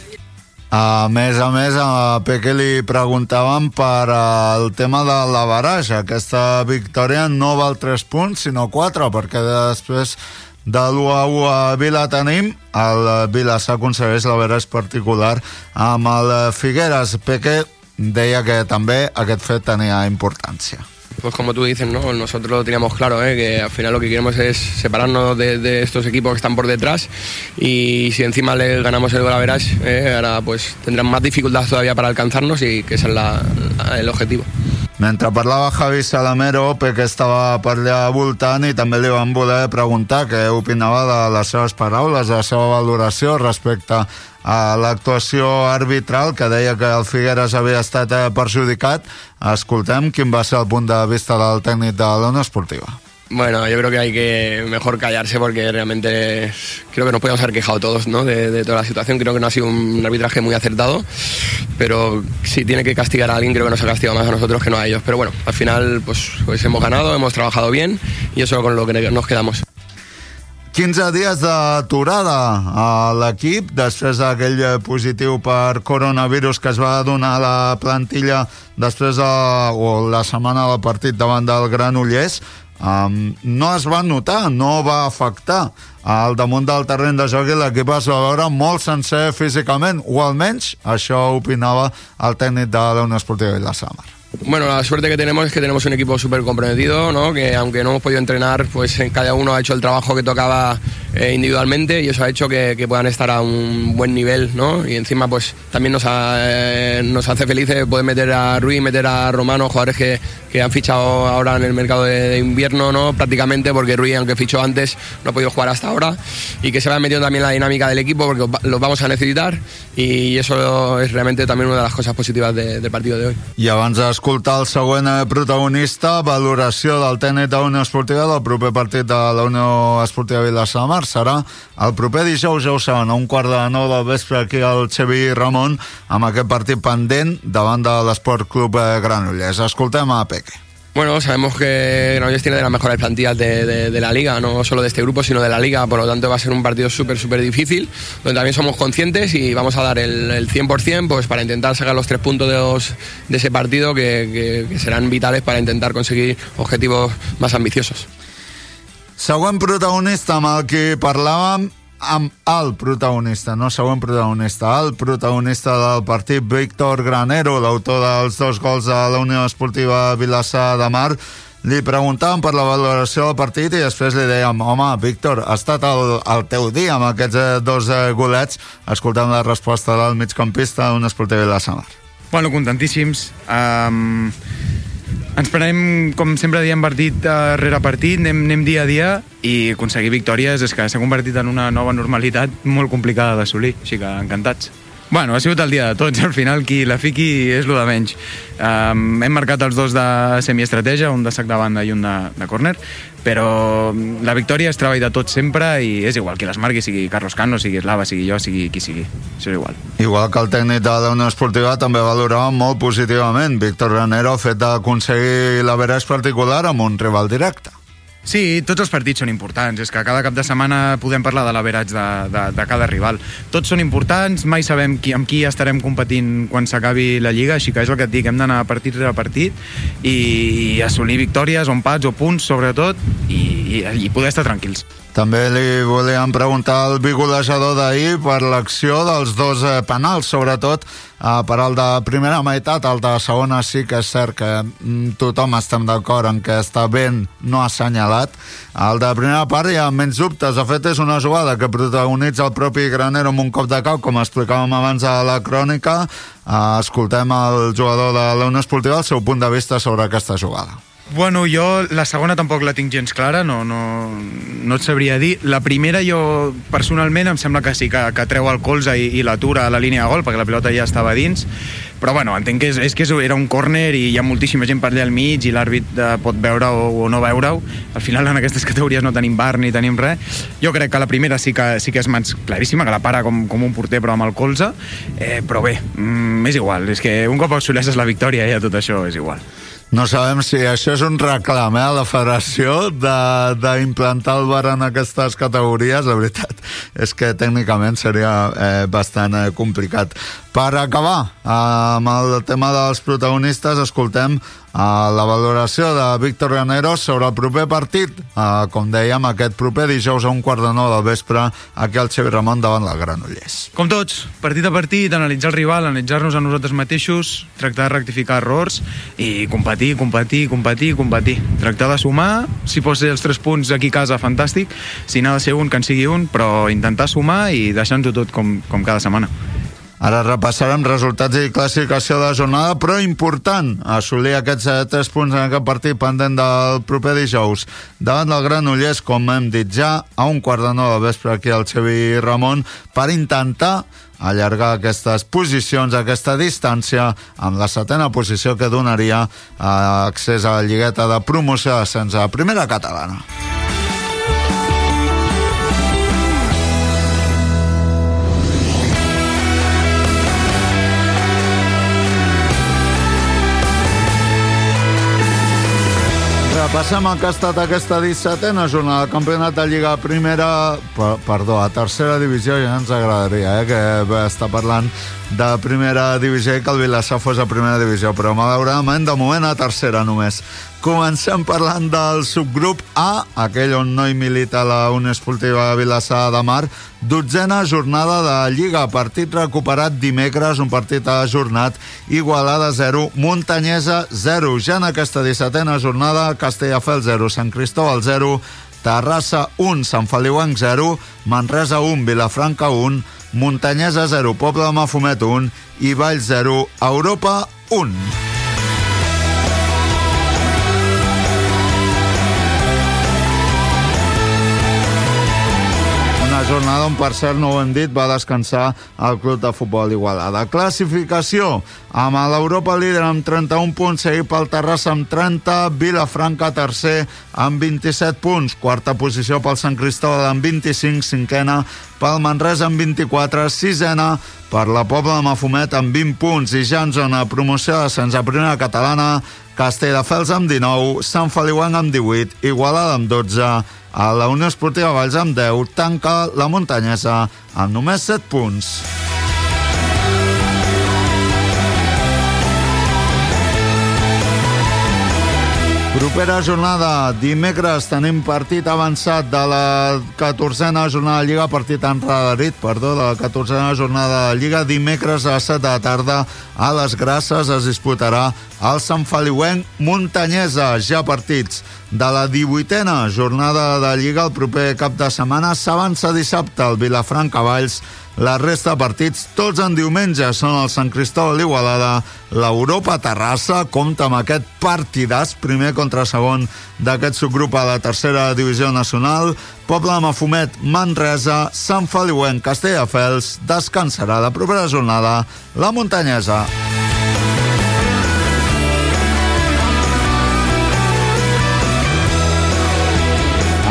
A més a més, a Peque li preguntàvem per el tema de la baraja. Aquesta victòria no val 3 punts, sinó 4, perquè després de l'1 a 1 a Vila tenim, el Vila s'aconsegueix la baraja particular amb el Figueres. Peque deia que també aquest fet tenia importància. Pues como tú dices, ¿no? nosotros lo teníamos claro, ¿eh? que al final lo que queremos es separarnos de, estos equipos que están por detrás y si encima le ganamos el gol a Verás, ¿eh? ahora pues tendrán más dificultades todavía para alcanzarnos y que ese es el objetivo. Mentre parlava Javi Salamero, Peque estava per allà voltant i també li van voler preguntar què opinava de les seves paraules, de la seva valoració respecte a l'actuació arbitral que deia que el Figueres havia estat eh, perjudicat. Escoltem quin va ser el punt de vista del tècnic de Unió Esportiva. Bueno, yo creo que hay que mejor callarse porque realmente creo que nos podíamos haber quejado todos ¿no? de, de toda la situación. Creo que no ha sido un arbitraje muy acertado, pero si tiene que castigar a alguien, creo que nos ha castigado más a nosotros que no a ellos. Pero bueno, al final pues, pues hemos ganado, hemos trabajado bien y eso es con lo que nos quedamos. 15 dies d'aturada a l'equip després d'aquell positiu per coronavirus que es va donar a la plantilla després de, o la setmana del partit davant del Granollers um, no es va notar, no va afectar al damunt del terreny de joc i l'equip es va veure molt sencer físicament, o almenys això opinava el tècnic de la Esportiva Vilassamar. Bueno, la suerte que tenemos es que tenemos un equipo súper comprometido, ¿no? que aunque no hemos podido entrenar, pues cada uno ha hecho el trabajo que tocaba eh, individualmente y eso ha hecho que, que puedan estar a un buen nivel, ¿no? Y encima, pues también nos, ha- eh, nos hace felices poder meter a Ruiz, meter a Romano, jugadores que, que han fichado ahora en el mercado de, de invierno, ¿no? Prácticamente, porque Ruiz, aunque fichó antes, no ha podido jugar hasta ahora y que se va metiendo también la dinámica del equipo porque los vamos a necesitar y eso es realmente también una de las cosas positivas de- del partido de hoy. I abans d'escoltar el següent eh, protagonista, valoració del tècnic de Unió Esportiva del proper partit de la Unió Esportiva Vilassamar serà el proper dijous, ja ho saben, a un quart de nou del vespre aquí al Xevi Ramon amb aquest partit pendent davant de l'Esport Club eh, Granollers. Escoltem a Peque. Bueno, sabemos que Granollers tiene de las mejores plantillas de, la liga, no solo de este grupo, sino de la liga, por lo tanto va a ser un partido súper, súper difícil, donde también somos conscientes y vamos a dar el, el 100% pues, para intentar sacar los tres puntos de, ese partido que, serán vitales para intentar conseguir objetivos más ambiciosos. Següent protagonista amb que parlàvem amb el protagonista, no següent protagonista, el protagonista del partit, Víctor Granero, l'autor dels dos gols de la Unió Esportiva Vilassar de Mar, li preguntàvem per la valoració del partit i després li dèiem, home, Víctor, ha estat el, el teu dia amb aquests eh, dos eh, golets. Escoltem la resposta del migcampista Esportiva Vilassar de Mar. Bueno, contentíssims. Um, ens prenem, com sempre diem, partit uh, rere partit, anem, anem dia a dia i aconseguir victòries és que s'ha convertit en una nova normalitat molt complicada d'assolir, així que encantats. Bueno, ha sigut el dia de tots, al final qui la fiqui és lo de menys. Um, hem marcat els dos de semiestratègia, un de sac de banda i un de, de córner, però la victòria és treball de tots sempre i és igual qui les marqui, sigui Carlos Cano, sigui Eslava, sigui jo, sigui qui sigui. Això és igual. Igual que el tècnic de la Unió Esportiva també valorava molt positivament Víctor Granero el fet d'aconseguir l'averès particular amb un rival directe. Sí, tots els partits són importants. És que cada cap de setmana podem parlar de l'averatge de, de, de cada rival. Tots són importants, mai sabem qui, amb qui estarem competint quan s'acabi la Lliga, així que és el que et dic, hem d'anar partit rere partit i, i assolir victòries empats o punts, sobretot, i, i, i poder estar tranquils. També li volíem preguntar al vigolejador d'ahir per l'acció dels dos eh, penals, sobretot eh, per al de primera meitat, el de segona sí que és cert que mm, tothom estem d'acord en que està ben no assenyalat. El de primera part hi ha menys dubtes, de fet és una jugada que protagonitza el propi Granero amb un cop de cap, com explicàvem abans a la crònica. Eh, escoltem el jugador de la Unió Esportiva el seu punt de vista sobre aquesta jugada. Bueno, jo la segona tampoc la tinc gens clara, no, no, no et sabria dir. La primera jo, personalment, em sembla que sí, que, que treu el colze i, i l'atura a la línia de gol, perquè la pilota ja estava dins. Però bueno, entenc que, és, és que és, era un córner i hi ha moltíssima gent per allà al mig i l'àrbit eh, pot veure o, o no veure-ho. Al final en aquestes categories no tenim bar ni tenim res. Jo crec que la primera sí que, sí que és mans claríssima, que la para com, com un porter però amb el colze. Eh, però bé, mm, és igual. És que un cop assoleixes la victòria ja tot això és igual. No sabem si això és un reclam eh, a la federació de- d'implantar el bar en aquestes categories. La veritat és que tècnicament seria eh, bastant eh, complicat. Per acabar eh, amb el tema dels protagonistes, escoltem eh, la valoració de Víctor Granero sobre el proper partit. Eh, com dèiem, aquest proper dijous a un quart de nou del vespre aquí al Xevi Ramon davant del Granollers. Com tots, partit a partit, analitzar el rival, analitzar-nos a nosaltres mateixos, tractar de rectificar errors i competir, competir, competir, competir. Tractar de sumar, si pot ser els tres punts aquí a casa, fantàstic, si n'ha de ser un, que en sigui un, però intentar sumar i deixant-ho tot com, com cada setmana. Ara repassarem resultats i classificació de la jornada, però important assolir aquests eh, tres punts en aquest partit pendent del proper dijous. Davant del Granollers, com hem dit ja, a un quart de nou del vespre aquí al Xavi Ramon, per intentar allargar aquestes posicions, aquesta distància, amb la setena posició que donaria eh, accés a la lligueta de promoció d'ascens a la primera catalana. Repassem el que ha estat aquesta 17a jornada del campionat de Lliga Primera, per, perdó, a tercera divisió ja ens agradaria, eh, que bé, està parlant de primera divisió i que el Vilassar fos a primera divisió, però malauradament de moment a tercera només. Comencem parlant del subgrup A, aquell on no hi milita la Unió Esportiva Vilassar de Mar, dotzena jornada de Lliga, partit recuperat dimecres, un partit ajornat, Igualada 0, Muntanyesa 0. Ja en aquesta 17a jornada, Castellafel 0, Sant Cristóbal 0, Terrassa 1, Sant Feliuenc 0, Manresa 1, Vilafranca 1, Muntanyesa 0, Poble de Mafumet 1 i Vall 0, Europa 1. On, per cert, no ho hem dit, va descansar el club de futbol Igualada. Classificació, amb l'Europa líder amb 31 punts, seguit pel Terrassa amb 30, Vilafranca tercer amb 27 punts, quarta posició pel Sant Cristóbal amb 25, cinquena pel Manresa amb 24, sisena per la Pobla de Mafumet amb 20 punts. I ja en zona de promoció d'ascens a primera catalana, Castelldefels amb 19, Sant Feliuenc amb 18, Igualada amb 12, a la Unió Esportiva Valls amb 10, tanca la muntanyesa amb només 7 punts. Propera jornada, dimecres tenim partit avançat de la 14a jornada de Lliga, partit enradarit, perdó, de la 14a jornada de Lliga. Dimecres a les 7 de tarda a les Grasses es disputarà el Sant Feliuenc Muntanyesa. Ja partits de la 18a jornada de Lliga el proper cap de setmana s'avança dissabte al Vilafranca Valls la resta de partits, tots en diumenge, són el Sant Cristóbal Igualada, l'Europa Terrassa, compta amb aquest partidàs, primer contra segon d'aquest subgrup a la tercera divisió nacional, Poble de Mafumet, Manresa, Sant Feliuenc, Castelldefels, descansarà la propera jornada la muntanyesa.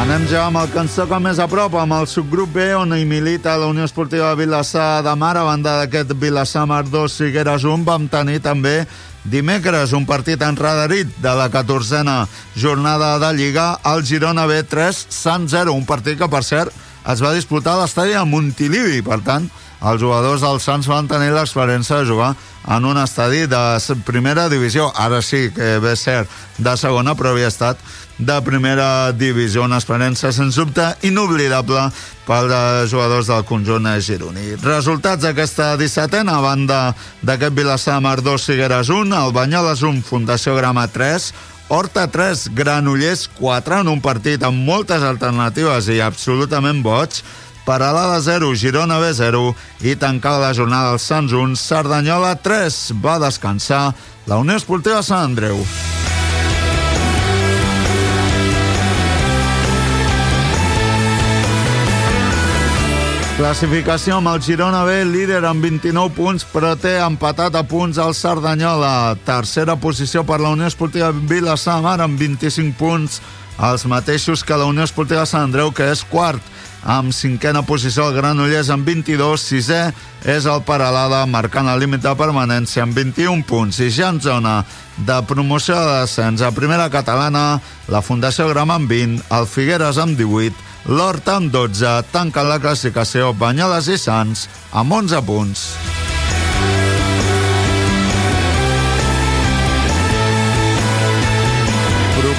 Anem ja amb el que ens toca més a prop, amb el subgrup B, on hi milita la Unió Esportiva Vilassar de Mar. A banda d'aquest Vilassar Mar 2, Figueres 1, vam tenir també dimecres un partit enradarit de la 14a jornada de Lliga, el Girona B3, Sant 0, un partit que, per cert, es va disputar a l'estadi de Montilivi, per tant, els jugadors dels Sants van tenir l'experiència de jugar en un estadi de primera divisió. Ara sí que ve cert de segona, però havia estat de primera divisió. Una experiència, sens dubte, inoblidable pels eh, jugadors del conjunt gironí. Resultats d'aquesta 17a, a banda d'aquest Vilassar Mar 2, Figueres 1, el Banyoles 1, Fundació Grama 3, Horta 3, Granollers 4, en un partit amb moltes alternatives i absolutament boig, Paralada 0, Girona B 0 i tancada la jornada dels Sants 1, Cerdanyola 3. Va descansar la Unió Esportiva Sant Andreu. Classificació amb el Girona B, líder amb 29 punts, però té empatat a punts el Cerdanyola. Tercera posició per la Unió Esportiva Vilassar amb 25 punts, els mateixos que la Unió Esportiva Sant Andreu, que és quart amb cinquena posició el Granollers amb 22, sisè és el Paralada marcant el límit de permanència amb 21 punts i ja en zona de promoció de descens a primera catalana la Fundació Grama amb 20, el Figueres amb 18, l'Horta amb 12, tanquen la classificació Banyoles i Sants amb 11 punts.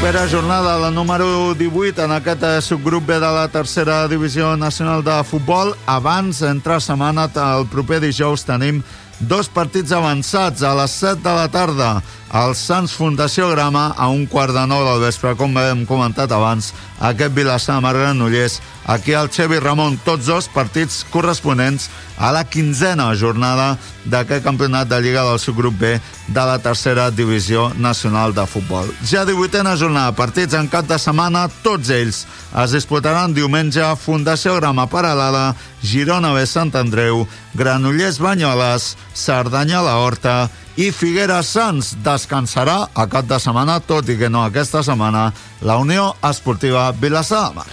Propera jornada, la número 18 en aquest eh, subgrup B de la tercera divisió nacional de futbol. Abans, entre setmana, el proper dijous tenim dos partits avançats a les 7 de la tarda. El Sants Fundació Grama a un quart de nou del vespre, com hem comentat abans, aquest Vilassar Mar Granollers, aquí al Xevi Ramon, tots dos partits corresponents a la quinzena jornada d'aquest campionat de Lliga del subgrup B de la tercera divisió nacional de futbol. Ja 18a jornada, partits en cap de setmana, tots ells es disputaran diumenge Fundació Grama Paralada, Girona B Sant Andreu, Granollers Banyoles, Cerdanyola Horta i Figueres Sants descansarà a cap de setmana, tot i que no aquesta setmana, la Unió Esportiva Vilassar de Mar.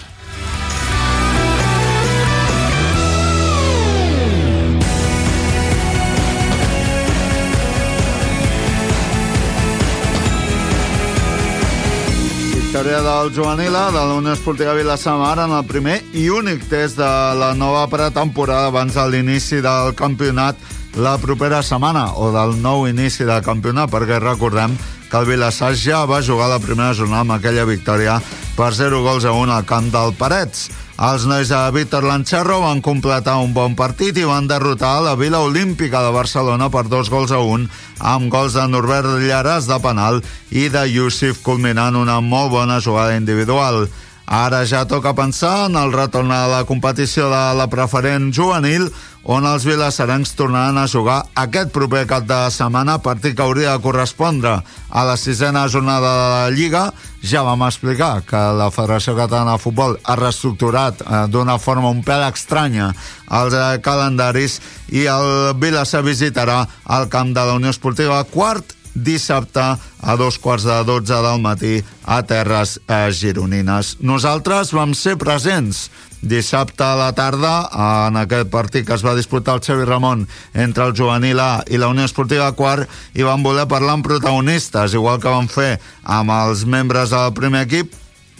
Victòria del Joanila, de la Unió Esportiva Vilassar Mar en el primer i únic test de la nova pretemporada abans de l'inici del campionat la propera setmana, o del nou inici del campionat, perquè recordem que el Vilassar ja va jugar la primera jornada amb aquella victòria per 0 gols a 1 al camp del Parets. Els nois de Víctor Lancherro van completar un bon partit i van derrotar la Vila Olímpica de Barcelona per dos gols a un amb gols de Norbert Llaras de penal i de Yusuf culminant una molt bona jugada individual. Ara ja toca pensar en el retorn a la competició de la preferent juvenil, on els vilassarencs tornaran a jugar aquest proper cap de setmana, partit que hauria de correspondre a la sisena jornada de la Lliga. Ja vam explicar que la Federació Catalana de Futbol ha reestructurat eh, d'una forma un pèl estranya els eh, calendaris i el Vilassar visitarà el camp de la Unió Esportiva quart dissabte a dos quarts de dotze del matí a Terres eh, Gironines. Nosaltres vam ser presents dissabte a la tarda en aquest partit que es va disputar el Xavi Ramon entre el Juvenil A i la Unió Esportiva Quart i vam voler parlar amb protagonistes, igual que vam fer amb els membres del primer equip,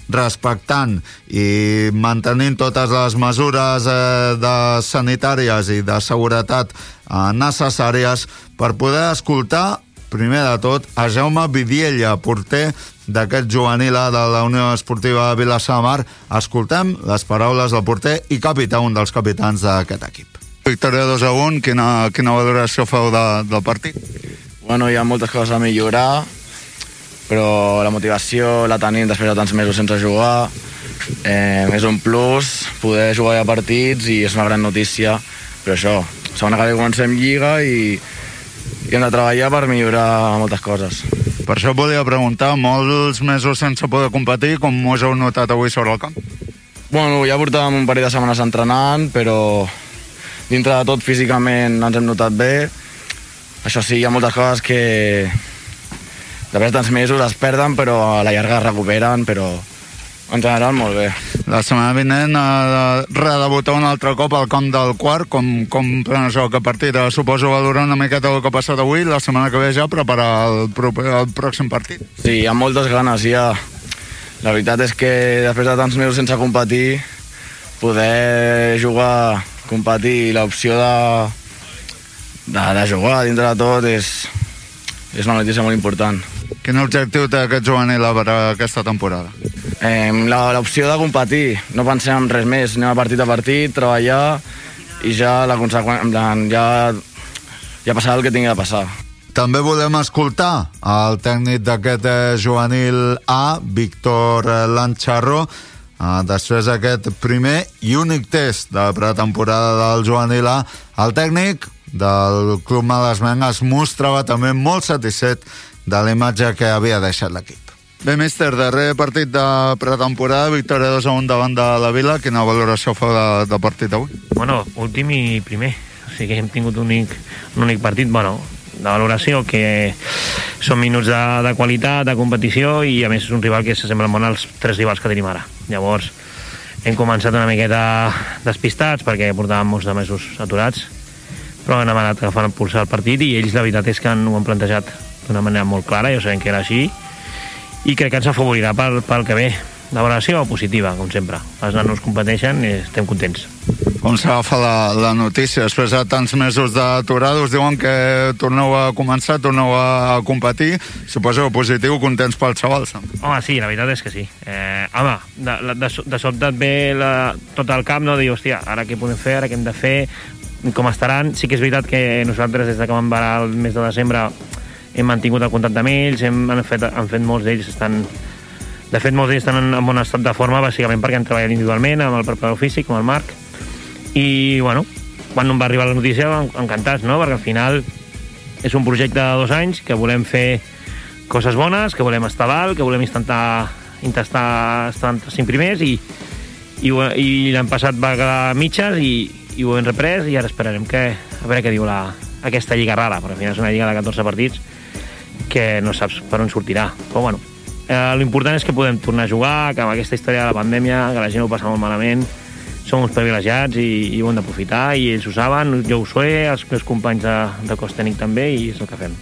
respectant i mantenint totes les mesures eh, de sanitàries i de seguretat eh, necessàries per poder escoltar primer de tot, a Jaume Vidiella, porter d'aquest juvenil A de la Unió Esportiva Vilassar de Mar. Escoltem les paraules del porter i capità, un dels capitans d'aquest equip. Victòria 2 a 1, quina, quina valoració feu de, del partit? Bueno, hi ha moltes coses a millorar, però la motivació la tenim després de tants mesos sense jugar. Eh, és un plus poder jugar a partits i és una gran notícia, però això, segona que comencem Lliga i, i hem de treballar per millorar moltes coses. Per això volia preguntar, molts mesos sense poder competir, com us heu notat avui sobre el camp? Bueno, ja portàvem un parell de setmanes entrenant, però dintre de tot físicament ens hem notat bé. Això sí, hi ha moltes coses que després de tants mesos es perden, però a la llarga es recuperen, però en general molt bé. La setmana vinent ha de redebutar un altre cop al camp del quart, com, com això que partit? Eh, Suposo valorar una miqueta el que ha passat avui, la setmana que ve ja preparar el, proper, el pròxim partit. Sí, hi ha moltes ganes, ja. La veritat és que després de tants mesos sense competir, poder jugar, competir, l'opció de, de, de jugar dintre de tot és, és una notícia molt important. Quin objectiu té aquest juvenil per aquesta temporada? Eh, L'opció de competir, no pensem en res més, anem a partit a partit, treballar i ja la conseqüència, ja, ja passarà el que tingui de passar. També volem escoltar el tècnic d'aquest eh, juvenil A, Víctor eh, Lancharro, eh, després d'aquest primer i únic test de pretemporada del juvenil A. El tècnic del Club Malasmenc es mostrava també molt satisfet de la imatge que havia deixat l'equip. Bé, míster, darrer partit de pretemporada, victòria 2 a 1 davant de la Vila. Quina valoració fa de, de partit avui? Bueno, últim i primer. O sigui que hem tingut un únic, un únic partit, bueno, de valoració, que són minuts de, de qualitat, de competició, i a més és un rival que s'assembla molt als tres rivals que tenim ara. Llavors, hem començat una miqueta despistats, perquè portàvem molts de mesos aturats, però hem anat agafant el pulsar el partit i ells la veritat és que han, ho han plantejat d'una manera molt clara, jo sabem que era així, i crec que ens afavorirà pel, pel que ve. La valoració positiva, com sempre. Els nanos competeixen i estem contents. Com s'agafa la, la notícia? Després de tants mesos d'aturada us diuen que torneu a començar, torneu a competir. Suposo positiu, contents pels xavals. Home, sí, la veritat és que sí. Eh, home, de, de, de sobte et ve la, tot el camp, no? Dir, hòstia, ara què podem fer, ara què hem de fer, com estaran. Sí que és veritat que nosaltres, des de que vam parar el mes de desembre, hem mantingut el contacte amb ells, hem, han, fet, han fet molts d'ells estan de fet molts d'ells estan en, en bon estat de forma bàsicament perquè han treballat individualment amb el preparador físic, amb el Marc i bueno, quan em va arribar la notícia en- encantats, no? perquè al final és un projecte de dos anys que volem fer coses bones, que volem estar dalt, que volem intentar, intentar estar entre cinc primers i, i, i l'any passat va quedar mitges i, i ho hem reprès i ara esperarem que, a veure què diu la, aquesta lliga rara, perquè al final és una lliga de 14 partits que no saps per on sortirà. Però bueno, eh, l'important és que podem tornar a jugar, que amb aquesta història de la pandèmia, que la gent ho passa molt malament, som uns privilegiats i, i ho hem d'aprofitar i ells ho saben, jo ho sé, els meus companys de, de cos tècnic també i és el que fem.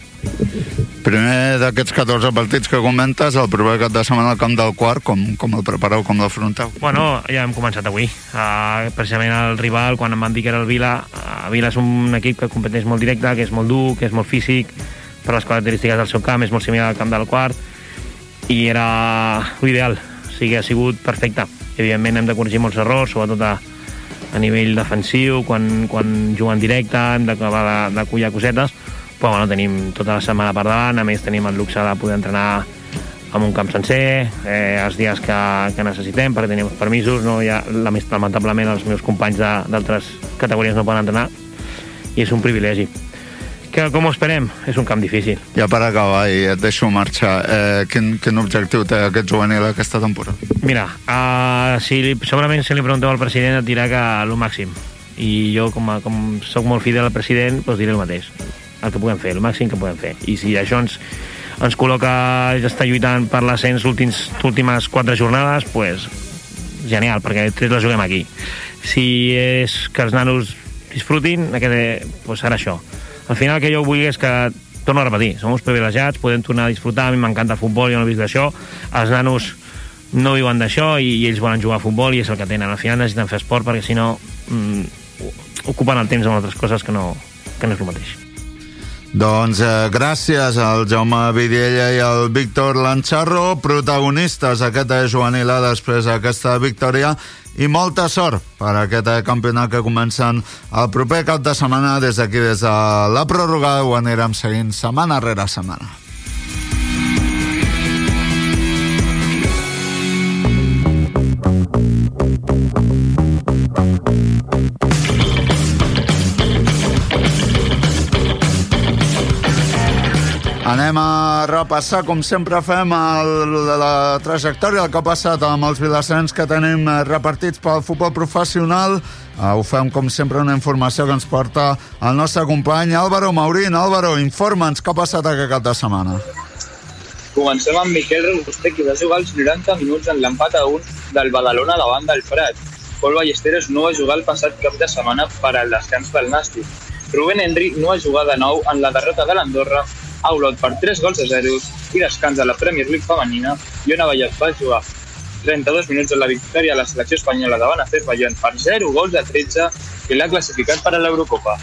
Primer d'aquests 14 partits que comentes, el proper cap de setmana al camp del quart, com, com el prepareu, com l'afronteu? Bueno, ja hem començat avui. Uh, precisament el rival, quan em van dir que era el Vila, uh, Vila és un equip que competeix molt directe, que és molt dur, que és molt físic, per les característiques del seu camp, és molt similar al camp del quart, i era l'ideal. O sigui, ha sigut perfecte. Evidentment hem de corregir molts errors, sobretot a, a nivell defensiu, quan, quan juguen directe, hem d'acabar de, de collar cosetes, però bueno, tenim tota la setmana per davant, a més tenim el luxe de poder entrenar amb un camp sencer, eh, els dies que, que necessitem, perquè tenim els permisos, no més- lamentablement els meus companys d'altres categories no poden entrenar, i és un privilegi. Que, com ho esperem? És un camp difícil. Ja per acabar, i et deixo marxar, eh, quin, quin objectiu té aquest juvenil aquesta temporada? Mira, uh, si li, segurament si li pregunteu al president et dirà que el màxim. I jo, com, a, com sóc molt fidel al president, doncs diré el mateix. El que puguem fer, el màxim que puguem fer. I si això ens, ens col·loca ja està lluitant per l'ascens últimes quatre jornades, pues, genial, perquè tres les juguem aquí. Si és que els nanos disfrutin, aquest, pues serà això. Al final que jo vull és que torno a repetir, som uns privilegiats, podem tornar a disfrutar, a mi m'encanta el futbol, jo no he vist d'això, els nanos no viuen d'això i, i ells volen jugar a futbol i és el que tenen. Al final necessiten fer esport perquè si no mm, ocupen el temps amb altres coses que no, que no és el mateix. Doncs eh, gràcies al Jaume Vidiella i al Víctor Lancharro, protagonistes. D'aquesta juvenil A després d'aquesta victòria. I molta sort per aquest eh, campionat que comencen el proper cap de setmana. Des d'aquí, des de la pròrroga ho anirem seguint setmana rere setmana. Anem a repassar, com sempre fem, el, la trajectòria, el que ha passat amb els vilassens que tenim eh, repartits pel futbol professional. Uh, ho fem, com sempre, una informació que ens porta el nostre company Álvaro Maurín. Álvaro, informa'ns què ha passat aquest cap de setmana. Comencem amb Miquel Robuster, qui va jugar els 90 minuts en l'empat a 1 del Badalona davant del Prat. Pol Ballesteros no va jugar el passat cap de setmana per al descans del Nàstic. Rubén Henry no va jugar de nou en la derrota de l'Andorra a Olot per 3 gols a 0 i descans a la Premier League femenina i on Vallat va jugar 32 minuts en la victòria a la selecció espanyola davant Azerbaiyán per 0 gols a 13 i l'ha classificat per a l'Eurocopa.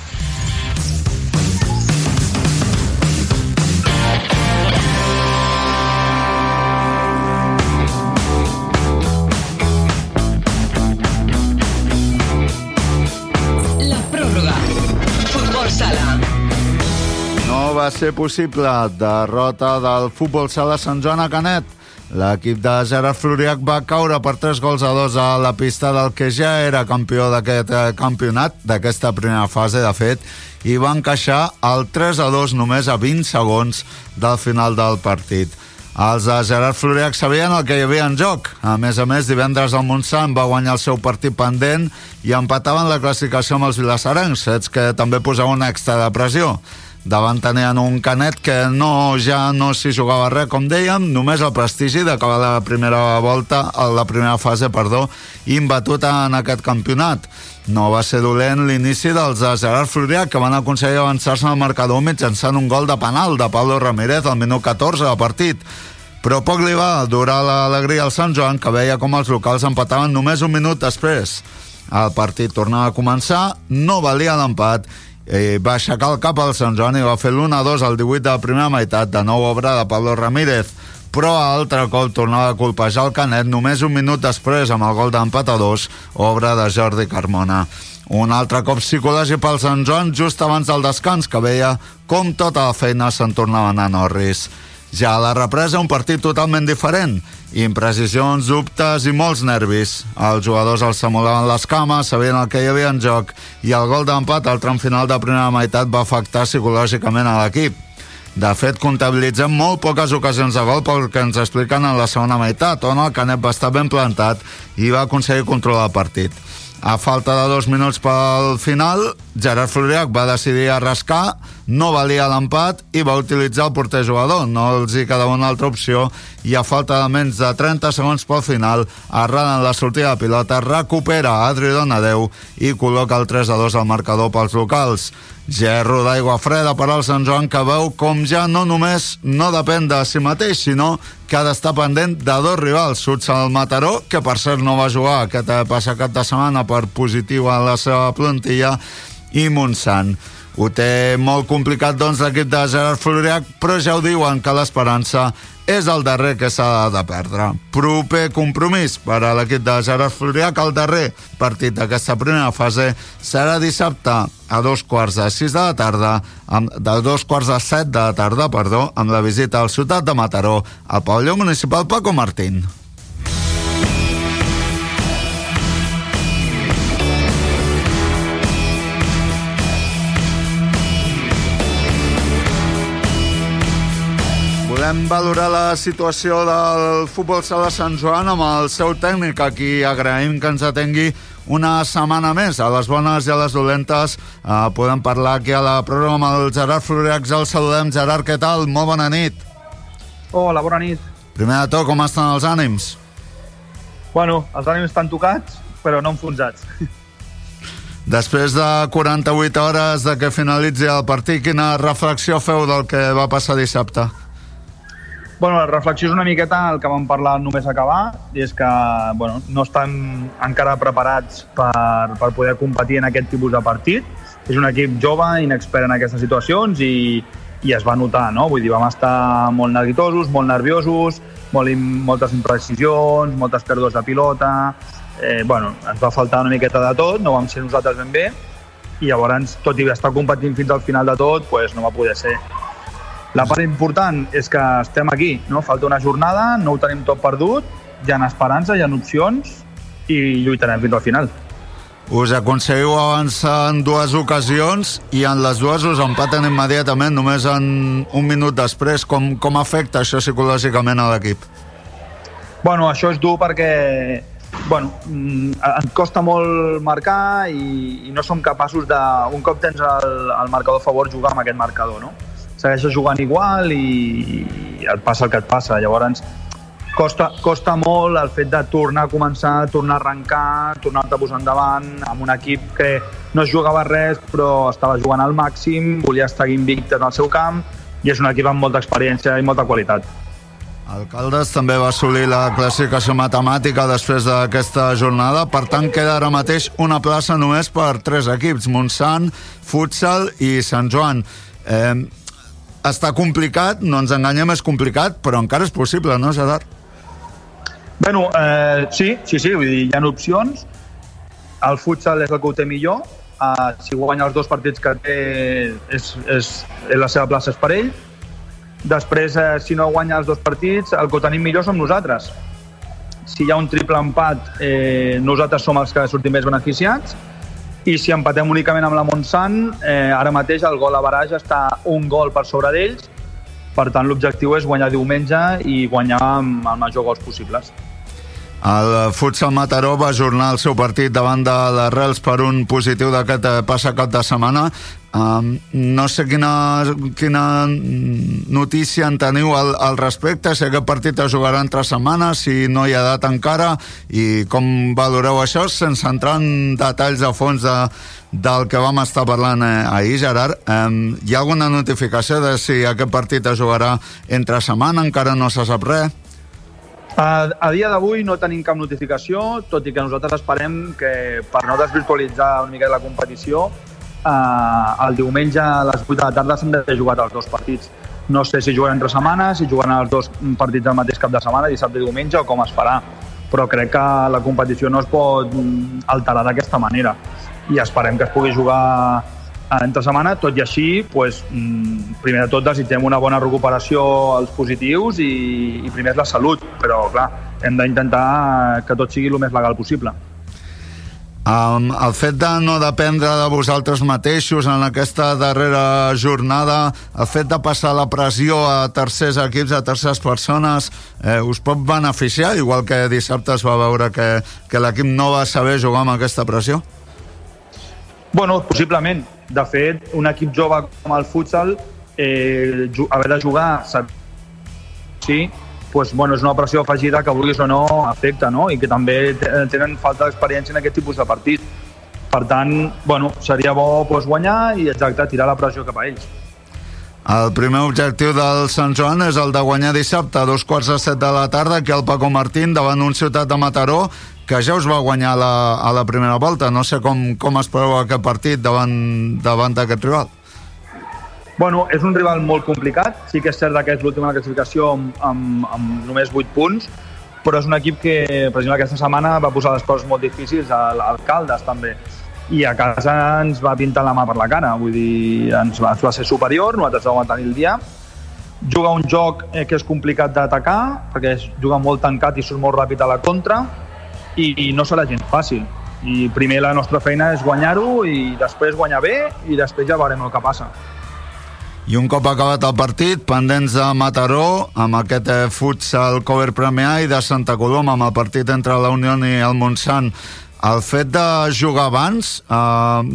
Va ser possible derrota del futbol sala Sant Joan a Canet. L'equip de Gerard Floriac va caure per 3 gols a 2 a la pista del que ja era campió d'aquest eh, campionat, d'aquesta primera fase, de fet, i va encaixar el 3 a 2 només a 20 segons del final del partit. Els de Gerard Floriac sabien el que hi havia en joc. A més a més, divendres el Montsant va guanyar el seu partit pendent i empataven la classificació amb els vilassarencs, que també posava una extra de pressió. Davant tenien un canet que no, ja no s'hi jugava res, com dèiem, només el prestigi d'acabar la primera volta, la primera fase, perdó, imbatut en aquest campionat. No va ser dolent l'inici dels de Gerard Florià, que van aconseguir avançar-se al marcador mitjançant un gol de penal de Pablo Ramírez al minut 14 de partit. Però poc li va durar l'alegria al Sant Joan, que veia com els locals empataven només un minut després. El partit tornava a començar, no valia l'empat, i va aixecar el cap al Sant Joan i va fer l'1-2 al 18 de la primera meitat, de nou obra de Pablo Ramírez però altre cop tornava a colpejar el Canet només un minut després amb el gol d'empat a dos, obra de Jordi Carmona. Un altre cop psicològic pel Sant Joan just abans del descans, que veia com tota la feina se'n anar a Norris. Ja a la represa, un partit totalment diferent. Imprecisions, dubtes i molts nervis. Els jugadors els semulaven les cames, sabien el que hi havia en joc, i el gol d'empat al tram final de primera meitat va afectar psicològicament a l'equip. De fet, comptabilitzem molt poques ocasions de gol pel que ens expliquen en la segona meitat, on el Canet va estar ben plantat i va aconseguir controlar el partit. A falta de dos minuts pel final, Gerard Floriac va decidir arriscar, no valia l'empat i va utilitzar el porter jugador. No els hi quedava una altra opció i a falta de menys de 30 segons pel final, arran en la sortida de pilota, recupera Adri Donadeu i col·loca el 3 a 2 al marcador pels locals. Gerro d'aigua freda per al Sant Joan que veu com ja no només no depèn de si mateix, sinó que ha d'estar pendent de dos rivals, Suts al Mataró, que per cert no va jugar aquest eh, passat cap de setmana per positiu a la seva plantilla, i Montsant. Ho té molt complicat, doncs, l'equip de Gerard Floriac, però ja ho diuen que l'esperança és el darrer que s'ha de perdre. Proper compromís per a l'equip de Gerard Floriac, el darrer partit d'aquesta primera fase serà dissabte a dos quarts de sis de la tarda, amb, de dos quarts de set de la tarda, perdó, amb la visita al ciutat de Mataró, al pavelló municipal Paco Martín. Volem valorar la situació del futbol sala Sant Joan amb el seu tècnic, a qui agraïm que ens atengui una setmana més. A les bones i a les dolentes eh, podem parlar aquí a la programa del Gerard Floriacs. El saludem. Gerard, què tal? Molt bona nit. Hola, bona nit. Primer de tot, com estan els ànims? Bueno, els ànims estan tocats, però no enfonsats. Després de 48 hores de que finalitzi el partit, quina reflexió feu del que va passar dissabte? Bueno, la reflexió és una miqueta el que vam parlar només acabar, i és que bueno, no estan encara preparats per, per poder competir en aquest tipus de partit. És un equip jove, inexpert en aquestes situacions i, i es va notar, no? Vull dir, vam estar molt neguitosos, molt nerviosos, molt, moltes imprecisions, moltes pèrdues de pilota... Eh, bueno, ens va faltar una miqueta de tot, no vam ser nosaltres ben bé, i llavors, tot i estar competint fins al final de tot, pues, no va poder ser. La part important és que estem aquí, no? falta una jornada, no ho tenim tot perdut, hi ha esperança, hi ha opcions i lluitarem fins al final. Us aconseguiu avançar en dues ocasions i en les dues us empaten immediatament, només en un minut després. Com, com afecta això psicològicament a l'equip? Bueno, això és dur perquè bueno, mm, ens costa molt marcar i, i no som capaços de... Un cop tens el, el marcador a favor, jugar amb aquest marcador, no? Segueixes jugant igual i, i et passa el que et passa. Llavors, costa, costa molt el fet de tornar a començar, tornar a arrencar, tornar-te a posar endavant amb un equip que no es jugava res però estava jugant al màxim, volia estar invicte en el seu camp i és un equip amb molta experiència i molta qualitat. Alcaldes també va assolir la classificació matemàtica després d'aquesta jornada, per tant queda ara mateix una plaça només per tres equips, Montsant, Futsal i Sant Joan. Eh, està complicat, no ens enganyem, és complicat, però encara és possible, no, Gerard? Bueno, eh, sí, sí, sí, vull dir, hi ha opcions. El futsal és el que ho té millor. Uh, si guanya els dos partits que té, és, és, és la seva plaça és per ell. Després, eh, si no guanya els dos partits, el que ho tenim millor som nosaltres. Si hi ha un triple empat, eh, nosaltres som els que sortim més beneficiats. I si empatem únicament amb la Montsant, eh, ara mateix el gol a Baraix està un gol per sobre d'ells. Per tant, l'objectiu és guanyar diumenge i guanyar amb el major gols possibles. El Futsal Mataró va ajornar el seu partit davant de les Rels per un positiu d'aquest eh, passat cap de setmana. Um, no sé quina, quina notícia en teniu al, al respecte, si aquest partit es jugarà entre setmanes, si no hi ha data encara, i com valoreu això, sense entrar en detalls a fons de, del que vam estar parlant eh, ahir, Gerard. Um, hi ha alguna notificació de si aquest partit es jugarà entre setmana? Encara no se sap res? A, a dia d'avui no tenim cap notificació, tot i que nosaltres esperem que per no desvirtualitzar una mica la competició, eh, el diumenge a les 8 de la tarda s'han de jugar els dos partits. No sé si jugaran entre setmanes, si jugaran els dos partits al mateix cap de setmana, dissabte i diumenge, o com es farà. Però crec que la competició no es pot mm, alterar d'aquesta manera. i esperem que es pugui jugar eh, entre setmana, tot i així, pues, mm, primer de tot desitgem una bona recuperació als positius i, i primer és la salut, però clar, hem d'intentar que tot sigui el més legal possible. Um, el fet de no dependre de vosaltres mateixos en aquesta darrera jornada, el fet de passar la pressió a tercers equips, a terceres persones, eh, us pot beneficiar, igual que dissabte es va veure que, que l'equip no va saber jugar amb aquesta pressió? Bueno, possiblement. De fet, un equip jove com el futsal, eh, haver de jugar, sí, pues, bueno, és una pressió afegida que vulguis o no afecta, no? I que també te- tenen falta d'experiència en aquest tipus de partit. Per tant, bueno, seria bo pues, guanyar i exacte, tirar la pressió cap a ells. El primer objectiu del Sant Joan és el de guanyar dissabte a dos quarts de set de la tarda aquí al Paco Martín davant un ciutat de Mataró que ja us va guanyar la, a la primera volta. No sé com, com espereu aquest partit davant davant d'aquest rival. Bueno, és un rival molt complicat. Sí que és cert que és l'última classificació amb, amb, amb només 8 punts, però és un equip que, per exemple, aquesta setmana va posar les coses molt difícils al, al Caldes, també. I a casa ens va pintar la mà per la cara, vull dir, ens va, ens va ser superior, nosaltres vam tenir el dia. Juga un joc eh, que és complicat d'atacar, perquè es juga molt tancat i surt molt ràpid a la contra, i, i no serà gens fàcil. I primer la nostra feina és guanyar-ho i després guanyar bé i després ja veurem el que passa. I un cop acabat el partit, pendents de Mataró, amb aquest eh, futsal cover Premià i de Santa Coloma, amb el partit entre la Unió i el Montsant. El fet de jugar abans eh,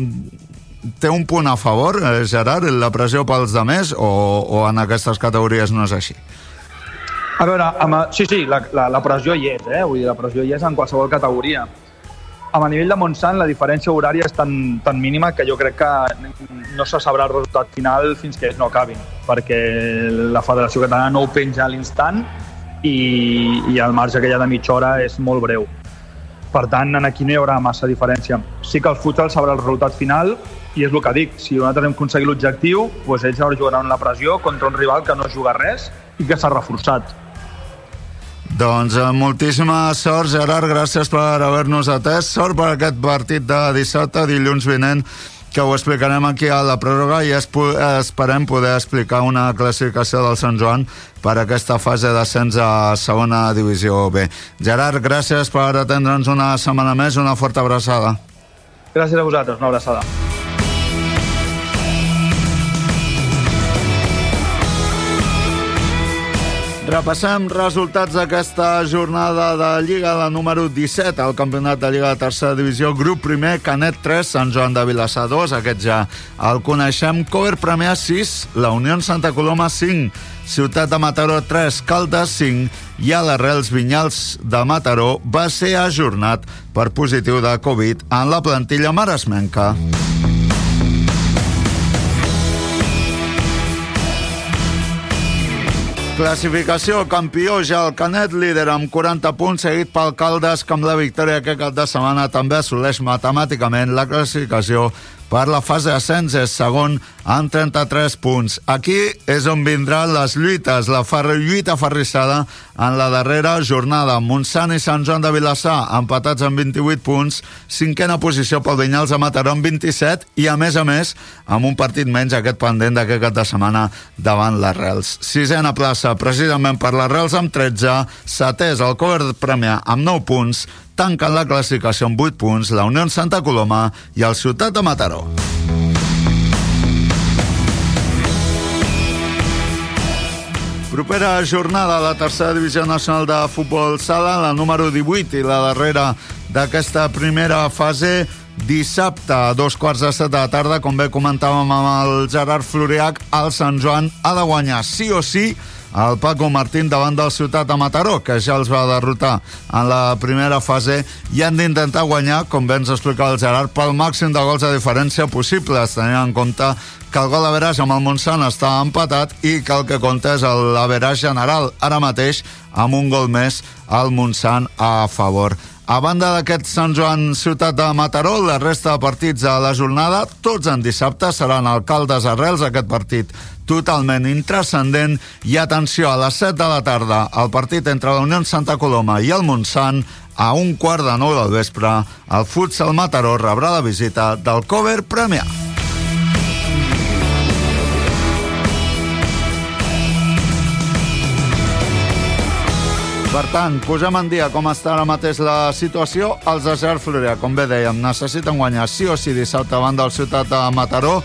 té un punt a favor, eh, Gerard, la pressió pels de més, o, o en aquestes categories no és així? A veure, amb, sí, sí, la, la, la pressió hi és, eh? Vull dir, la pressió hi és en qualsevol categoria. A nivell de Montsant, la diferència horària és tan, tan mínima que jo crec que no se sabrà el resultat final fins que no acabin, perquè la Federació Catalana no ho penja a l'instant i, i el marge que hi ha de mitja hora és molt breu. Per tant, en aquí no hi haurà massa diferència. Sí que el futsal sabrà el resultat final i és el que dic, si nosaltres hem aconseguit l'objectiu, doncs ells ara jugaran la pressió contra un rival que no juga res i que s'ha reforçat. Doncs eh, moltíssima sort, Gerard, gràcies per haver-nos atès. Sort per aquest partit de dissabte, dilluns vinent, que ho explicarem aquí a la pròrroga i es, esperem poder explicar una classificació del Sant Joan per aquesta fase d'ascens a segona divisió B. Gerard, gràcies per atendre'ns una setmana més, una forta abraçada. Gràcies a vosaltres, una abraçada. Repassem resultats d'aquesta jornada de Lliga, la número 17, al Campionat de Lliga de Tercera Divisió, grup primer, Canet 3, Sant Joan de Vilassar 2, aquest ja el coneixem, Cover Premià 6, la Unió Santa Coloma 5, Ciutat de Mataró 3, Caldes 5 i a l'Arrels Vinyals de Mataró va ser ajornat per positiu de Covid en la plantilla maresmenca. Classificació, campió ja el Canet, líder amb 40 punts, seguit pel Caldes, que amb la victòria aquest cap de setmana també assoleix matemàticament la classificació per la fase d'ascens és segon amb 33 punts. Aquí és on vindran les lluites, la fer lluita ferrissada en la darrera jornada. Montsant i Sant Joan de Vilassar empatats amb 28 punts, cinquena posició pel Vinyals de Mataró amb 27 i a més a més amb un partit menys aquest pendent d'aquest cap de setmana davant les Rels. Sisena plaça precisament per les Rels amb 13, setè és el cover Premià amb 9 punts, tanquen la classificació amb 8 punts la Unió Santa Coloma i el Ciutat de Mataró. Propera jornada a la tercera divisió nacional de futbol sala, la número 18 i la darrera d'aquesta primera fase, dissabte a dos quarts de set de la tarda, com bé comentàvem amb el Gerard Floriac, el Sant Joan ha de guanyar sí o sí el Paco Martín davant del Ciutat de Mataró, que ja els va derrotar en la primera fase, i han d'intentar guanyar, com bé ens explicava el Gerard, pel màxim de gols de diferència possibles, tenint en compte que el gol d'Average amb el Montsant està empatat i que el que compta és l'Average general, ara mateix amb un gol més al Montsant a favor. A banda d'aquest Sant Joan Ciutat de Mataró, la resta de partits de la jornada, tots en dissabte, seran alcaldes arrels, aquest partit totalment intrascendent. I atenció, a les 7 de la tarda, el partit entre la Unió Santa Coloma i el Montsant a un quart de nou del vespre, el futsal Mataró rebrà la visita del cover Premià. Per tant, posem en dia com està ara mateix la situació. Els de Gerard com bé dèiem, necessiten guanyar sí o sí dissabte davant del Ciutat de Mataró.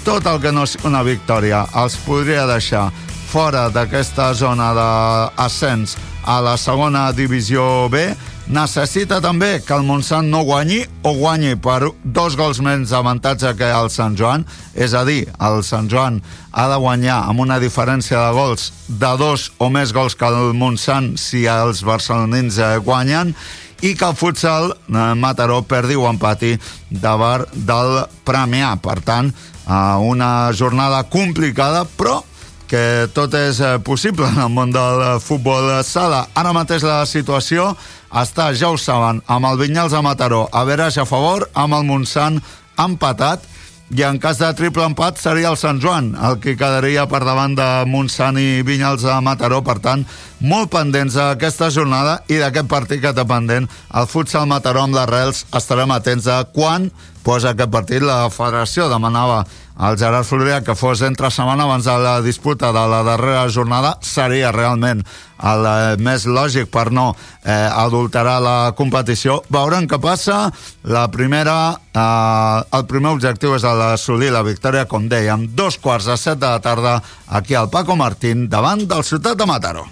Tot el que no és una victòria els podria deixar fora d'aquesta zona d'ascens a la segona divisió B. Necessita també que el Montsant no guanyi o guanyi per dos gols menys d'avantatge que el Sant Joan. És a dir, el Sant Joan ha de guanyar amb una diferència de gols de dos o més gols que el Montsant si els barcelonins eh, guanyen i que el futsal eh, Mataró perdi o empati davant del Premià. Per tant, eh, una jornada complicada, però que tot és possible en el món del futbol sala. Ara mateix la situació està, ja ho saben, amb el Vinyals a Mataró, a Verage a favor, amb el Montsant empatat, i en cas de triple empat seria el Sant Joan, el que quedaria per davant de Montsant i Vinyals a Mataró, per tant, molt pendents d'aquesta jornada i d'aquest partit que té pendent el futsal Mataró amb les Rels. Estarem atents a quan posa aquest partit. La federació demanava al Gerard Florià que fos entre setmana abans de la disputa de la darrera jornada seria realment el eh, més lògic per no eh, adulterar la competició. Veurem què passa. La primera, eh, el primer objectiu és el d'assolir la victòria, com dèiem, dos quarts de set de la tarda aquí al Paco Martín davant del Ciutat de Mataró.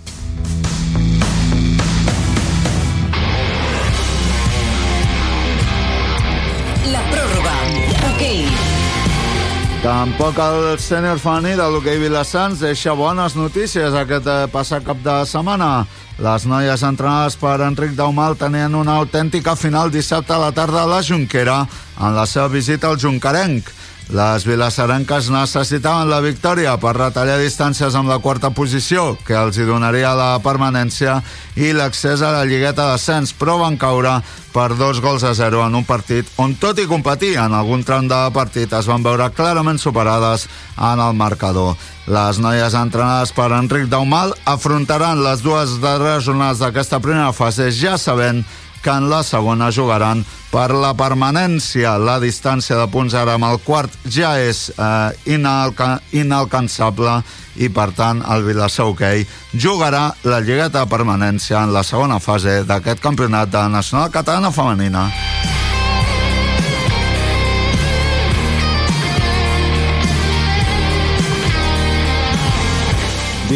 Tampoc el sènior femení de l'hoquei Vilassans deixa bones notícies aquest eh, passat cap de setmana. Les noies entrenades per Enric Daumal tenien una autèntica final dissabte a la tarda a la Junquera en la seva visita al Juncarenc. Les vilassarenques necessitaven la victòria per retallar distàncies amb la quarta posició, que els hi donaria la permanència i l'accés a la lligueta d'ascens, però van caure per dos gols a zero en un partit on, tot i competir en algun tram de partit, es van veure clarament superades en el marcador. Les noies entrenades per Enric Daumal afrontaran les dues darreres jornades d'aquesta primera fase ja sabent que en la segona jugaran per la permanència. La distància de punts ara amb el quart ja és eh, inalca inalcançable i, per tant, el Vilassar Hockey jugarà la lligueta de permanència en la segona fase d'aquest campionat de Nacional Catalana Femenina.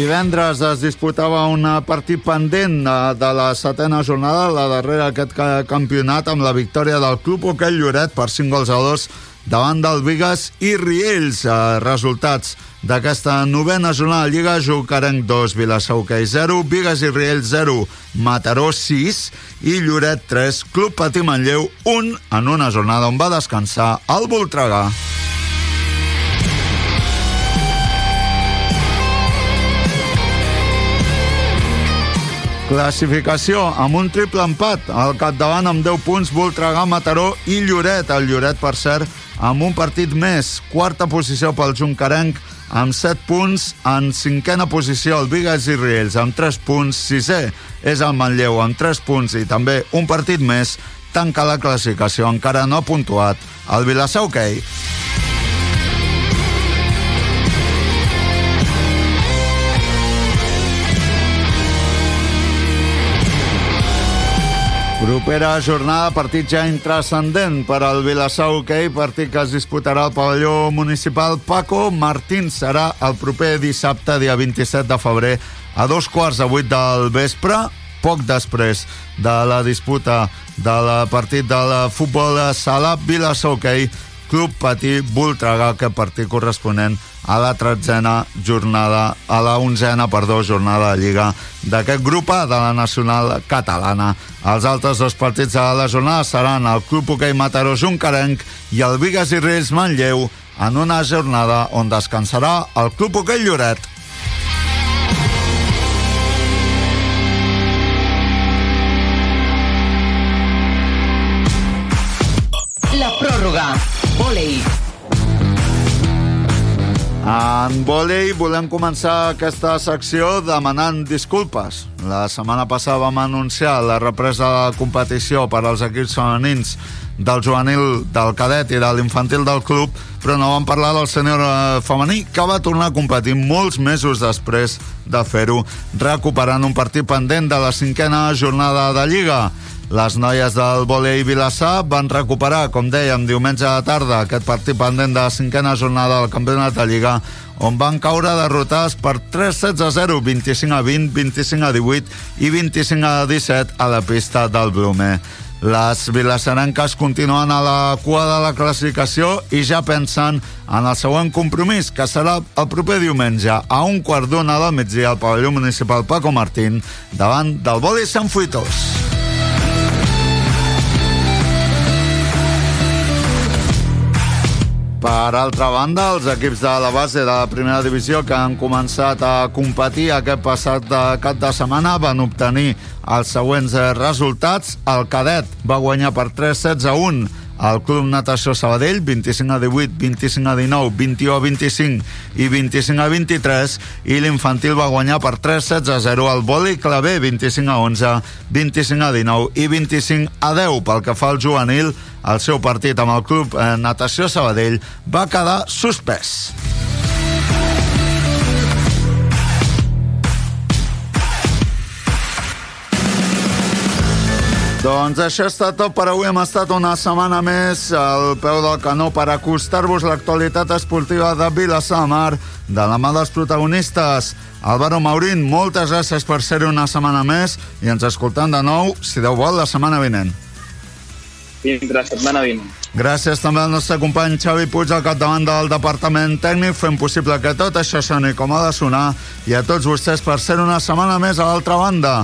Divendres es disputava un partit pendent de, de la setena jornada, la darrera aquest ca- campionat, amb la victòria del Club Hoquell Lloret per 5 gols a 2 davant del Vigas i Riells. Eh, resultats d'aquesta novena jornada de Lliga, Jucarenc 2, Vilassar Hoquei 0, Vigas i Riells 0, Mataró 6 i Lloret 3, Club Patí Manlleu 1 en una jornada on va descansar el Voltregà. Classificació amb un triple empat. Al capdavant amb 10 punts, Voltregà, Mataró i Lloret. El Lloret, per cert, amb un partit més. Quarta posició pel Juncarenc amb 7 punts. En cinquena posició el Vigas i Riells amb 3 punts. Sisè és el Manlleu amb 3 punts i també un partit més. Tanca la classificació, encara no ha puntuat. El Vilassar Hockey. Propera jornada, partit ja intrascendent per al Vilassar Hockey, partit que es disputarà al pavelló municipal Paco Martín. Serà el proper dissabte, dia 27 de febrer, a dos quarts de vuit del vespre, poc després de la disputa del partit del futbol sala Vilassar Hockey, Club Patí Voltregà, que partit corresponent a la tretzena jornada, a la onzena, perdó, jornada de Lliga d'aquest grup A de la Nacional Catalana. Els altres dos partits de la jornada seran el Club Hoquei Mataró Juncarenc i el Vigas i Reis Manlleu en una jornada on descansarà el Club Hoquei Lloret. En vòlei volem començar aquesta secció demanant disculpes. La setmana passada vam anunciar la represa de la competició per als equips femenins del juvenil, del cadet i de l'infantil del club, però no vam parlar del sènior eh, femení, que va tornar a competir molts mesos després de fer-ho, recuperant un partit pendent de la cinquena jornada de Lliga. Les noies del vòlei Vilassar van recuperar, com dèiem, diumenge a tarda aquest partit pendent de la cinquena jornada del Campionat de Lliga, on van caure derrotades per 3 sets a 0, 25 a 20, 25 a 18 i 25 a 17 a la pista del Blume. Les vilassarenques continuen a la cua de la classificació i ja pensen en el següent compromís, que serà el proper diumenge a un quart d'una del migdia al pavelló municipal Paco Martín davant del vòlei Sant Fuitós. Per altra banda, els equips de la base de la primera divisió que han començat a competir aquest passat cap de setmana van obtenir els següents resultats. El cadet va guanyar per 3 sets a 1 el Club Natació Sabadell, 25 a 18, 25 a 19, 21 a 25 i 25 a 23, i l'infantil va guanyar per 3 sets a 0 el Boli Clavé, 25 a 11, 25 a 19 i 25 a 10. Pel que fa al juvenil, el seu partit amb el Club eh, Natació Sabadell va quedar suspès. Doncs això està tot per avui. Hem estat una setmana més al peu del canó per acostar-vos l'actualitat esportiva de Vilassar de Mar de la mà dels protagonistes. Álvaro Maurín, moltes gràcies per ser una setmana més i ens escoltant de nou, si Déu vol, la setmana vinent. Fins la setmana vinent. Gràcies també al nostre company Xavi Puig al capdavant del Departament Tècnic fent possible que tot això soni com ha de sonar i a tots vostès per ser una setmana més a l'altra banda.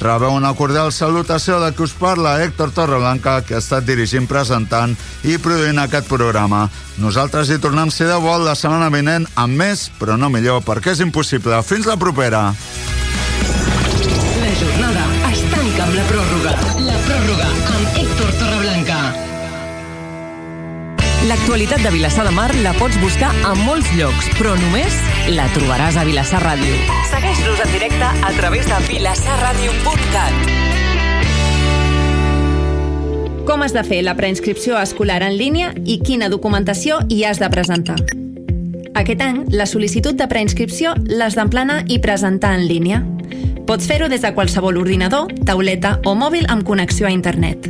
Rebeu una cordial salutació de qui us parla, Héctor Torreblanca, que ha estat dirigint, presentant i produint aquest programa. Nosaltres hi tornem, si de vol, la setmana vinent amb més, però no millor, perquè és impossible. Fins la propera! La jornada es tanca amb la pròrroga. L'actualitat de Vilassar de Mar la pots buscar a molts llocs, però només la trobaràs a Vilassar Ràdio. Segueix-nos en directe a través de vilassarradio.cat. Com has de fer la preinscripció escolar en línia i quina documentació hi has de presentar. Aquest any, la sol·licitud de preinscripció l'has d'emplenar i presentar en línia. Pots fer-ho des de qualsevol ordinador, tauleta o mòbil amb connexió a internet.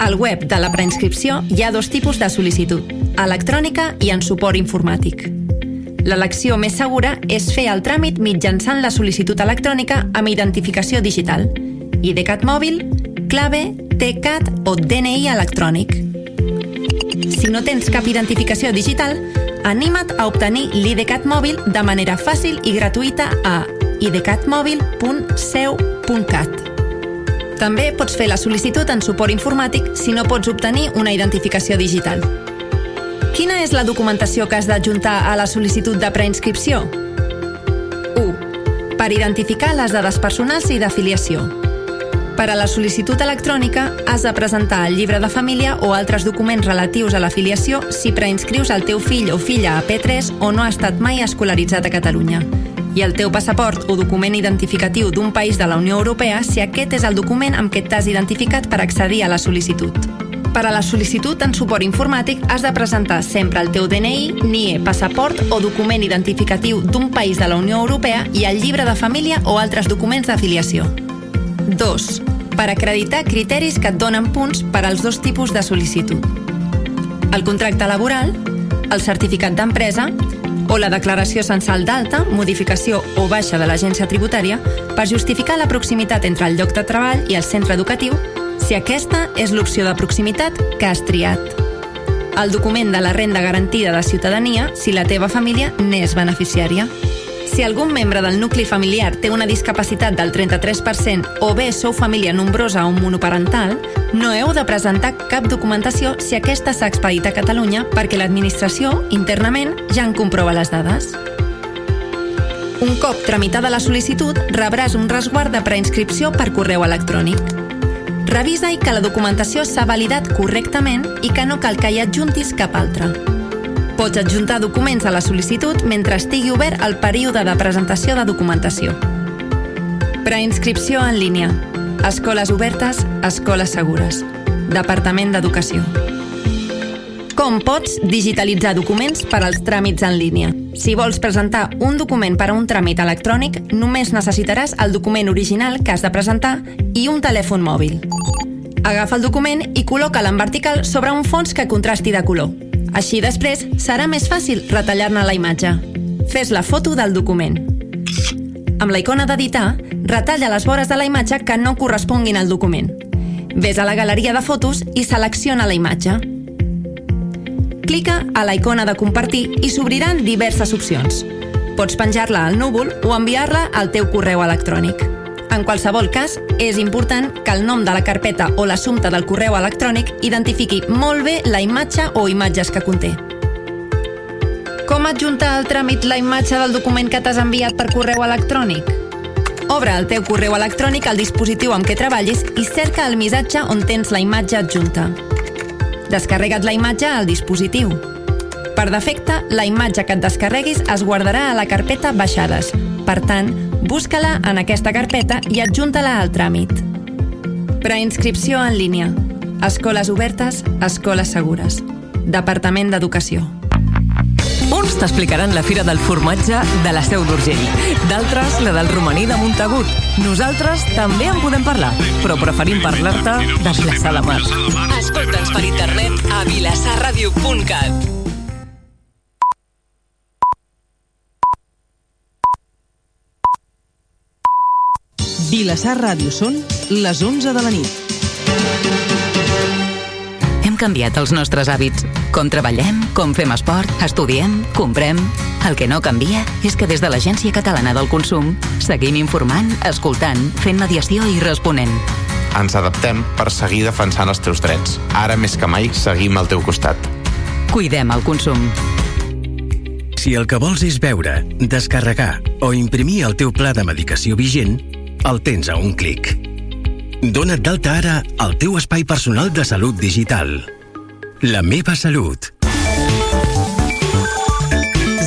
Al web de la preinscripció hi ha dos tipus de sol·licitud, electrònica i en suport informàtic. L'elecció més segura és fer el tràmit mitjançant la sol·licitud electrònica amb identificació digital, IDCAT mòbil, clave, TCAT o DNI electrònic. Si no tens cap identificació digital, anima't a obtenir l'IDCAT mòbil de manera fàcil i gratuïta a idcatmòbil.seu.cat. També pots fer la sol·licitud en suport informàtic si no pots obtenir una identificació digital. Quina és la documentació que has d'adjuntar a la sol·licitud de preinscripció? 1. Per identificar les dades personals i d'afiliació. Per a la sol·licitud electrònica has de presentar el llibre de família o altres documents relatius a l'afiliació si preinscrius el teu fill o filla a P3 o no ha estat mai escolaritzat a Catalunya i el teu passaport o document identificatiu d'un país de la Unió Europea si aquest és el document amb què t'has identificat per accedir a la sol·licitud. Per a la sol·licitud en suport informàtic has de presentar sempre el teu DNI, NIE, passaport o document identificatiu d'un país de la Unió Europea i el llibre de família o altres documents d'afiliació. 2. Per acreditar criteris que et donen punts per als dos tipus de sol·licitud. El contracte laboral, el certificat d'empresa o la declaració censal d'alta, modificació o baixa de l'agència tributària per justificar la proximitat entre el lloc de treball i el centre educatiu si aquesta és l'opció de proximitat que has triat. El document de la renda garantida de ciutadania si la teva família n'és beneficiària. Si algun membre del nucli familiar té una discapacitat del 33% o bé sou família nombrosa o monoparental, no heu de presentar cap documentació si aquesta s'ha expedit a Catalunya perquè l'administració, internament, ja en comprova les dades. Un cop tramitada la sol·licitud, rebràs un resguard de preinscripció per correu electrònic. Revisa-hi que la documentació s'ha validat correctament i que no cal que hi adjuntis cap altra. Pots adjuntar documents a la sol·licitud mentre estigui obert el període de presentació de documentació. Preinscripció en línia. Escoles obertes, escoles segures. Departament d'Educació. Com pots digitalitzar documents per als tràmits en línia? Si vols presentar un document per a un tràmit electrònic, només necessitaràs el document original que has de presentar i un telèfon mòbil. Agafa el document i col·loca'l en vertical sobre un fons que contrasti de color. Així després serà més fàcil retallar-ne la imatge. Fes la foto del document. Amb la icona d'editar, retalla les vores de la imatge que no corresponguin al document. Ves a la galeria de fotos i selecciona la imatge. Clica a la icona de compartir i s'obriran diverses opcions. Pots penjar-la al núvol o enviar-la al teu correu electrònic. En qualsevol cas, és important que el nom de la carpeta o l'assumpte del correu electrònic identifiqui molt bé la imatge o imatges que conté. Com adjuntar al tràmit la imatge del document que t'has enviat per correu electrònic? Obre el teu correu electrònic al dispositiu amb què treballis i cerca el missatge on tens la imatge adjunta. Descarrega't la imatge al dispositiu. Per defecte, la imatge que et descarreguis es guardarà a la carpeta Baixades. Per tant, busca-la en aquesta carpeta i adjunta-la al tràmit. Preinscripció en línia. Escoles obertes, escoles segures. Departament d'Educació. Uns t'explicaran la Fira del Formatge de la Seu d'Urgell, d'altres la del romaní de Montagut. Nosaltres també en podem parlar, però preferim parlar-te de Vilassar de Mar. Escolta'ns per internet a vilassarradio.cat. Vilassar Ràdio són les 11 de la nit. Hem canviat els nostres hàbits. Com treballem, com fem esport, estudiem, comprem... El que no canvia és que des de l'Agència Catalana del Consum seguim informant, escoltant, fent mediació i responent. Ens adaptem per seguir defensant els teus drets. Ara més que mai seguim al teu costat. Cuidem el consum. Si el que vols és veure, descarregar o imprimir el teu pla de medicació vigent, el tens a un clic. Dona't d'alta ara al teu espai personal de salut digital. La meva salut.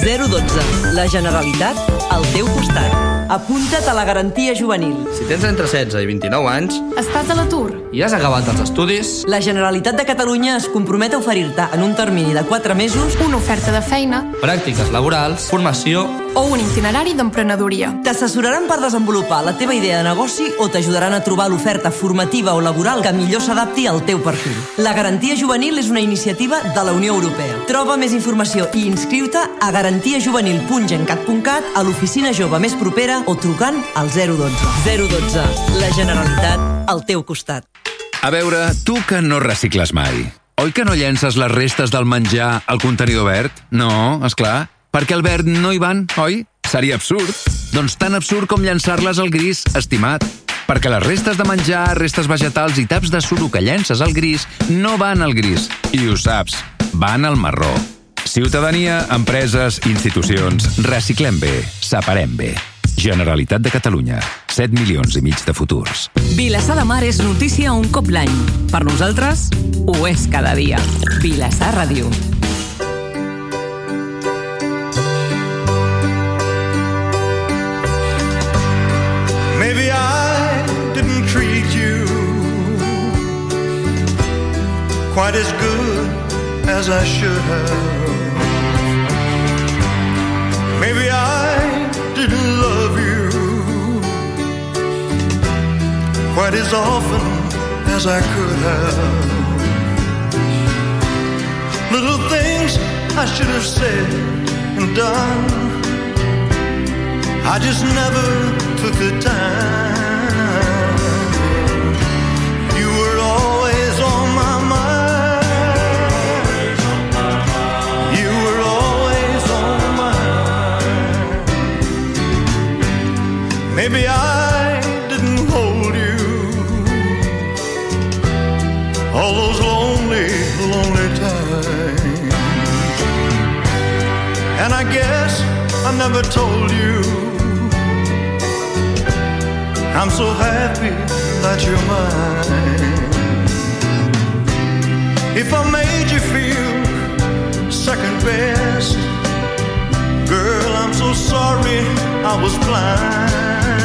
012. La Generalitat al teu costat. Apunta't a la garantia juvenil. Si tens entre 16 i 29 anys Estàs a l'atur? i has acabat els estudis, La Generalitat de Catalunya es compromet a oferir-te en un termini de 4 mesos una oferta de feina pràctiques laborals, formació... o un itinerari d'emprenedoria. T'assessoraran per desenvolupar la teva idea de negoci o t'ajudaran a trobar l'oferta formativa o laboral que millor s'adapti al teu perfil. La Garantia Juvenil és una iniciativa de la Unió Europea. Troba més informació i inscriu-te a garantiajuvenil.gencat.cat a l'oficina jove més propera o trucant al 012. 012. La Generalitat al teu costat. A veure, tu que no recicles mai. Oi que no llences les restes del menjar al contenidor verd? No, és clar. Perquè al verd no hi van, oi? Seria absurd. Doncs tan absurd com llançar-les al gris, estimat. Perquè les restes de menjar, restes vegetals i taps de suro que llences al gris no van al gris. I ho saps, van al marró. Ciutadania, empreses, institucions, reciclem bé, separem bé. Generalitat de Catalunya. 7 milions i mig de futurs. Vilassar de Mar és notícia un cop l'any. Per nosaltres, ho és cada dia. Vilassar Ràdio. Maybe I didn't treat you quite as good as I should have. Maybe I quite as often as I could have. Little things I should have said and done. I just never took the time. You were always on my mind. You were always on my mind. Maybe I never told you. I'm so happy that you're mine. If I made you feel second best, girl, I'm so sorry I was blind.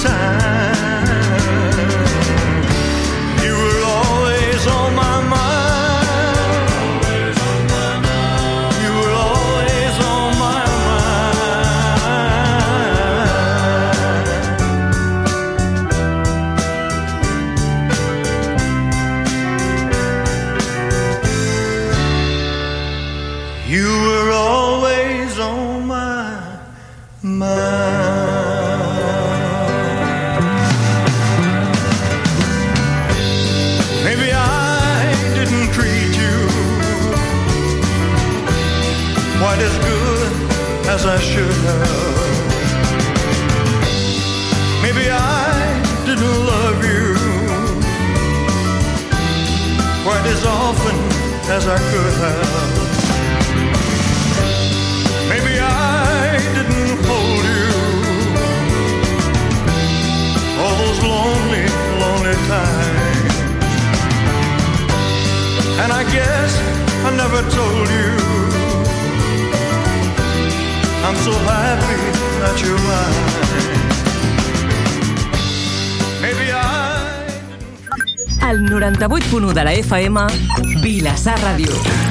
Time. De la FM, Vilassar Ràdio.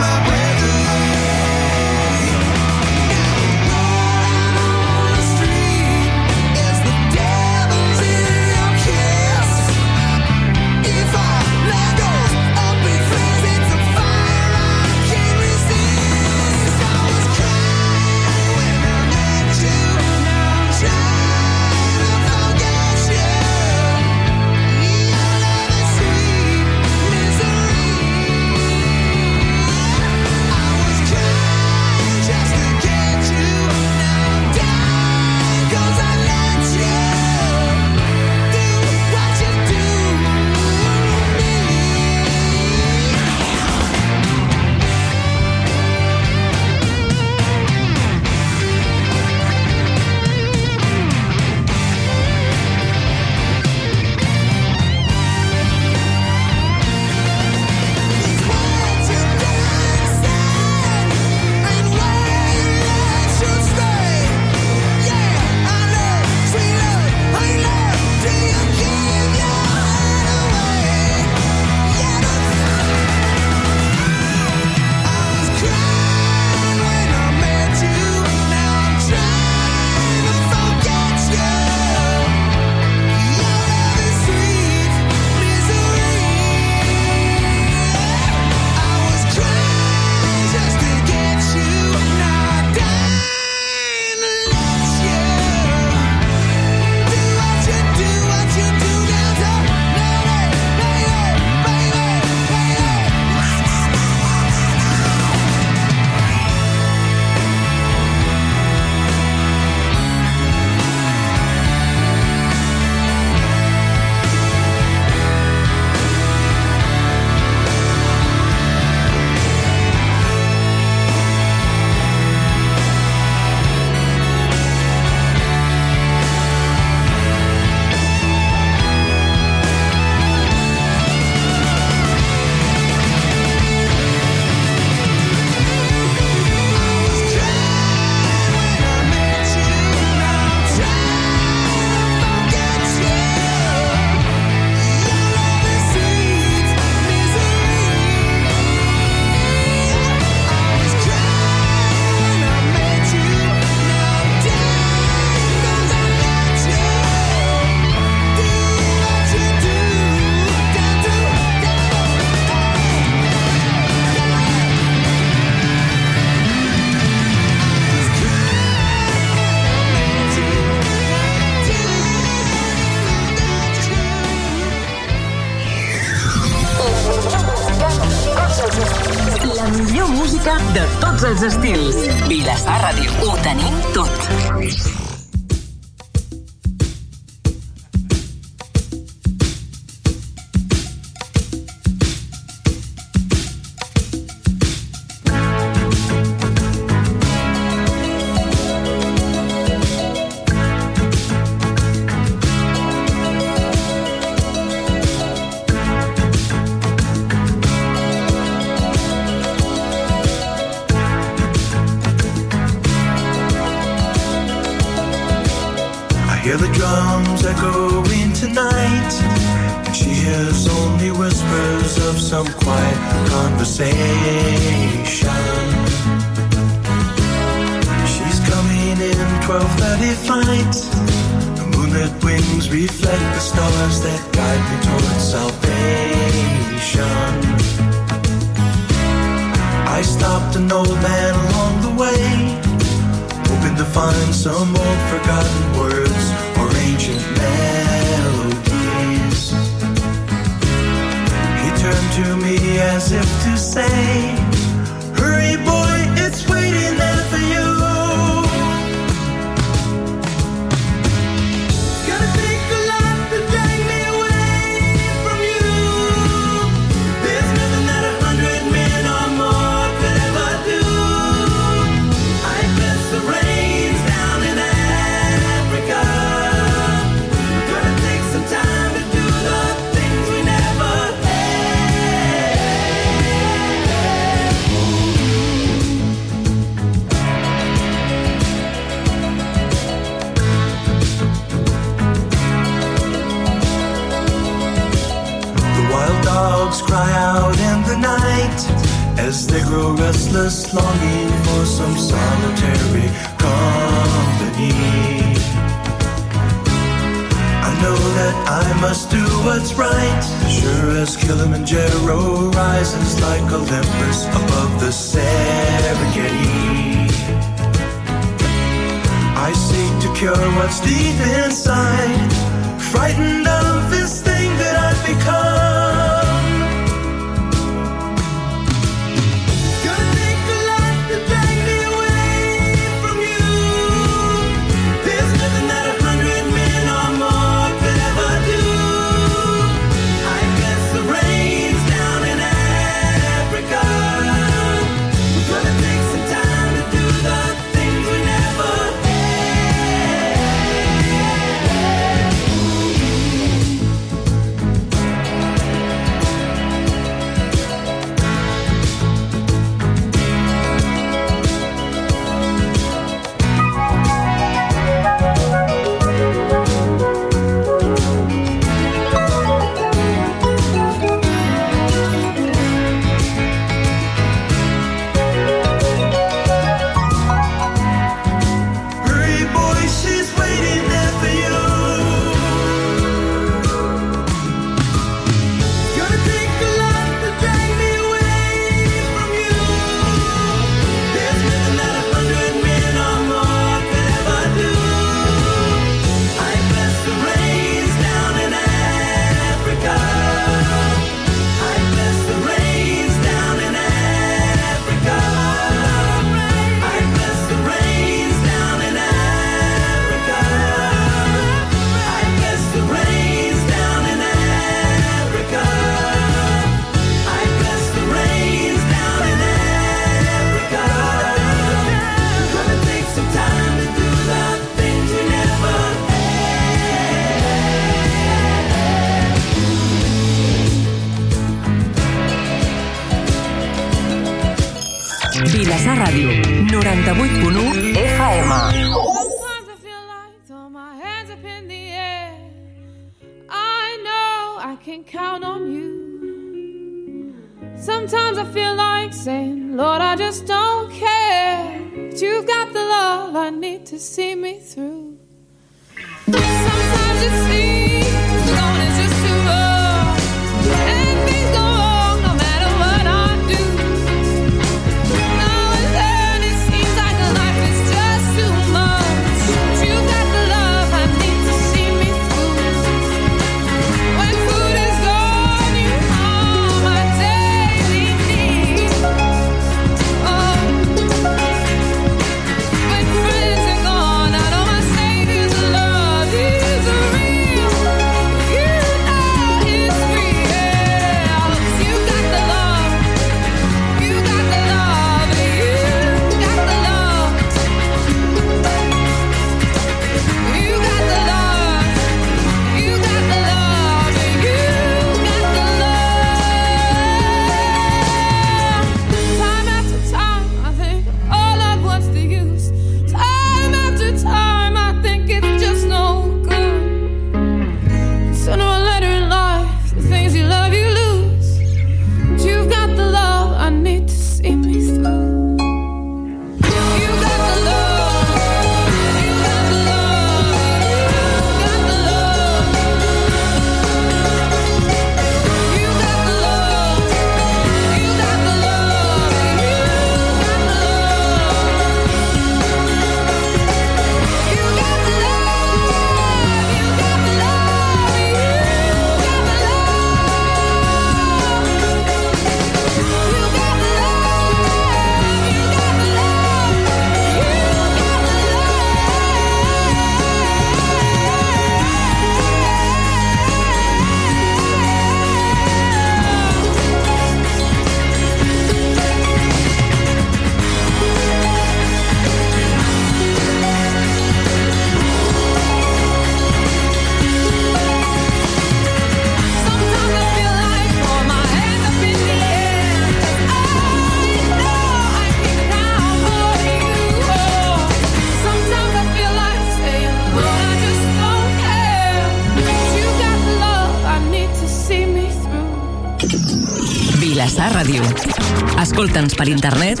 Per internet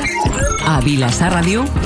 a vilassarradio.cat.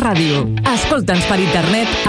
Ràdio. Escolta'ns per internet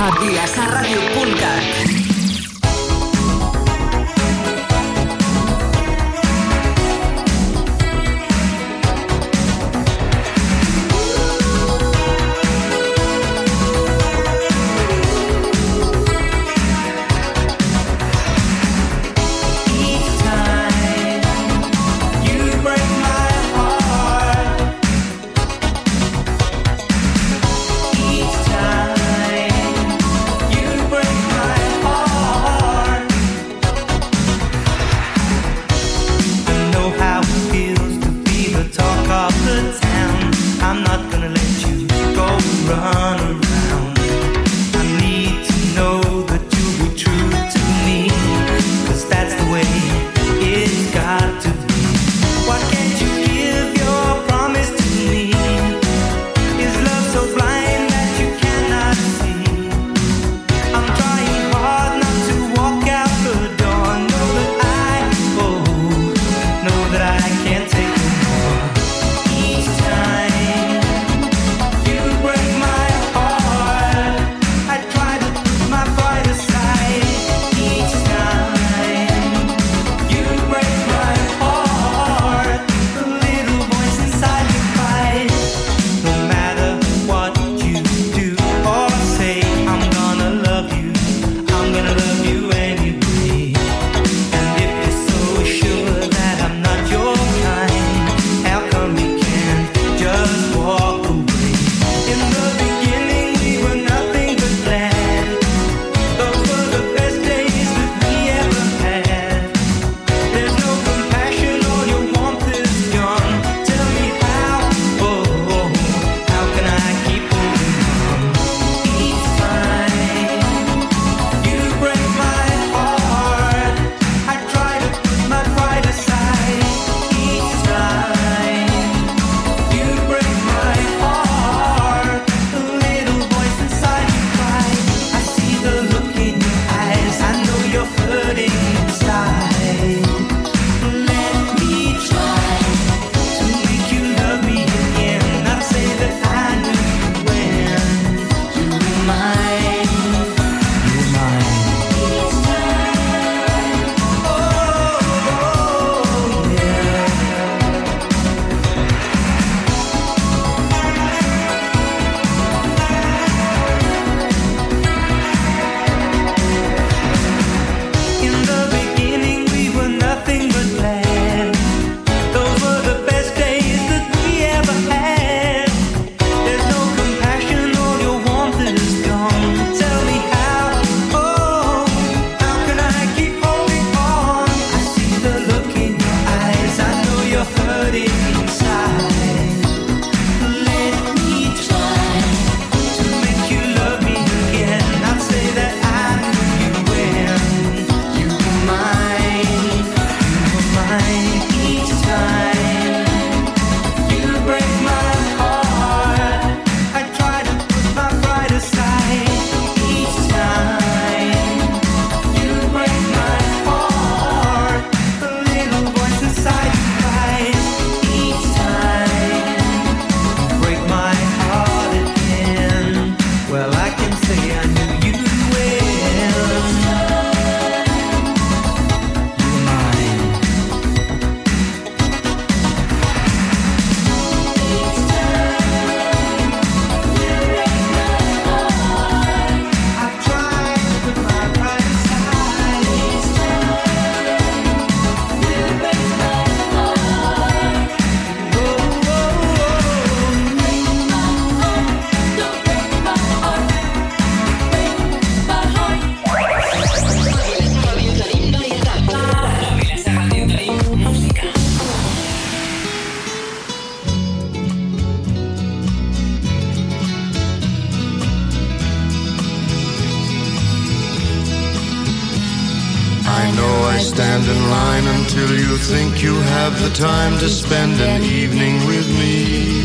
time to spend an evening with me.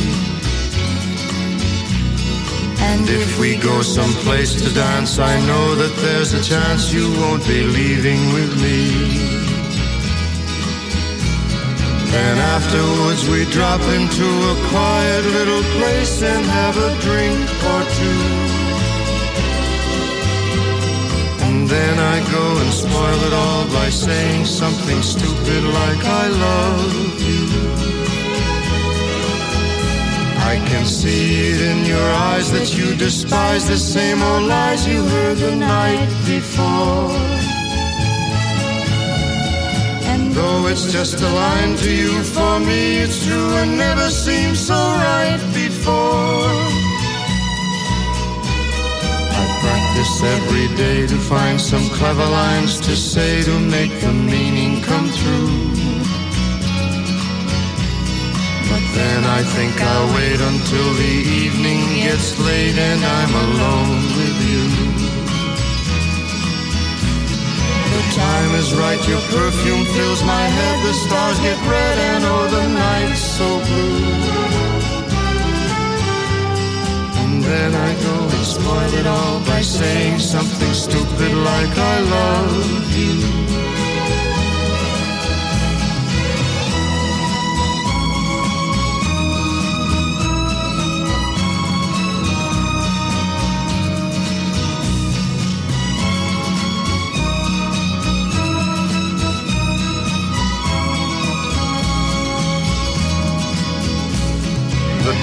And if we go someplace to dance, I know that there's a chance you won't be leaving with me. Then afterwards we drop into a quiet little place and have a drink or two. Then I go and spoil it all by saying something stupid like I love you. I can see it in your eyes that you despise the same old lies you heard the night before. And though it's just a line to you, for me it's true and never seemed so right before. Practice every day to find some clever lines to say to make the meaning come true. But then I think I'll wait until the evening gets late and I'm alone with you. The time is right, your perfume fills my head, the stars get red and oh, the night's so blue. And then I go spoil it all by saying something stupid like I love you.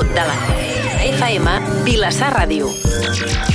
98.1 de la FM Vilassar Ràdio.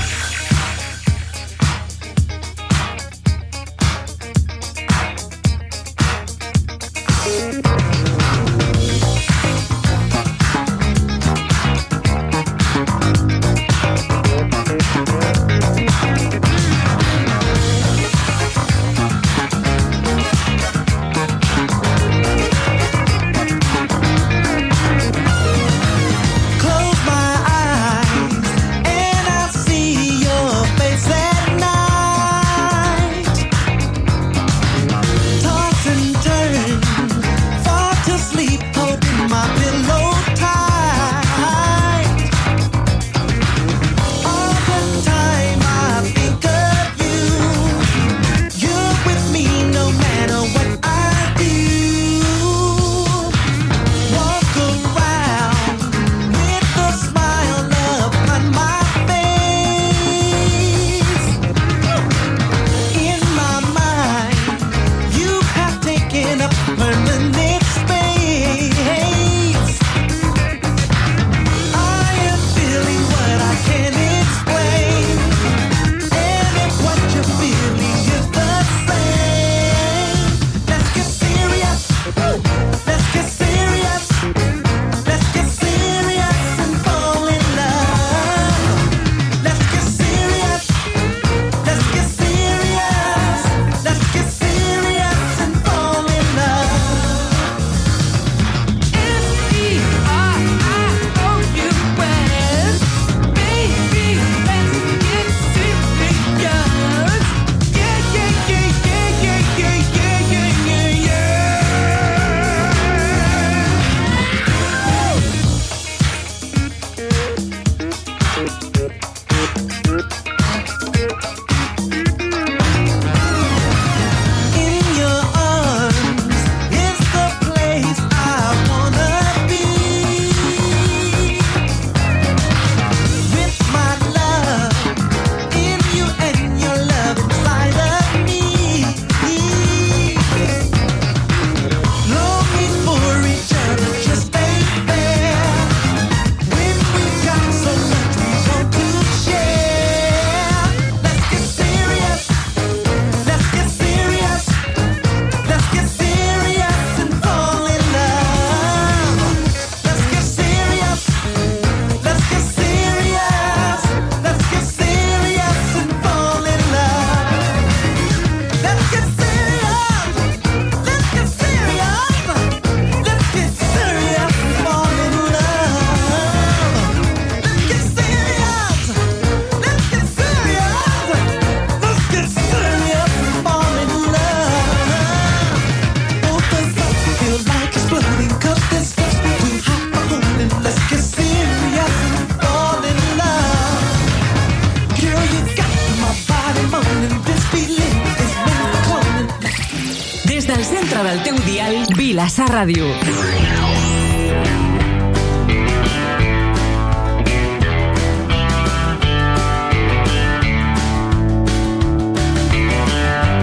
Del centre del teu dial, Vilassar Ràdio.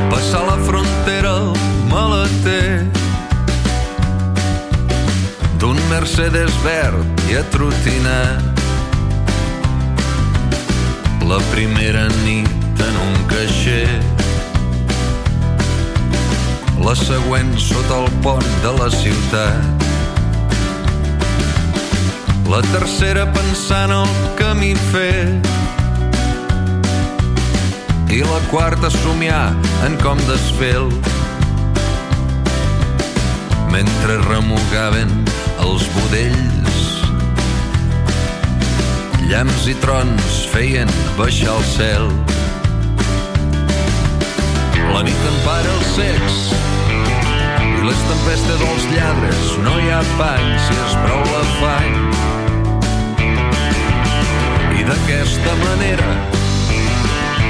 Passar la frontera al maleter. D'un Mercedes verd i atrotinat. La primera nit en un caixer la següent sota el pont de la ciutat. La tercera pensant el camí fet. I la quarta somiar en com desfel mentre remugaven els budells llamps i trons feien baixar el cel. La nit empara els secs les tempestes dels lladres no hi ha pany si és prou l'afany i d'aquesta manera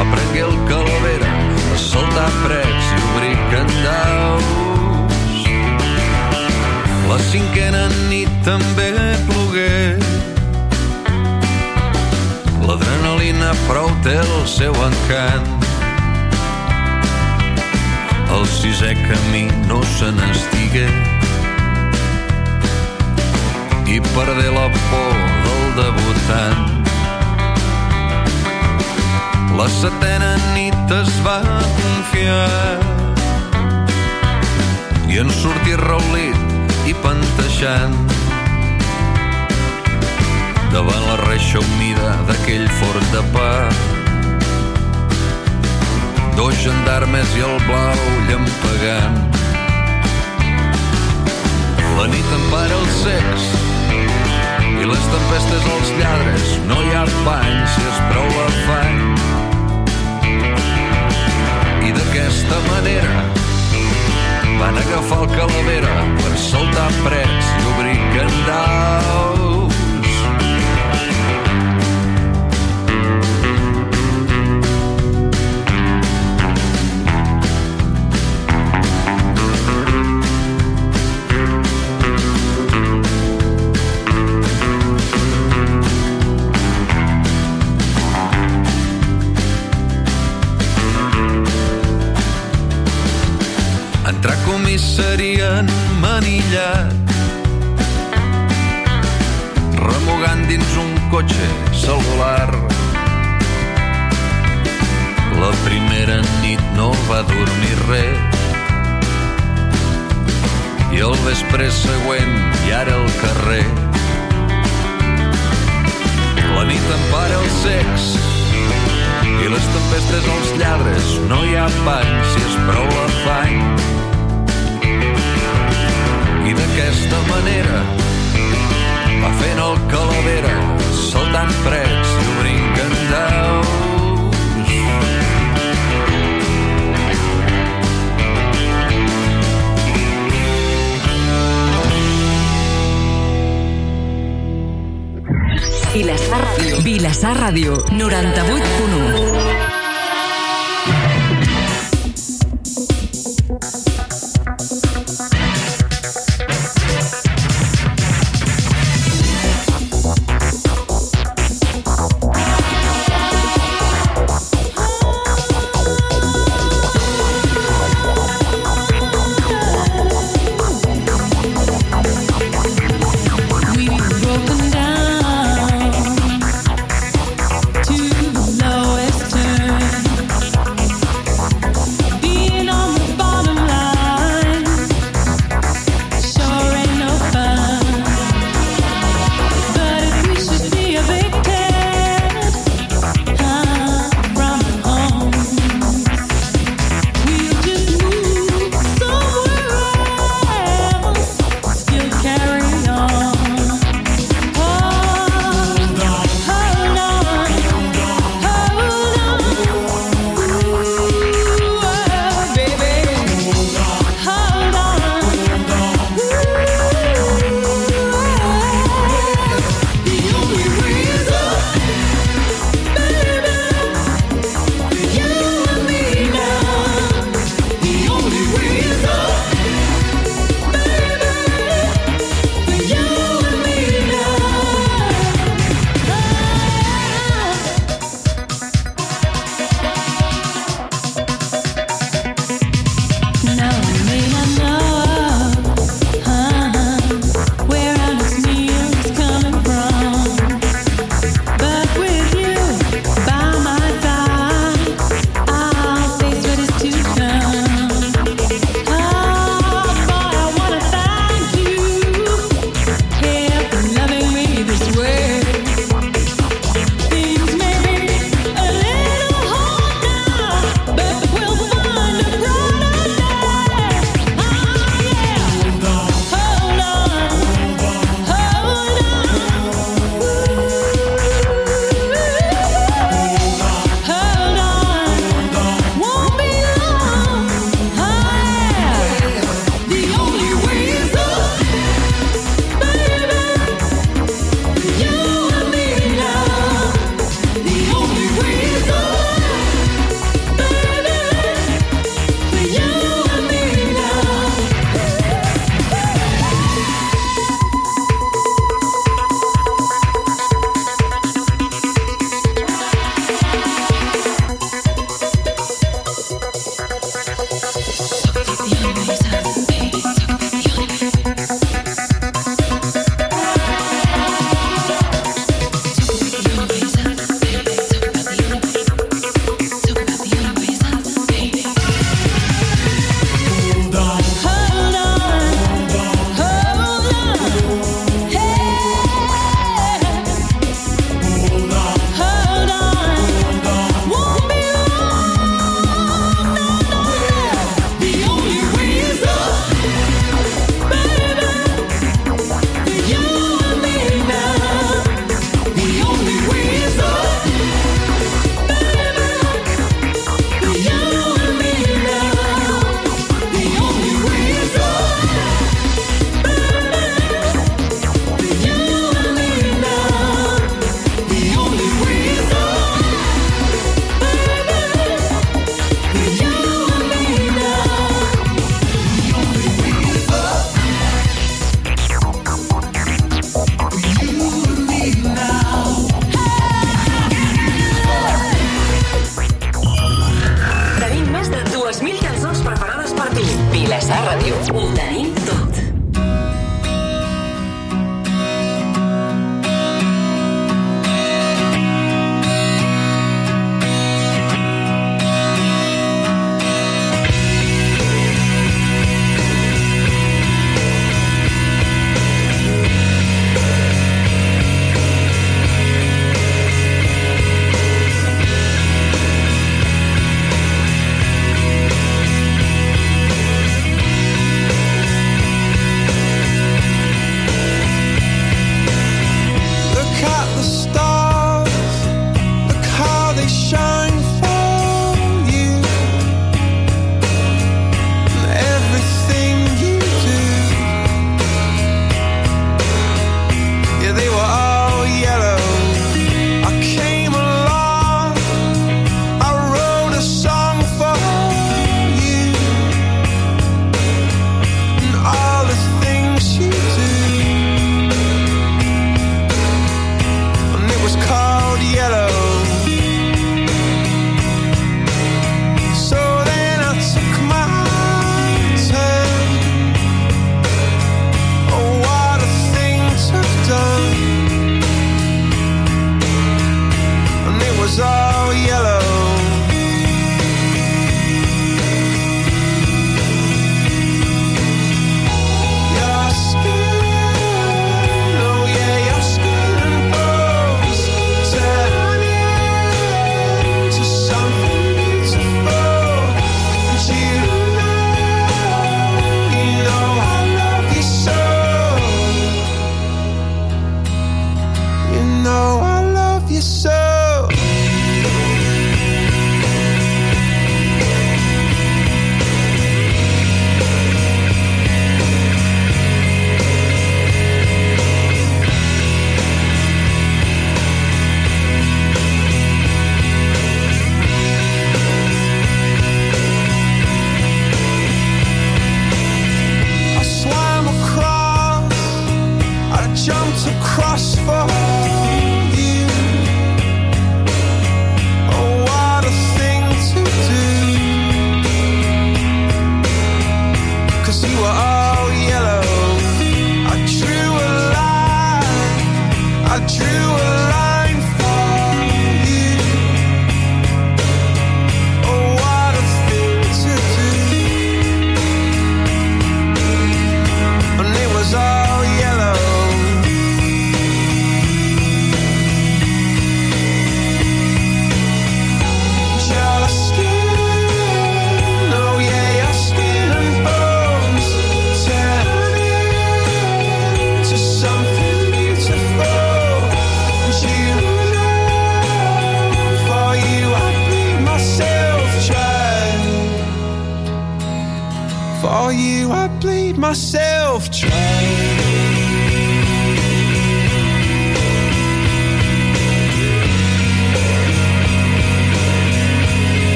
aprengué el calavera a saltar precs i obrir candaus. La cinquena nit també plogué. L'adrenalina prou té el seu encant. El sisè camí no se n'estigué. I perdé la por del debutant. La setena nit es va confiar. I en sortir raulit i panteixant. Davant la reixa humida d'aquell forn de pa dos gendarmes i el blau llampegant. La nit empara els secs i les tempestes als lladres. No hi ha pany si es prou l'afany i d'aquesta manera van agafar el calavera per saltar precs i obrir candaus. Manillat remugant dins un cotxe celular la primera nit no va dormir res. I el vespre següent i ara al carrer. La nit empara els secs i les tempestes als lladres. No hi ha pany si és prou l'afany d'aquesta manera va fent el calavera saltant precs i obrint candaus Vilassar Ràdio. Vilassar Ràdio, 98.1.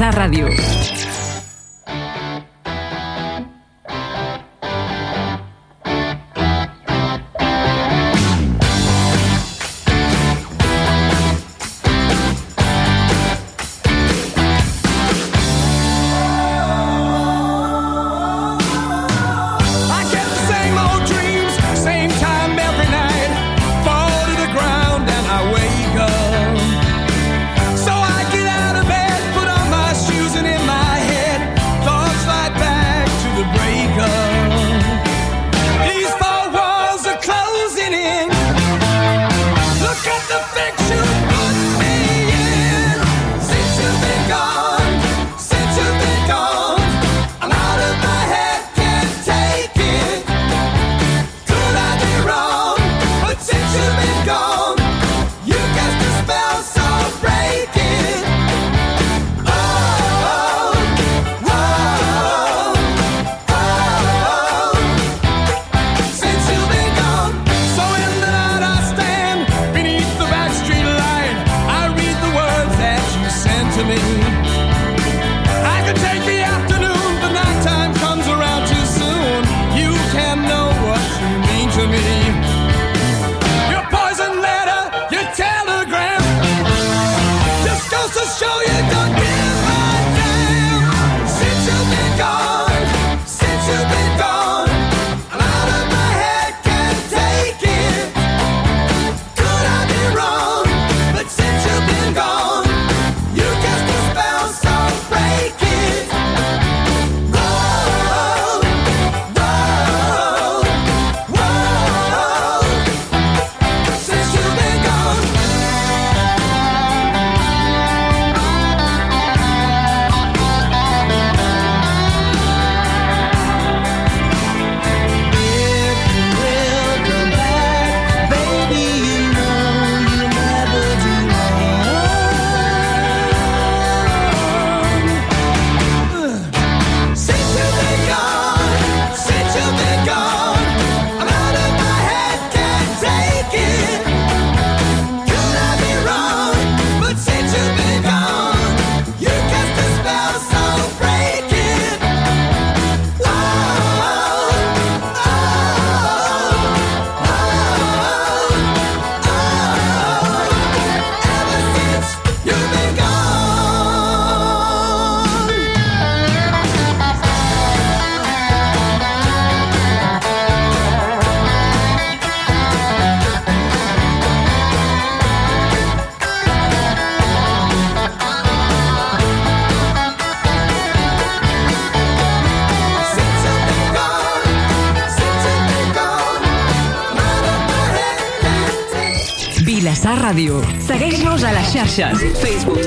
FM. Vilassar Xarxas. Facebook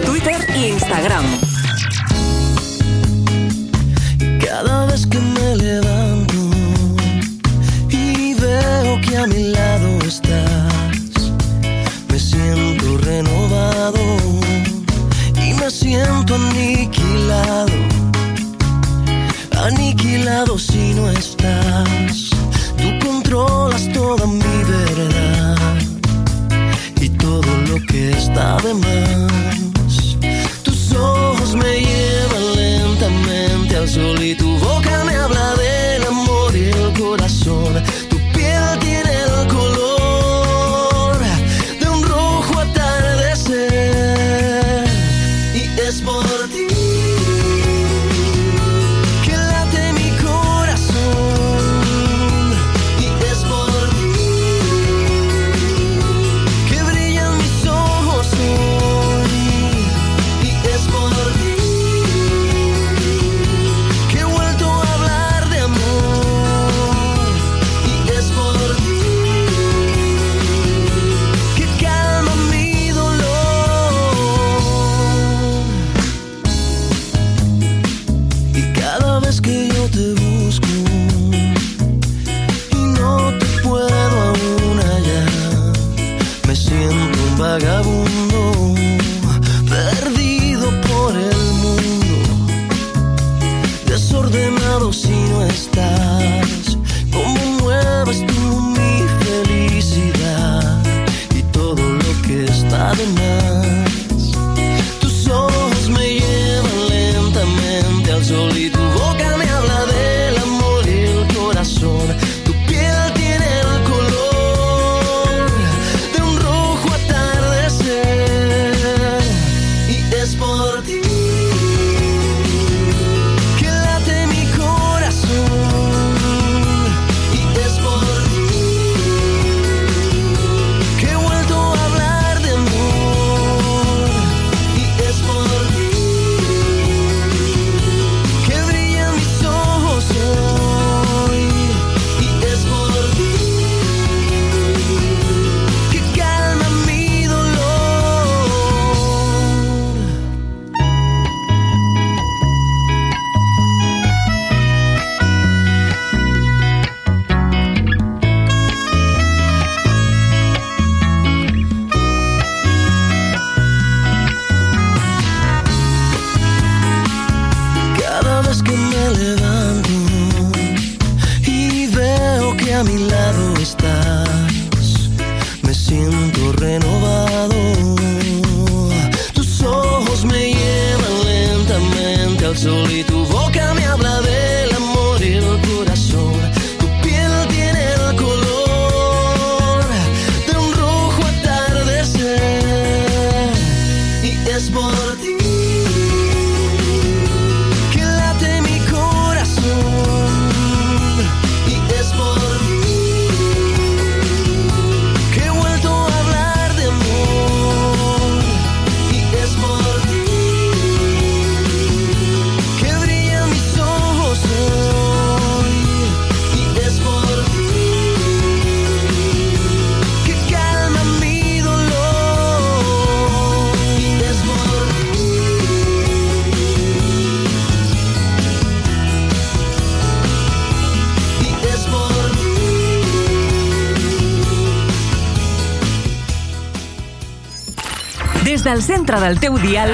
del centre del teu dial,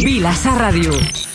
Vilassar Ràdio.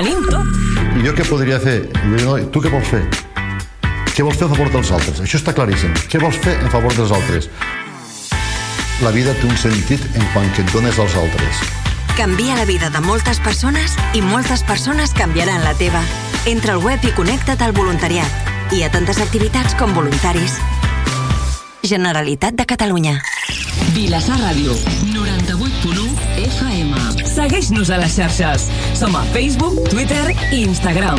tenim tot. I jo què podria fer? Jo, no, tu què vols fer? Què vols fer a favor dels altres? Això està claríssim. Què vols fer a favor dels altres? La vida té un sentit en quan que et dones als altres. Canvia la vida de moltes persones i moltes persones canviaran la teva. Entra al web i connecta't al voluntariat. Hi ha tantes activitats com voluntaris. Generalitat de Catalunya. Vilassar Ràdio, 98.1 FM. Segueix-nos a les xarxes. Somos Facebook, Twitter e Instagram.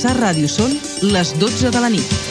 Vilassar Ràdio són les 12 de la nit.